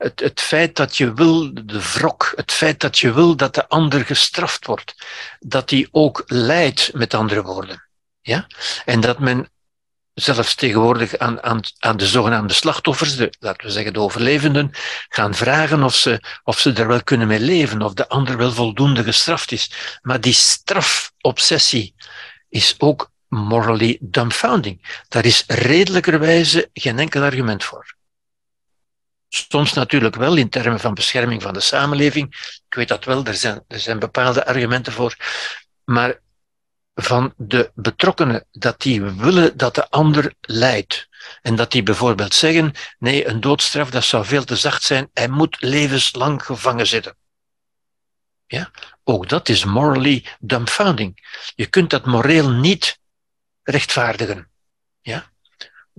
Het, het feit dat je wil, de wrok, het feit dat je wil dat de ander gestraft wordt, dat die ook lijdt, met andere woorden. Ja? En dat men zelfs tegenwoordig aan, aan, aan de zogenaamde slachtoffers, de, laten we zeggen de overlevenden, gaan vragen of ze, of ze er wel kunnen mee leven, of de ander wel voldoende gestraft is. Maar die strafobsessie is ook morally dumbfounding. Daar is redelijkerwijze geen enkel argument voor. Soms natuurlijk wel in termen van bescherming van de samenleving. Ik weet dat wel, er zijn, er zijn bepaalde argumenten voor. Maar van de betrokkenen, dat die willen dat de ander lijdt. En dat die bijvoorbeeld zeggen, nee, een doodstraf, dat zou veel te zacht zijn, hij moet levenslang gevangen zitten. Ja? Ook dat is morally dumbfounding. Je kunt dat moreel niet rechtvaardigen. Ja?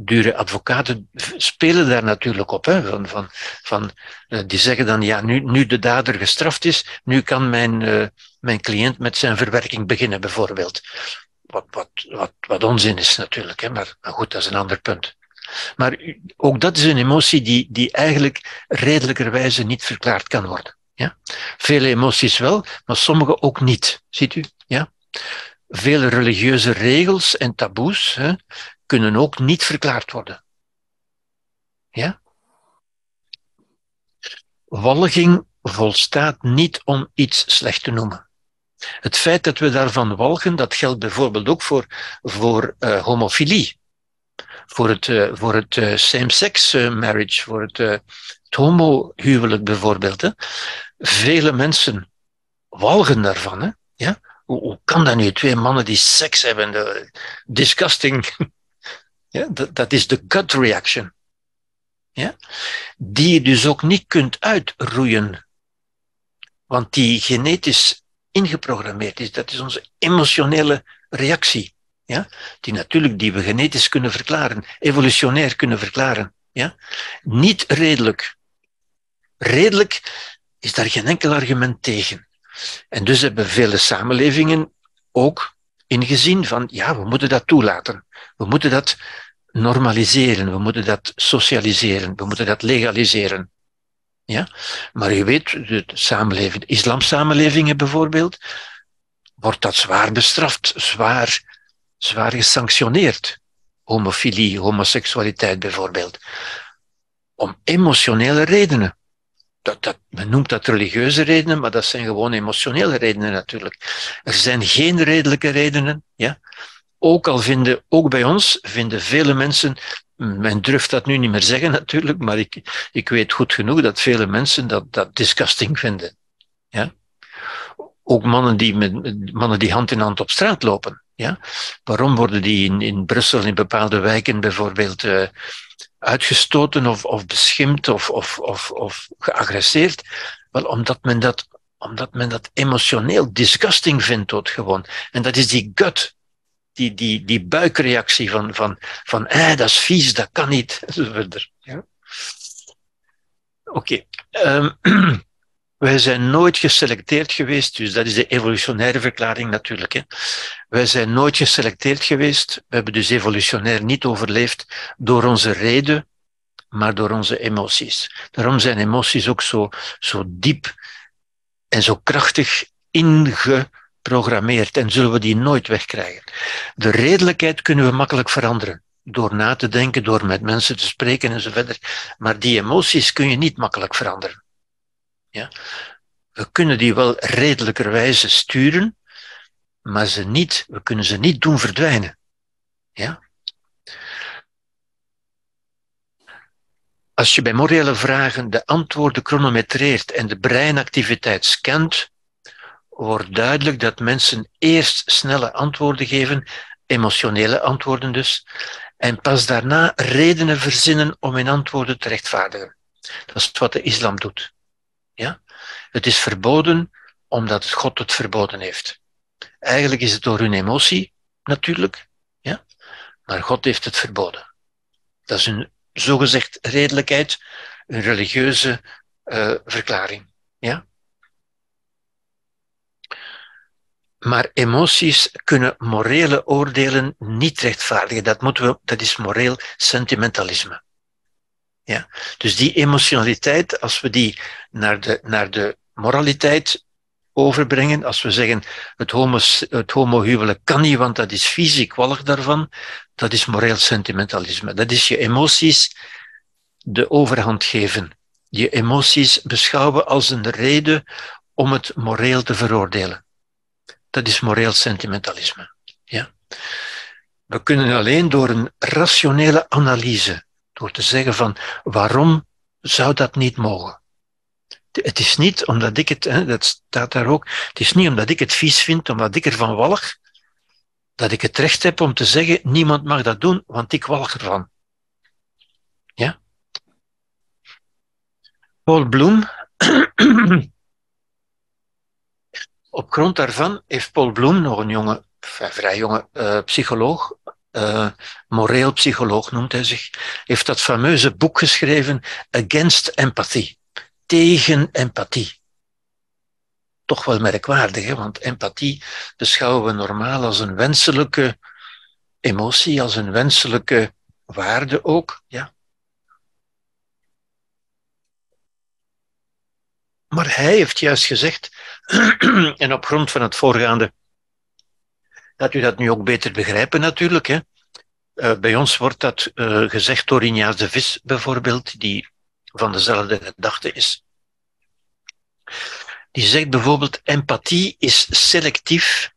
Dure advocaten spelen daar natuurlijk op. Hè? Van, van, van, uh, die zeggen dan, ja, nu, nu de dader gestraft is, nu kan mijn, uh, mijn cliënt met zijn verwerking beginnen, bijvoorbeeld. Wat, wat, wat, wat onzin is natuurlijk, hè? Maar, maar goed, dat is een ander punt. Maar ook dat is een emotie die, die eigenlijk redelijkerwijze niet verklaard kan worden. Ja? Vele emoties wel, maar sommige ook niet. Ziet u? Ja? Vele religieuze regels en taboes hè, kunnen ook niet verklaard worden. Ja? Walging volstaat niet om iets slecht te noemen. Het feit dat we daarvan walgen, dat geldt bijvoorbeeld ook voor, voor uh, homofilie, voor het, uh, voor het uh, same-sex marriage, voor het, het homohuwelijk bijvoorbeeld. Hè. Vele mensen walgen daarvan. Hè. Ja? hoe, kan dat nu? Twee mannen die seks hebben. Disgusting. Ja, dat, dat is de gut reaction. Ja? Die je dus ook niet kunt uitroeien. Want die genetisch ingeprogrammeerd is, dat is onze emotionele reactie. ja, die natuurlijk die we genetisch kunnen verklaren, evolutionair kunnen verklaren. Ja? Niet redelijk. Redelijk is daar geen enkel argument tegen. En dus hebben vele samenlevingen ook ingezien van, ja, we moeten dat toelaten. We moeten dat normaliseren, we moeten dat socialiseren, we moeten dat legaliseren. Ja? Maar je weet, de samenleving, islamsamenlevingen bijvoorbeeld, wordt dat zwaar bestraft, zwaar, zwaar gesanctioneerd. Homofilie, homoseksualiteit bijvoorbeeld. Om emotionele redenen. Dat, dat, men noemt dat religieuze redenen, maar dat zijn gewoon emotionele redenen natuurlijk. Er zijn geen redelijke redenen. Ja? Ook al vinden, ook bij ons, vinden vele mensen, men durft dat nu niet meer zeggen natuurlijk, maar ik, ik weet goed genoeg dat vele mensen dat, dat disgusting vinden. Ja? Ook mannen die, met, mannen die hand in hand op straat lopen. Ja? Waarom worden die in, in Brussel, in bepaalde wijken bijvoorbeeld, uh, uitgestoten of, of beschimpt of, of, of, of geagresseerd? Wel, omdat men dat, omdat men dat emotioneel disgusting vindt, tot gewoon. En dat is die gut, die, die, die buikreactie van, van, van eh, dat is vies, dat kan niet, enzovoort. Ja? Oké. Okay. Um, wij zijn nooit geselecteerd geweest, dus dat is de evolutionaire verklaring natuurlijk. Hè. Wij zijn nooit geselecteerd geweest, we hebben dus evolutionair niet overleefd door onze reden, maar door onze emoties. Daarom zijn emoties ook zo, zo diep en zo krachtig ingeprogrammeerd en zullen we die nooit wegkrijgen. De redelijkheid kunnen we makkelijk veranderen door na te denken, door met mensen te spreken en zo verder. Maar die emoties kun je niet makkelijk veranderen. Ja? We kunnen die wel redelijkerwijze sturen, maar ze niet, we kunnen ze niet doen verdwijnen. Ja? Als je bij morele vragen de antwoorden chronometreert en de breinactiviteit scant, wordt duidelijk dat mensen eerst snelle antwoorden geven, emotionele antwoorden dus, en pas daarna redenen verzinnen om hun antwoorden te rechtvaardigen. Dat is wat de islam doet. Het is verboden omdat God het verboden heeft. Eigenlijk is het door hun emotie, natuurlijk, ja? maar God heeft het verboden. Dat is een zogezegd redelijkheid, een religieuze uh, verklaring. Ja? Maar emoties kunnen morele oordelen niet rechtvaardigen. Dat, moeten we, dat is moreel sentimentalisme. Ja? Dus die emotionaliteit, als we die naar de, naar de moraliteit overbrengen, als we zeggen het, homo, het homohuwelijk kan niet, want dat is fysiek wallig daarvan, dat is moreel sentimentalisme. Dat is je emoties de overhand geven. Je emoties beschouwen als een reden om het moreel te veroordelen. Dat is moreel sentimentalisme. Ja? We kunnen alleen door een rationele analyse door te zeggen van waarom zou dat niet mogen? Het is niet omdat ik het, hè, dat staat daar ook, het is niet omdat ik het vies vind, omdat ik ervan walg, dat ik het recht heb om te zeggen, niemand mag dat doen, want ik walg ervan. Ja? Paul Bloem, op grond daarvan heeft Paul Bloem, nog een jonge, vrij jonge uh, psycholoog, uh, moreel psycholoog noemt hij zich, heeft dat fameuze boek geschreven Against Empathy, tegen empathie. Toch wel merkwaardig, hè? want empathie beschouwen we normaal als een wenselijke emotie, als een wenselijke waarde ook. Ja. Maar hij heeft juist gezegd, en op grond van het voorgaande dat u dat nu ook beter begrijpen natuurlijk. Hè. Uh, bij ons wordt dat uh, gezegd door Injaas de Vis bijvoorbeeld, die van dezelfde gedachte is. Die zegt bijvoorbeeld, empathie is selectief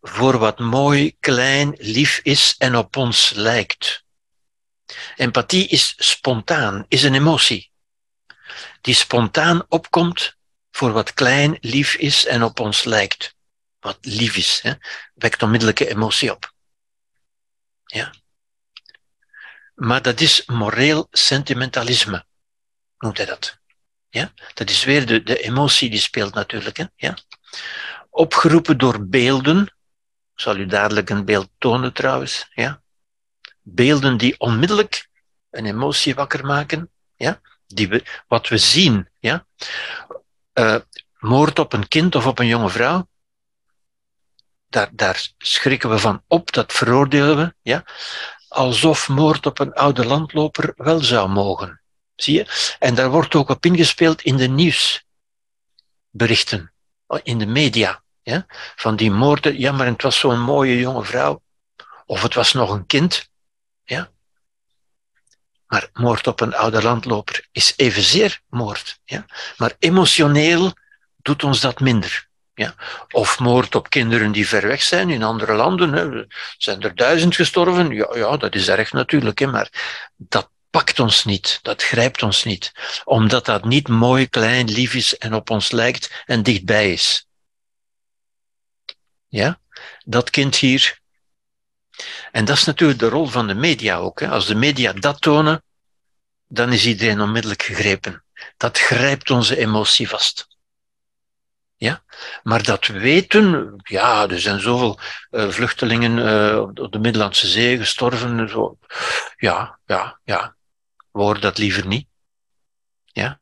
voor wat mooi, klein, lief is en op ons lijkt. Empathie is spontaan, is een emotie, die spontaan opkomt voor wat klein, lief is en op ons lijkt wat lief is, hè, wekt onmiddellijke emotie op. Ja. Maar dat is moreel sentimentalisme, noemt hij dat. Ja? Dat is weer de, de emotie die speelt natuurlijk. Hè? Ja? Opgeroepen door beelden, zal u dadelijk een beeld tonen trouwens. Ja? Beelden die onmiddellijk een emotie wakker maken. Ja? Die we, wat we zien. Ja? Uh, moord op een kind of op een jonge vrouw. Daar, daar schrikken we van op, dat veroordelen we. Ja? Alsof moord op een oude landloper wel zou mogen. En daar wordt ook op ingespeeld in de nieuwsberichten, in de media. Ja? Van die moorden, ja, maar het was zo'n mooie jonge vrouw. Of het was nog een kind. Ja? Maar moord op een oude landloper is evenzeer moord. Ja? Maar emotioneel doet ons dat minder. Ja? Of moord op kinderen die ver weg zijn in andere landen. Hè. Zijn er duizend gestorven? Ja, ja, dat is erg natuurlijk. Hè. Maar dat pakt ons niet, dat grijpt ons niet. Omdat dat niet mooi, klein, lief is en op ons lijkt en dichtbij is. Ja? Dat kind hier. En dat is natuurlijk de rol van de media ook. Hè. Als de media dat tonen, dan is iedereen onmiddellijk gegrepen. Dat grijpt onze emotie vast. Ja? Maar dat weten, ja, er zijn zoveel uh, vluchtelingen uh, op de Middellandse Zee gestorven. Zo. Ja, ja, ja. We horen dat liever niet. Ja?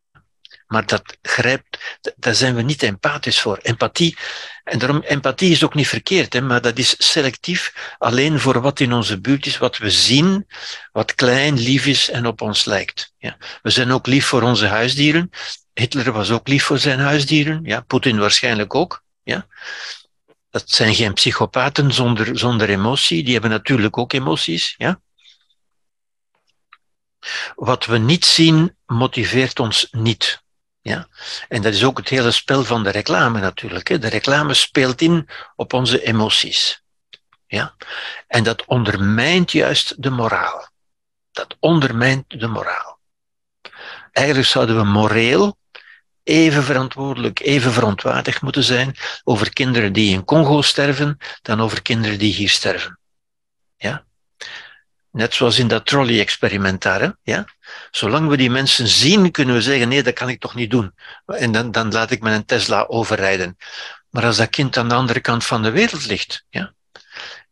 Maar dat grijpt, daar zijn we niet empathisch voor. Empathie, en daarom, empathie is ook niet verkeerd, hè, maar dat is selectief alleen voor wat in onze buurt is, wat we zien, wat klein, lief is en op ons lijkt. Ja. We zijn ook lief voor onze huisdieren. Hitler was ook lief voor zijn huisdieren, ja, Poetin waarschijnlijk ook. Ja. Dat zijn geen psychopaten zonder, zonder emotie, die hebben natuurlijk ook emoties. Ja. Wat we niet zien, motiveert ons niet. Ja? En dat is ook het hele spel van de reclame natuurlijk. Hè. De reclame speelt in op onze emoties. Ja? En dat ondermijnt juist de moraal. Dat ondermijnt de moraal. Eigenlijk zouden we moreel even verantwoordelijk, even verontwaardigd moeten zijn over kinderen die in Congo sterven dan over kinderen die hier sterven. Ja? Net zoals in dat trolley-experiment daar. Hè? Ja? Zolang we die mensen zien, kunnen we zeggen, nee, dat kan ik toch niet doen. En dan, dan laat ik mijn Tesla overrijden. Maar als dat kind aan de andere kant van de wereld ligt. Ja?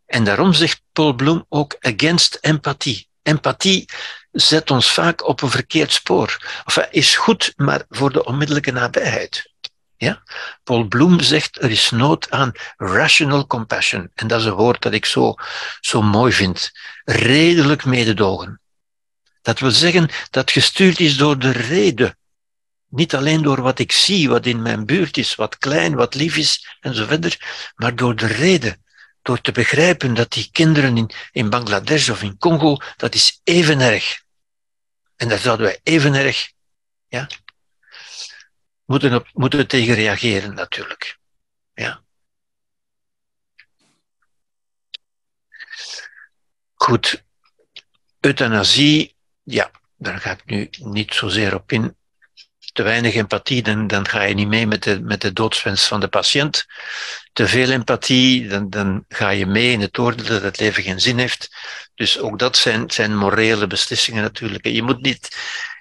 En daarom zegt Paul Bloem ook against empathie. Empathie zet ons vaak op een verkeerd spoor. Of is goed, maar voor de onmiddellijke nabijheid. Ja? Paul Bloem zegt er is nood aan rational compassion. En dat is een woord dat ik zo, zo mooi vind. Redelijk mededogen. Dat wil zeggen dat gestuurd is door de reden. Niet alleen door wat ik zie, wat in mijn buurt is, wat klein, wat lief is en zo verder, maar door de reden. Door te begrijpen dat die kinderen in, in Bangladesh of in Congo, dat is even erg. En daar zouden wij even erg ja, moeten, op, moeten tegen reageren natuurlijk. Ja. Goed. Euthanasie, ja, daar ga ik nu niet zozeer op in. Te weinig empathie, dan, dan ga je niet mee met de, met de doodswens van de patiënt. Te veel empathie, dan, dan ga je mee in het oordeel dat het leven geen zin heeft. Dus ook dat zijn, zijn morele beslissingen natuurlijk. Je moet niet,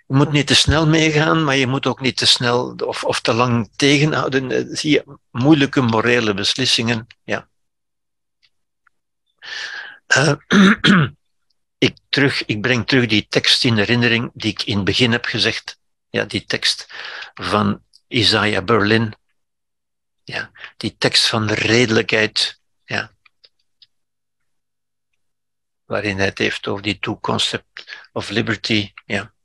je moet niet te snel meegaan, maar je moet ook niet te snel of, of te lang tegenhouden. Eh, zie je, moeilijke morele beslissingen. Ja. Uh, ik, terug, ik breng terug die tekst in herinnering die ik in het begin heb gezegd. Ja, die tekst van Isaiah Berlin. Ja, die tekst van de redelijkheid. Ja. Waarin hij het heeft over die two concept of liberty. Ja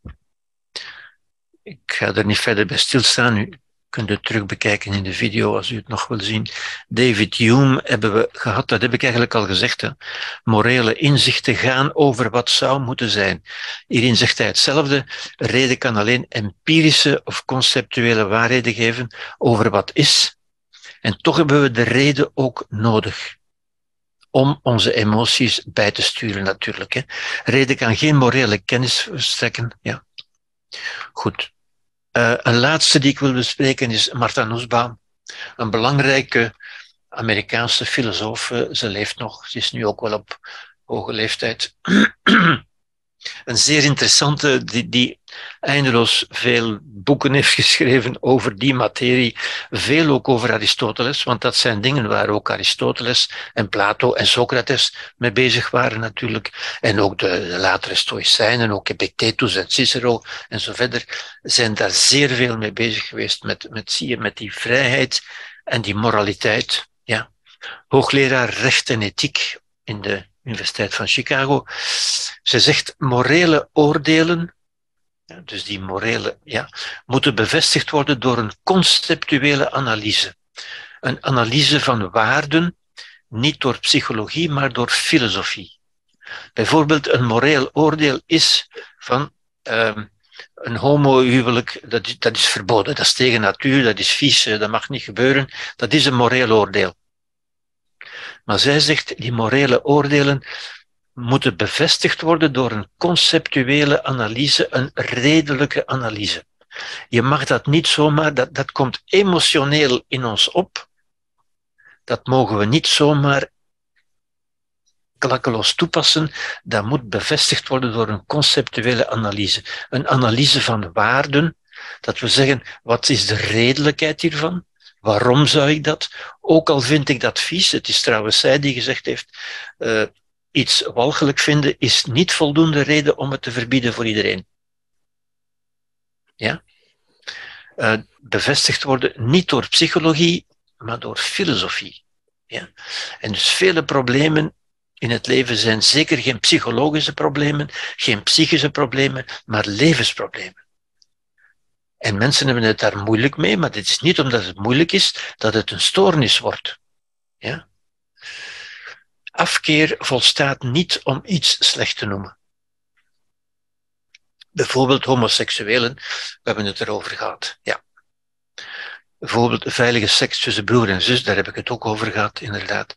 ik ga er niet verder bij stilstaan. U kunt het terug bekijken in de video als u het nog wil zien. David Hume hebben we gehad, dat heb ik eigenlijk al gezegd. Hè. Morele inzichten gaan over wat zou moeten zijn. Hierin zegt hij hetzelfde. Reden kan alleen empirische of conceptuele waarheden geven over wat is. En toch hebben we de reden ook nodig om onze emoties bij te sturen natuurlijk. Hè. Reden kan geen morele kennis verstrekken. Ja. Goed. Uh, een laatste die ik wil bespreken is Martha Nussbaum, een belangrijke Amerikaanse filosoof. Ze leeft nog, ze is nu ook wel op hoge leeftijd. een zeer interessante, die, die eindeloos veel boeken heeft geschreven over die materie. Veel ook over Aristoteles, want dat zijn dingen waar ook Aristoteles en Plato en Socrates mee bezig waren natuurlijk. En ook de, de latere Stoïcijnen, ook Epictetus en Cicero en zo verder, zijn daar zeer veel mee bezig geweest met, met, zie je, met die vrijheid en die moraliteit. Ja. Hoogleraar recht en ethiek in de Universiteit van Chicago. Ze zegt morele oordelen, dus die morele, ja, moeten bevestigd worden door een conceptuele analyse. Een analyse van waarden, niet door psychologie, maar door filosofie. Bijvoorbeeld een moreel oordeel is van um, een homohuwelijk, dat dat is verboden, dat is tegen natuur, dat is vies, dat mag niet gebeuren. Dat is een moreel oordeel. Maar zij zegt, die morele oordelen moeten bevestigd worden door een conceptuele analyse, een redelijke analyse. Je mag dat niet zomaar, dat, dat komt emotioneel in ons op. Dat mogen we niet zomaar klakkeloos toepassen. Dat moet bevestigd worden door een conceptuele analyse. Een analyse van waarden, dat we zeggen, wat is de redelijkheid hiervan? Waarom zou ik dat? Ook al vind ik dat vies, het is trouwens zij die gezegd heeft, uh, iets walgelijk vinden is niet voldoende reden om het te verbieden voor iedereen. Ja? Uh, bevestigd worden niet door psychologie, maar door filosofie. Ja? En dus vele problemen in het leven zijn zeker geen psychologische problemen, geen psychische problemen, maar levensproblemen. En mensen hebben het daar moeilijk mee, maar dit is niet omdat het moeilijk is dat het een stoornis wordt. Ja? Afkeer volstaat niet om iets slecht te noemen. Bijvoorbeeld homoseksuelen, we hebben het erover gehad. Ja. Bijvoorbeeld veilige seks tussen broer en zus, daar heb ik het ook over gehad, inderdaad.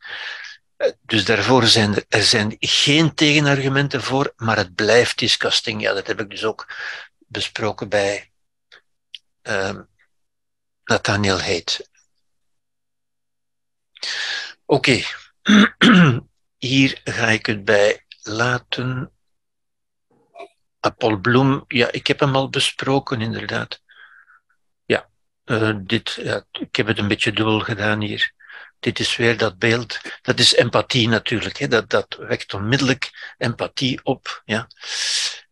Dus daarvoor zijn er, er zijn geen tegenargumenten voor, maar het blijft disgusting. Ja, dat heb ik dus ook besproken bij uh, Nathaniel heet. Oké, hier ga ik het bij laten. Paul Bloem, ja, ik heb hem al besproken, inderdaad. Ja, uh, dit, ja, ik heb het een beetje dubbel gedaan hier. Dit is weer dat beeld. Dat is empathie natuurlijk. Hè. Dat, dat wekt onmiddellijk empathie op. Ja.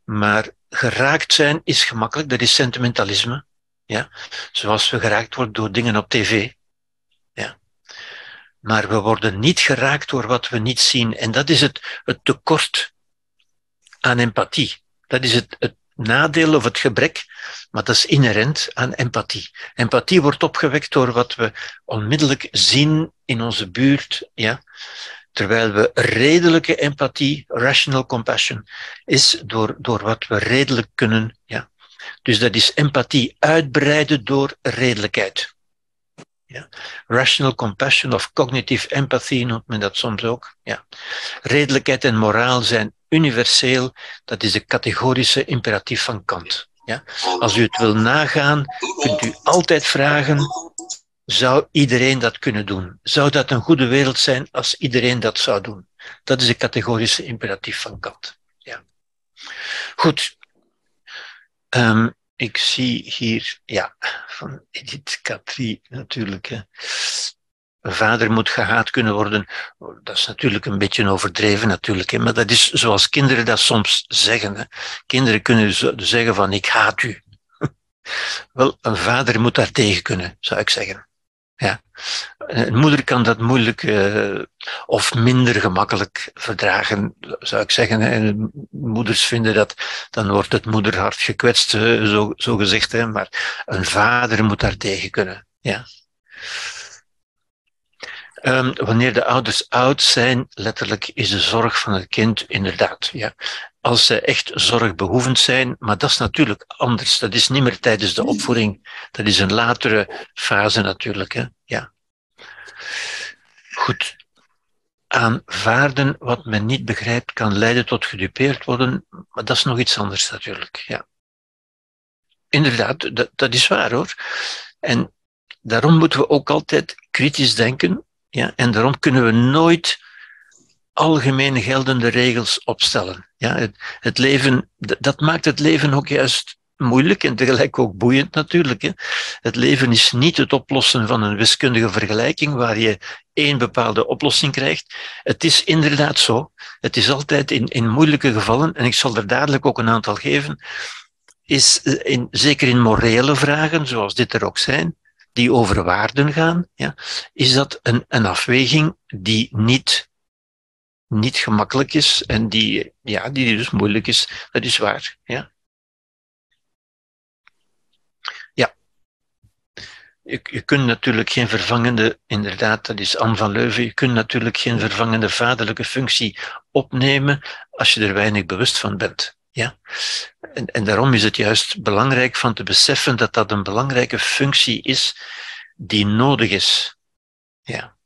Maar geraakt zijn is gemakkelijk, dat is sentimentalisme. Ja? Zoals we geraakt worden door dingen op tv. Ja? Maar we worden niet geraakt door wat we niet zien. En dat is het, het tekort aan empathie. Dat is het, het nadeel of het gebrek, maar dat is inherent aan empathie. Empathie wordt opgewekt door wat we onmiddellijk zien in onze buurt, ja. Terwijl we redelijke empathie, rational compassion, is door, door wat we redelijk kunnen ja, dus dat is empathie uitbreiden door redelijkheid. Ja. Rational compassion of cognitive empathy noemt men dat soms ook. Ja. Redelijkheid en moraal zijn universeel, dat is de categorische imperatief van Kant. Ja. Als u het wil nagaan, kunt u altijd vragen, zou iedereen dat kunnen doen? Zou dat een goede wereld zijn als iedereen dat zou doen? Dat is de categorische imperatief van Kant. Ja. Goed, Um, ik zie hier, ja, van Edith Katri natuurlijk. Hè. Vader moet gehaat kunnen worden. Dat is natuurlijk een beetje overdreven, natuurlijk. Hè. Maar dat is zoals kinderen dat soms zeggen. Hè. Kinderen kunnen zeggen van ik haat u. Wel, een vader moet daar tegen kunnen, zou ik zeggen. Ja. Een moeder kan dat moeilijk uh, of minder gemakkelijk verdragen, zou ik zeggen. En moeders vinden dat, dan wordt het moederhart gekwetst, zo, zo gezegd. Hè. Maar een vader moet daar tegen kunnen. Ja. Um, wanneer de ouders oud zijn, letterlijk is de zorg van het kind inderdaad. Ja. Als ze echt zorgbehoevend zijn, maar dat is natuurlijk anders. Dat is niet meer tijdens de opvoeding. Dat is een latere fase natuurlijk. Hè. Ja. Goed. Aanvaarden wat men niet begrijpt kan leiden tot gedupeerd worden, maar dat is nog iets anders natuurlijk. Ja. Inderdaad, dat, dat is waar hoor. En daarom moeten we ook altijd kritisch denken ja, en daarom kunnen we nooit algemeen geldende regels opstellen. Ja, het, het leven, dat maakt het leven ook juist moeilijk en tegelijk ook boeiend natuurlijk. Hè. Het leven is niet het oplossen van een wiskundige vergelijking waar je één bepaalde oplossing krijgt. Het is inderdaad zo. Het is altijd in, in moeilijke gevallen, en ik zal er dadelijk ook een aantal geven, is in, zeker in morele vragen, zoals dit er ook zijn, die over waarden gaan, ja, is dat een, een afweging die niet, niet gemakkelijk is en die, ja, die dus moeilijk is. Dat is waar. Ja. Je, je kunt natuurlijk geen vervangende, inderdaad, dat is Anne van Leuven, je kunt natuurlijk geen vervangende vaderlijke functie opnemen als je er weinig bewust van bent. Ja? En, en daarom is het juist belangrijk van te beseffen dat dat een belangrijke functie is die nodig is. Ja.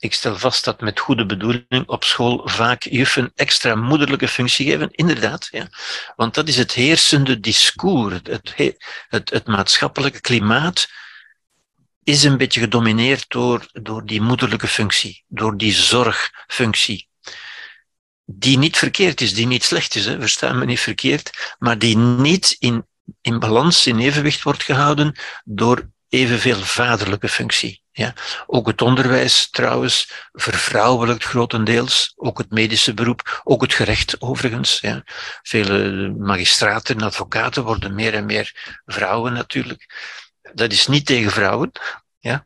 Ik stel vast dat met goede bedoeling op school vaak juffen extra moederlijke functie geven. Inderdaad, ja. Want dat is het heersende discours. Het, het, het maatschappelijke klimaat is een beetje gedomineerd door, door die moederlijke functie, door die zorgfunctie. Die niet verkeerd is, die niet slecht is, hè, versta me niet verkeerd, maar die niet in, in balans, in evenwicht wordt gehouden door evenveel vaderlijke functie. Ja. Ook het onderwijs trouwens vervrouwelijkt grotendeels, ook het medische beroep, ook het gerecht overigens. Ja. Vele magistraten en advocaten worden meer en meer vrouwen natuurlijk. Dat is niet tegen vrouwen, ja.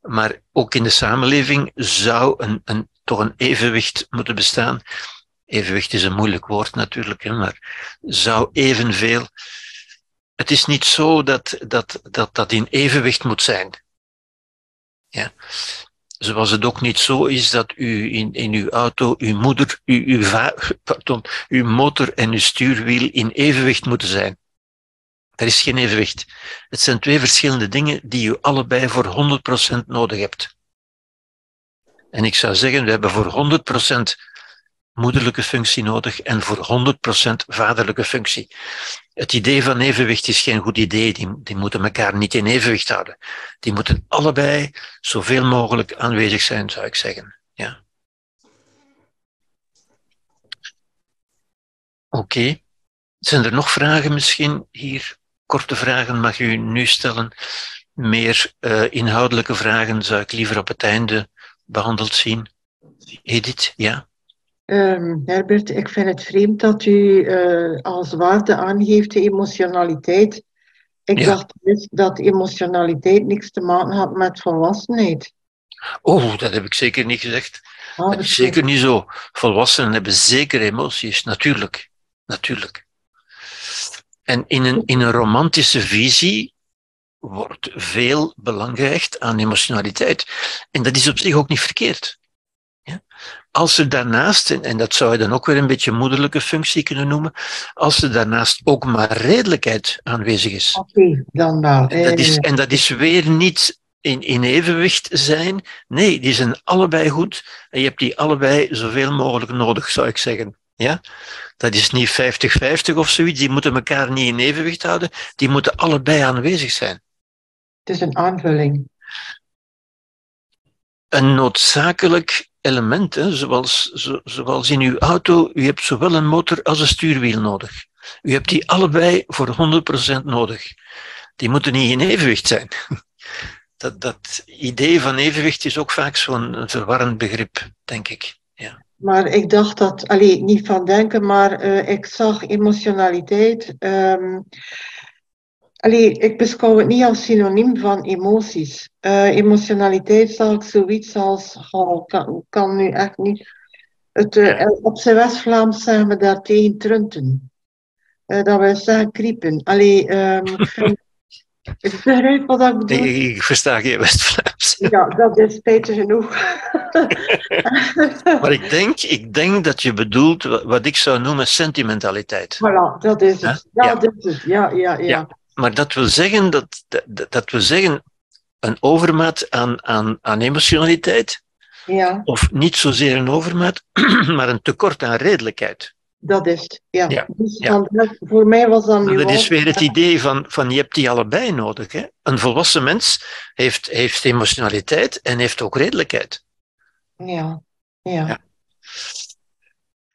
maar ook in de samenleving zou een, een, toch een evenwicht moeten bestaan. Evenwicht is een moeilijk woord natuurlijk, hè, maar zou evenveel het is niet zo dat dat, dat dat in evenwicht moet zijn. Ja. Zoals het ook niet zo is dat u in, in uw auto, uw moeder, uw, uw, pardon, uw motor en uw stuurwiel in evenwicht moeten zijn. Er is geen evenwicht. Het zijn twee verschillende dingen die u allebei voor 100% nodig hebt. En ik zou zeggen, we hebben voor 100% moederlijke functie nodig en voor 100% vaderlijke functie. Het idee van evenwicht is geen goed idee. Die, die moeten elkaar niet in evenwicht houden. Die moeten allebei zoveel mogelijk aanwezig zijn, zou ik zeggen. Ja. Oké. Zijn er nog vragen misschien hier? Korte vragen mag u nu stellen. Meer uh, inhoudelijke vragen zou ik liever op het einde behandeld zien. Edith, ja? Um, Herbert, ik vind het vreemd dat u uh, als waarde aangeeft de emotionaliteit. Ik ja. dacht dus dat emotionaliteit niks te maken had met volwassenheid. Oh, dat heb ik zeker niet gezegd. Ah, dat is zeker niet zo. Volwassenen hebben zeker emoties, natuurlijk. Natuurlijk. En in een, in een romantische visie wordt veel belang gehecht aan emotionaliteit. En dat is op zich ook niet verkeerd. Ja? Als er daarnaast, en dat zou je dan ook weer een beetje moederlijke functie kunnen noemen, als er daarnaast ook maar redelijkheid aanwezig is. Oké, dan wel. En dat is, en dat is weer niet in, in evenwicht zijn. Nee, die zijn allebei goed en je hebt die allebei zoveel mogelijk nodig, zou ik zeggen. Ja? Dat is niet 50-50 of zoiets, die moeten elkaar niet in evenwicht houden, die moeten allebei aanwezig zijn. Het is een aanvulling. Een noodzakelijk element, hè, zoals, zo, zoals in uw auto, u hebt zowel een motor als een stuurwiel nodig. U hebt die allebei voor 100% nodig. Die moeten niet in evenwicht zijn. Dat, dat idee van evenwicht is ook vaak zo'n verwarrend begrip, denk ik. Ja. Maar ik dacht dat, alleen niet van denken, maar uh, ik zag emotionaliteit. Um, Allee, ik beschouw het niet als synoniem van emoties. Uh, emotionaliteit zal ik zoiets als, oh, kan, kan nu echt niet. Het, uh, op zijn West-Vlaams zeggen we daartegen trunten. Uh, dat wij zeggen kriepen. Allee, um, ik begrijp wat ik bedoel. Ik, ik versta geen West-Vlaams. Ja, dat is spijtig genoeg. maar ik denk, ik denk dat je bedoelt wat ik zou noemen sentimentaliteit. Voilà, dat is het. Ja. dat is het. ja, ja. ja. ja maar dat wil zeggen, dat, dat, dat wil zeggen een overmaat aan, aan, aan emotionaliteit. Ja. Of niet zozeer een overmaat, maar een tekort aan redelijkheid. Dat is het, ja. Ja, Dus ja. voor mij was Maar nu dat is weer het idee van, van je hebt die allebei nodig. Hè? Een volwassen mens heeft, heeft emotionaliteit en heeft ook redelijkheid. Ja, ja. Ja.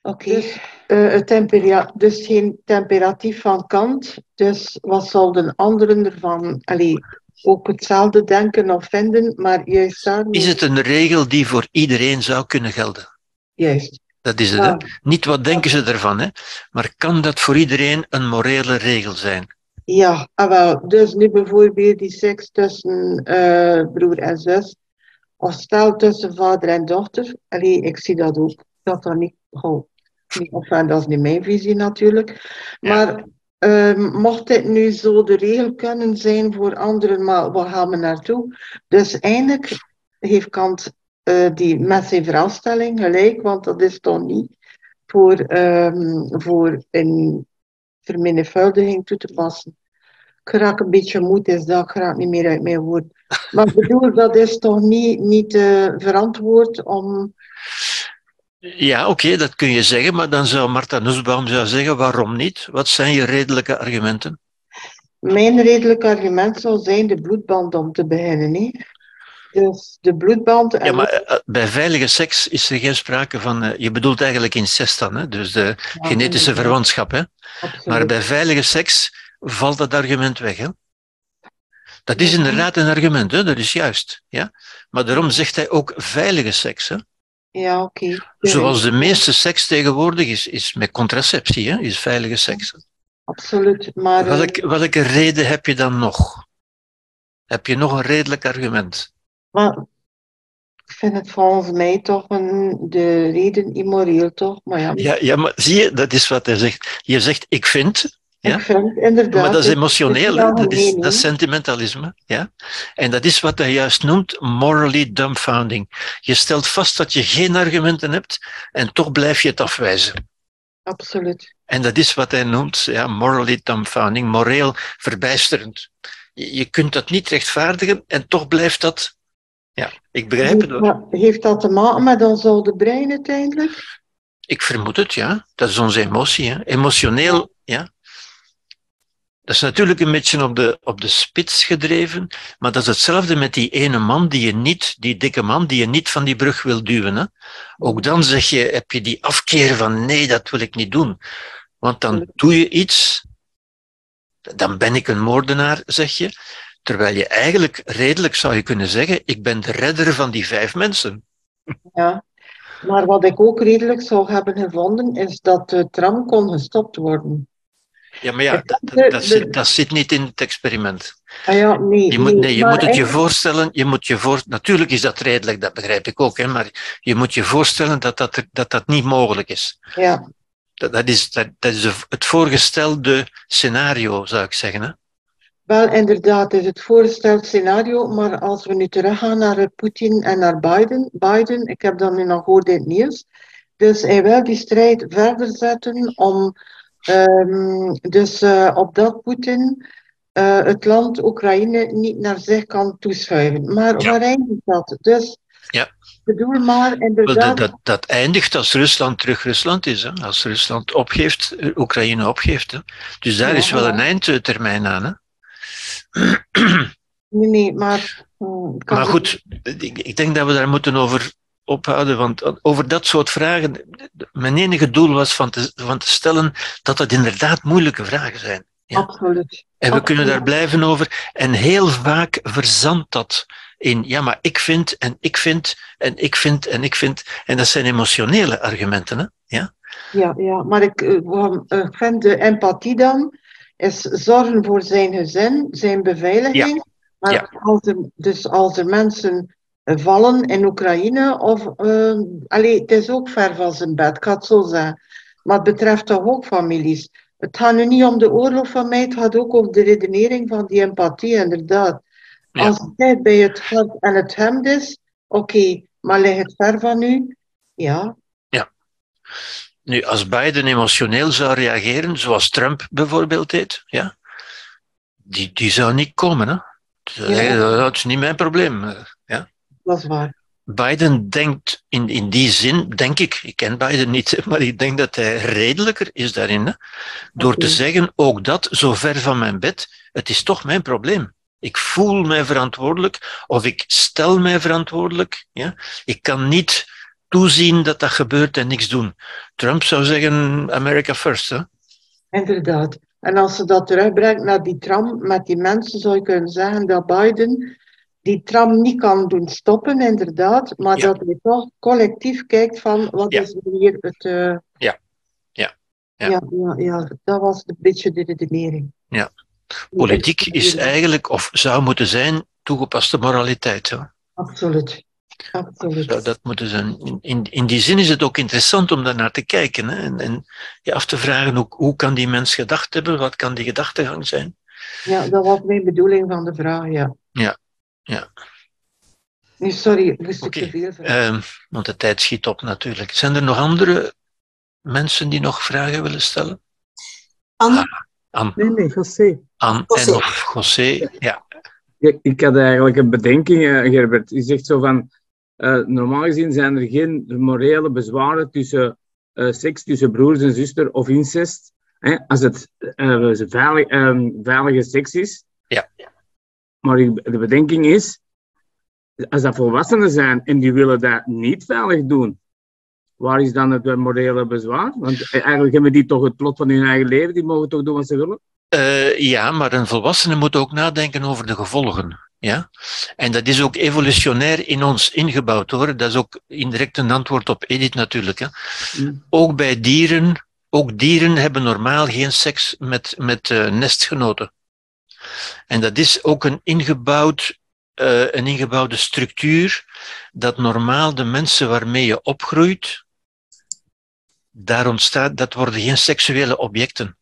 Oké. Dus, eh, het tempera dus geen temperatief van Kant. Dus wat zouden anderen ervan allee, ook hetzelfde denken of vinden, maar juist. Is het een regel die voor iedereen zou kunnen gelden? Juist. Dat is het. Ja, Niet wat denken ze ervan, hè? maar kan dat voor iedereen een morele regel zijn? ja ah, wel. Dus nu bijvoorbeeld die seks tussen eh, broer en zus. Of stel tussen vader en dochter. Allee, ik zie dat ook. Dat dat niet... Oh, niet enfin, dat is niet mijn visie natuurlijk. Ja. Maar ehm, mocht dit nu zo de regel kunnen zijn voor anderen, maar waar gaan we naartoe? Dus eindelijk heeft Kant eh, die met zijn vraagstelling gelijk, want dat is toch niet voor, ehm, voor een vermenigvuldiging toe te passen. Ik raak een beetje moed, is dat, ik raak niet meer uit mijn woord. Maar ik bedoel, dat is toch niet, niet eh, verantwoord om... Ja, oké, dat kun je zeggen, maar dan zou Martha Nussbaum zou zeggen, waarom niet? Wat zijn je redelijke argumenten? Mijn redelijk argument zou zijn de bloedband om te beginnen. Hè? Dus de bloedband. En Ja, maar eh, bij veilige seks is er geen sprake van, eh, je bedoelt eigenlijk incest dan, hè? dus de Ja, genetische verwantschap. Hè? absoluut. Maar bij veilige seks valt dat argument weg. Hè? Dat is inderdaad een argument, hè? dat is juist. Ja? Maar daarom zegt hij ook veilige seks. Hè? Ja, oké. Zoals de meeste seks tegenwoordig is, is met contraceptie, hè? is veilige seks. Absoluut. Maar eh, Welke, welke reden heb je dan nog? Heb je nog een redelijk argument? Maar ik vind het volgens mij toch een, de reden immoreel, toch? Maar ja, Ja, ja, maar zie je, dat is wat hij zegt. Je zegt, ik vind, ja. vind maar dat is emotioneel, dat, is, dat is sentimentalisme. Ja? En dat is wat hij juist noemt morally dumbfounding. Je stelt vast dat je geen argumenten hebt en toch blijf je het afwijzen. Absoluut. En dat is wat hij noemt ja, morally dumbfounding, moreel verbijsterend. Je, je kunt dat niet rechtvaardigen en toch blijft dat. Ja, ik begrijp het. Maar heeft dat te maken met ons oude brein uiteindelijk? Ik vermoed het, ja. Dat is onze emotie. Hè. Emotioneel, ja. Dat is natuurlijk een beetje op de, op de spits gedreven, maar dat is hetzelfde met die ene man die je niet, die dikke man die je niet van die brug wil duwen. Hè. Ook dan zeg je, heb je die afkeer van nee, dat wil ik niet doen. Want dan doe je iets, dan ben ik een moordenaar, zeg je. Terwijl je eigenlijk redelijk zou je kunnen zeggen, ik ben de redder van die vijf mensen. Ja. Maar wat ik ook redelijk zou hebben gevonden, is dat de tram kon gestopt worden. Ja, maar ja, dat, dat, zit, dat zit niet in het experiment. Ah ja, nee. Je moet, nee, je moet het je voorstellen, je moet je voor, natuurlijk is dat redelijk, dat begrijp ik ook, hè, maar je moet je voorstellen dat dat, dat, dat niet mogelijk is. Ja, Dat, dat is, dat, dat is het voorgestelde scenario, zou ik zeggen. Hè? wel inderdaad, is het voorgesteld scenario, maar als we nu teruggaan naar Poetin en naar Biden, Biden, ik heb dat nu nog gehoord in het nieuws, dus hij wil die strijd verder zetten om ehm, dus eh, op dat Poetin eh, het land Oekraïne niet naar zich kan toeschuiven. Maar Ja. waar eindigt dat? Dus Ja. bedoel maar Wel, dat, dat, dat eindigt als Rusland terug Rusland is. Hè? Als Rusland opgeeft, eh, Oekraïne opgeeft. Hè? Dus daar Ja, is wel een eindtermijn aan. Hè? Nee, nee, maar... kan Maar goed, ik, ik denk dat we daar moeten over ophouden, want over dat soort vragen, mijn enige doel was van te, van te stellen dat het inderdaad moeilijke vragen zijn. ja. Absoluut. En we Absoluut. kunnen daar blijven over. En heel vaak verzandt dat in, ja, maar ik vind en ik vind en ik vind en ik vind. En dat zijn emotionele argumenten. Hè? Ja? Ja, ja, maar ik eh, wou- eh, vind de empathie dan is zorgen voor zijn gezin, zijn beveiliging. Maar Ja. als er, dus als er mensen vallen in Oekraïne, of eh, allee, het is ook ver van zijn bed, ik ga het zo zeggen. Maar het betreft toch ook families. Het gaat nu niet om de oorlog van mij, het gaat ook over de redenering van die empathie, inderdaad. Ja. Als het tijd bij het hart en het hemd is, oké, maar ligt het ver van u? Ja, Nu, als Biden emotioneel zou reageren, zoals Trump bijvoorbeeld deed, ja, die, die zou niet komen. Hè? Ja. dat is niet mijn probleem. Dat is waar. Biden denkt in, in die zin, denk ik, ik ken Biden niet, maar ik denk dat hij redelijker is daarin. Hè? Door te zeggen, ook dat zo ver van mijn bed, het is toch mijn probleem. Ik voel mij verantwoordelijk of ik stel mij verantwoordelijk. Ja? Ik kan niet toezien dat dat gebeurt en niks doen. Trump zou zeggen, America first. Hè? Inderdaad. En als ze dat terugbrengt naar die tram met die mensen, zou je kunnen zeggen dat Biden die tram niet kan doen stoppen, inderdaad, maar dat hij toch collectief kijkt van wat is hier het... Uh... Ja. Ja. Ja. Ja, ja, ja, dat was een beetje de redenering. Ja. Politiek is eigenlijk, of zou moeten zijn, toegepaste moraliteit. Hè? Absoluut. Absoluut. Zou dat moeten zijn. In, in die zin is het ook interessant om daar naar te kijken hè? en, en je af te vragen hoe, hoe kan die mens gedacht hebben, wat kan die gedachtegang zijn. Ja, dat was mijn bedoeling van de vraag, ja. Ja, ja. Nee, sorry, moest ik te veel uh, Want de tijd schiet op natuurlijk. Zijn er nog andere mensen die nog vragen willen stellen? Anne? Ah, Anne. Nee, nee, José. Anne en of José, ja. Ik, ik had eigenlijk een bedenking, uh, Gerbert. Je zegt zo van, uh, normaal gezien zijn er geen morele bezwaren tussen uh, seks tussen broers en zuster of incest. Hè, als het veilig, ehm, veilige seks is. Ja. Maar de bedenking is, als dat volwassenen zijn en die willen dat niet veilig doen, waar is dan het morele bezwaar? Want eigenlijk hebben die toch het plot van hun eigen leven, die mogen toch doen wat ze willen? Uh, ja, maar een volwassene moet ook nadenken over de gevolgen. Ja? En dat is ook evolutionair in ons ingebouwd hoor. Dat is ook indirect een antwoord op Edith natuurlijk. Hè? Mm. Ook bij dieren, ook dieren hebben normaal geen seks met, met uh, nestgenoten. En dat is ook een, ingebouwd, uh, een ingebouwde structuur dat normaal de mensen waarmee je opgroeit, daar ontstaat, dat worden geen seksuele objecten.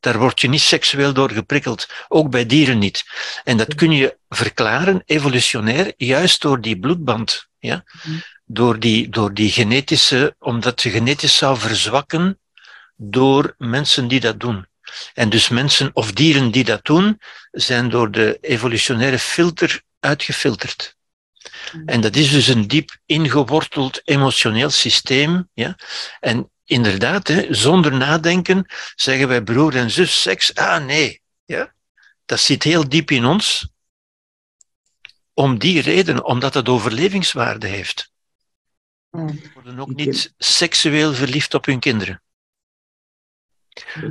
Daar word je niet seksueel door geprikkeld, ook bij dieren niet. En dat kun je verklaren, evolutionair, juist door die bloedband. Ja? Door, die, door die genetische, omdat je genetisch zou verzwakken door mensen die dat doen. En dus mensen of dieren die dat doen, zijn door de evolutionaire filter uitgefilterd. En dat is dus een diep ingeworteld emotioneel systeem. Ja? En inderdaad, hè, zonder nadenken zeggen wij broer en zus seks. Ah nee, ja? dat zit heel diep in ons. Om die reden, omdat het overlevingswaarde heeft. Ze worden ook niet seksueel verliefd op hun kinderen.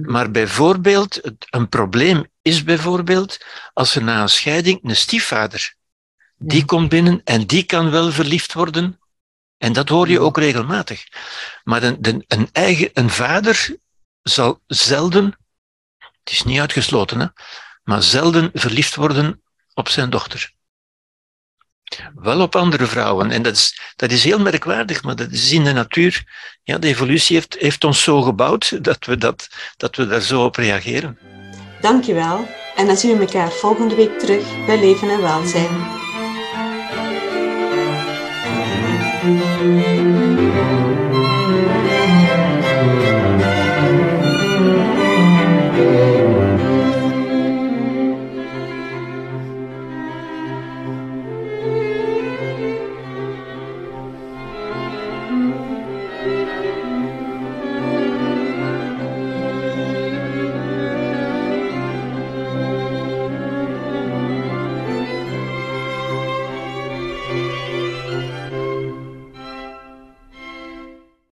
Maar bijvoorbeeld, een probleem is bijvoorbeeld als er na een scheiding een stiefvader, die komt binnen en die kan wel verliefd worden. En dat hoor je ook regelmatig. Maar een, een, eigen, een vader zal zelden, het is niet uitgesloten, hè, maar zelden verliefd worden op zijn dochter. Wel op andere vrouwen. En dat is, dat is heel merkwaardig, maar dat is in de natuur. Ja, de evolutie heeft, heeft ons zo gebouwd dat we, dat, dat we daar zo op reageren. Dankjewel. En dan zien we elkaar volgende week terug bij Leven en Welzijn.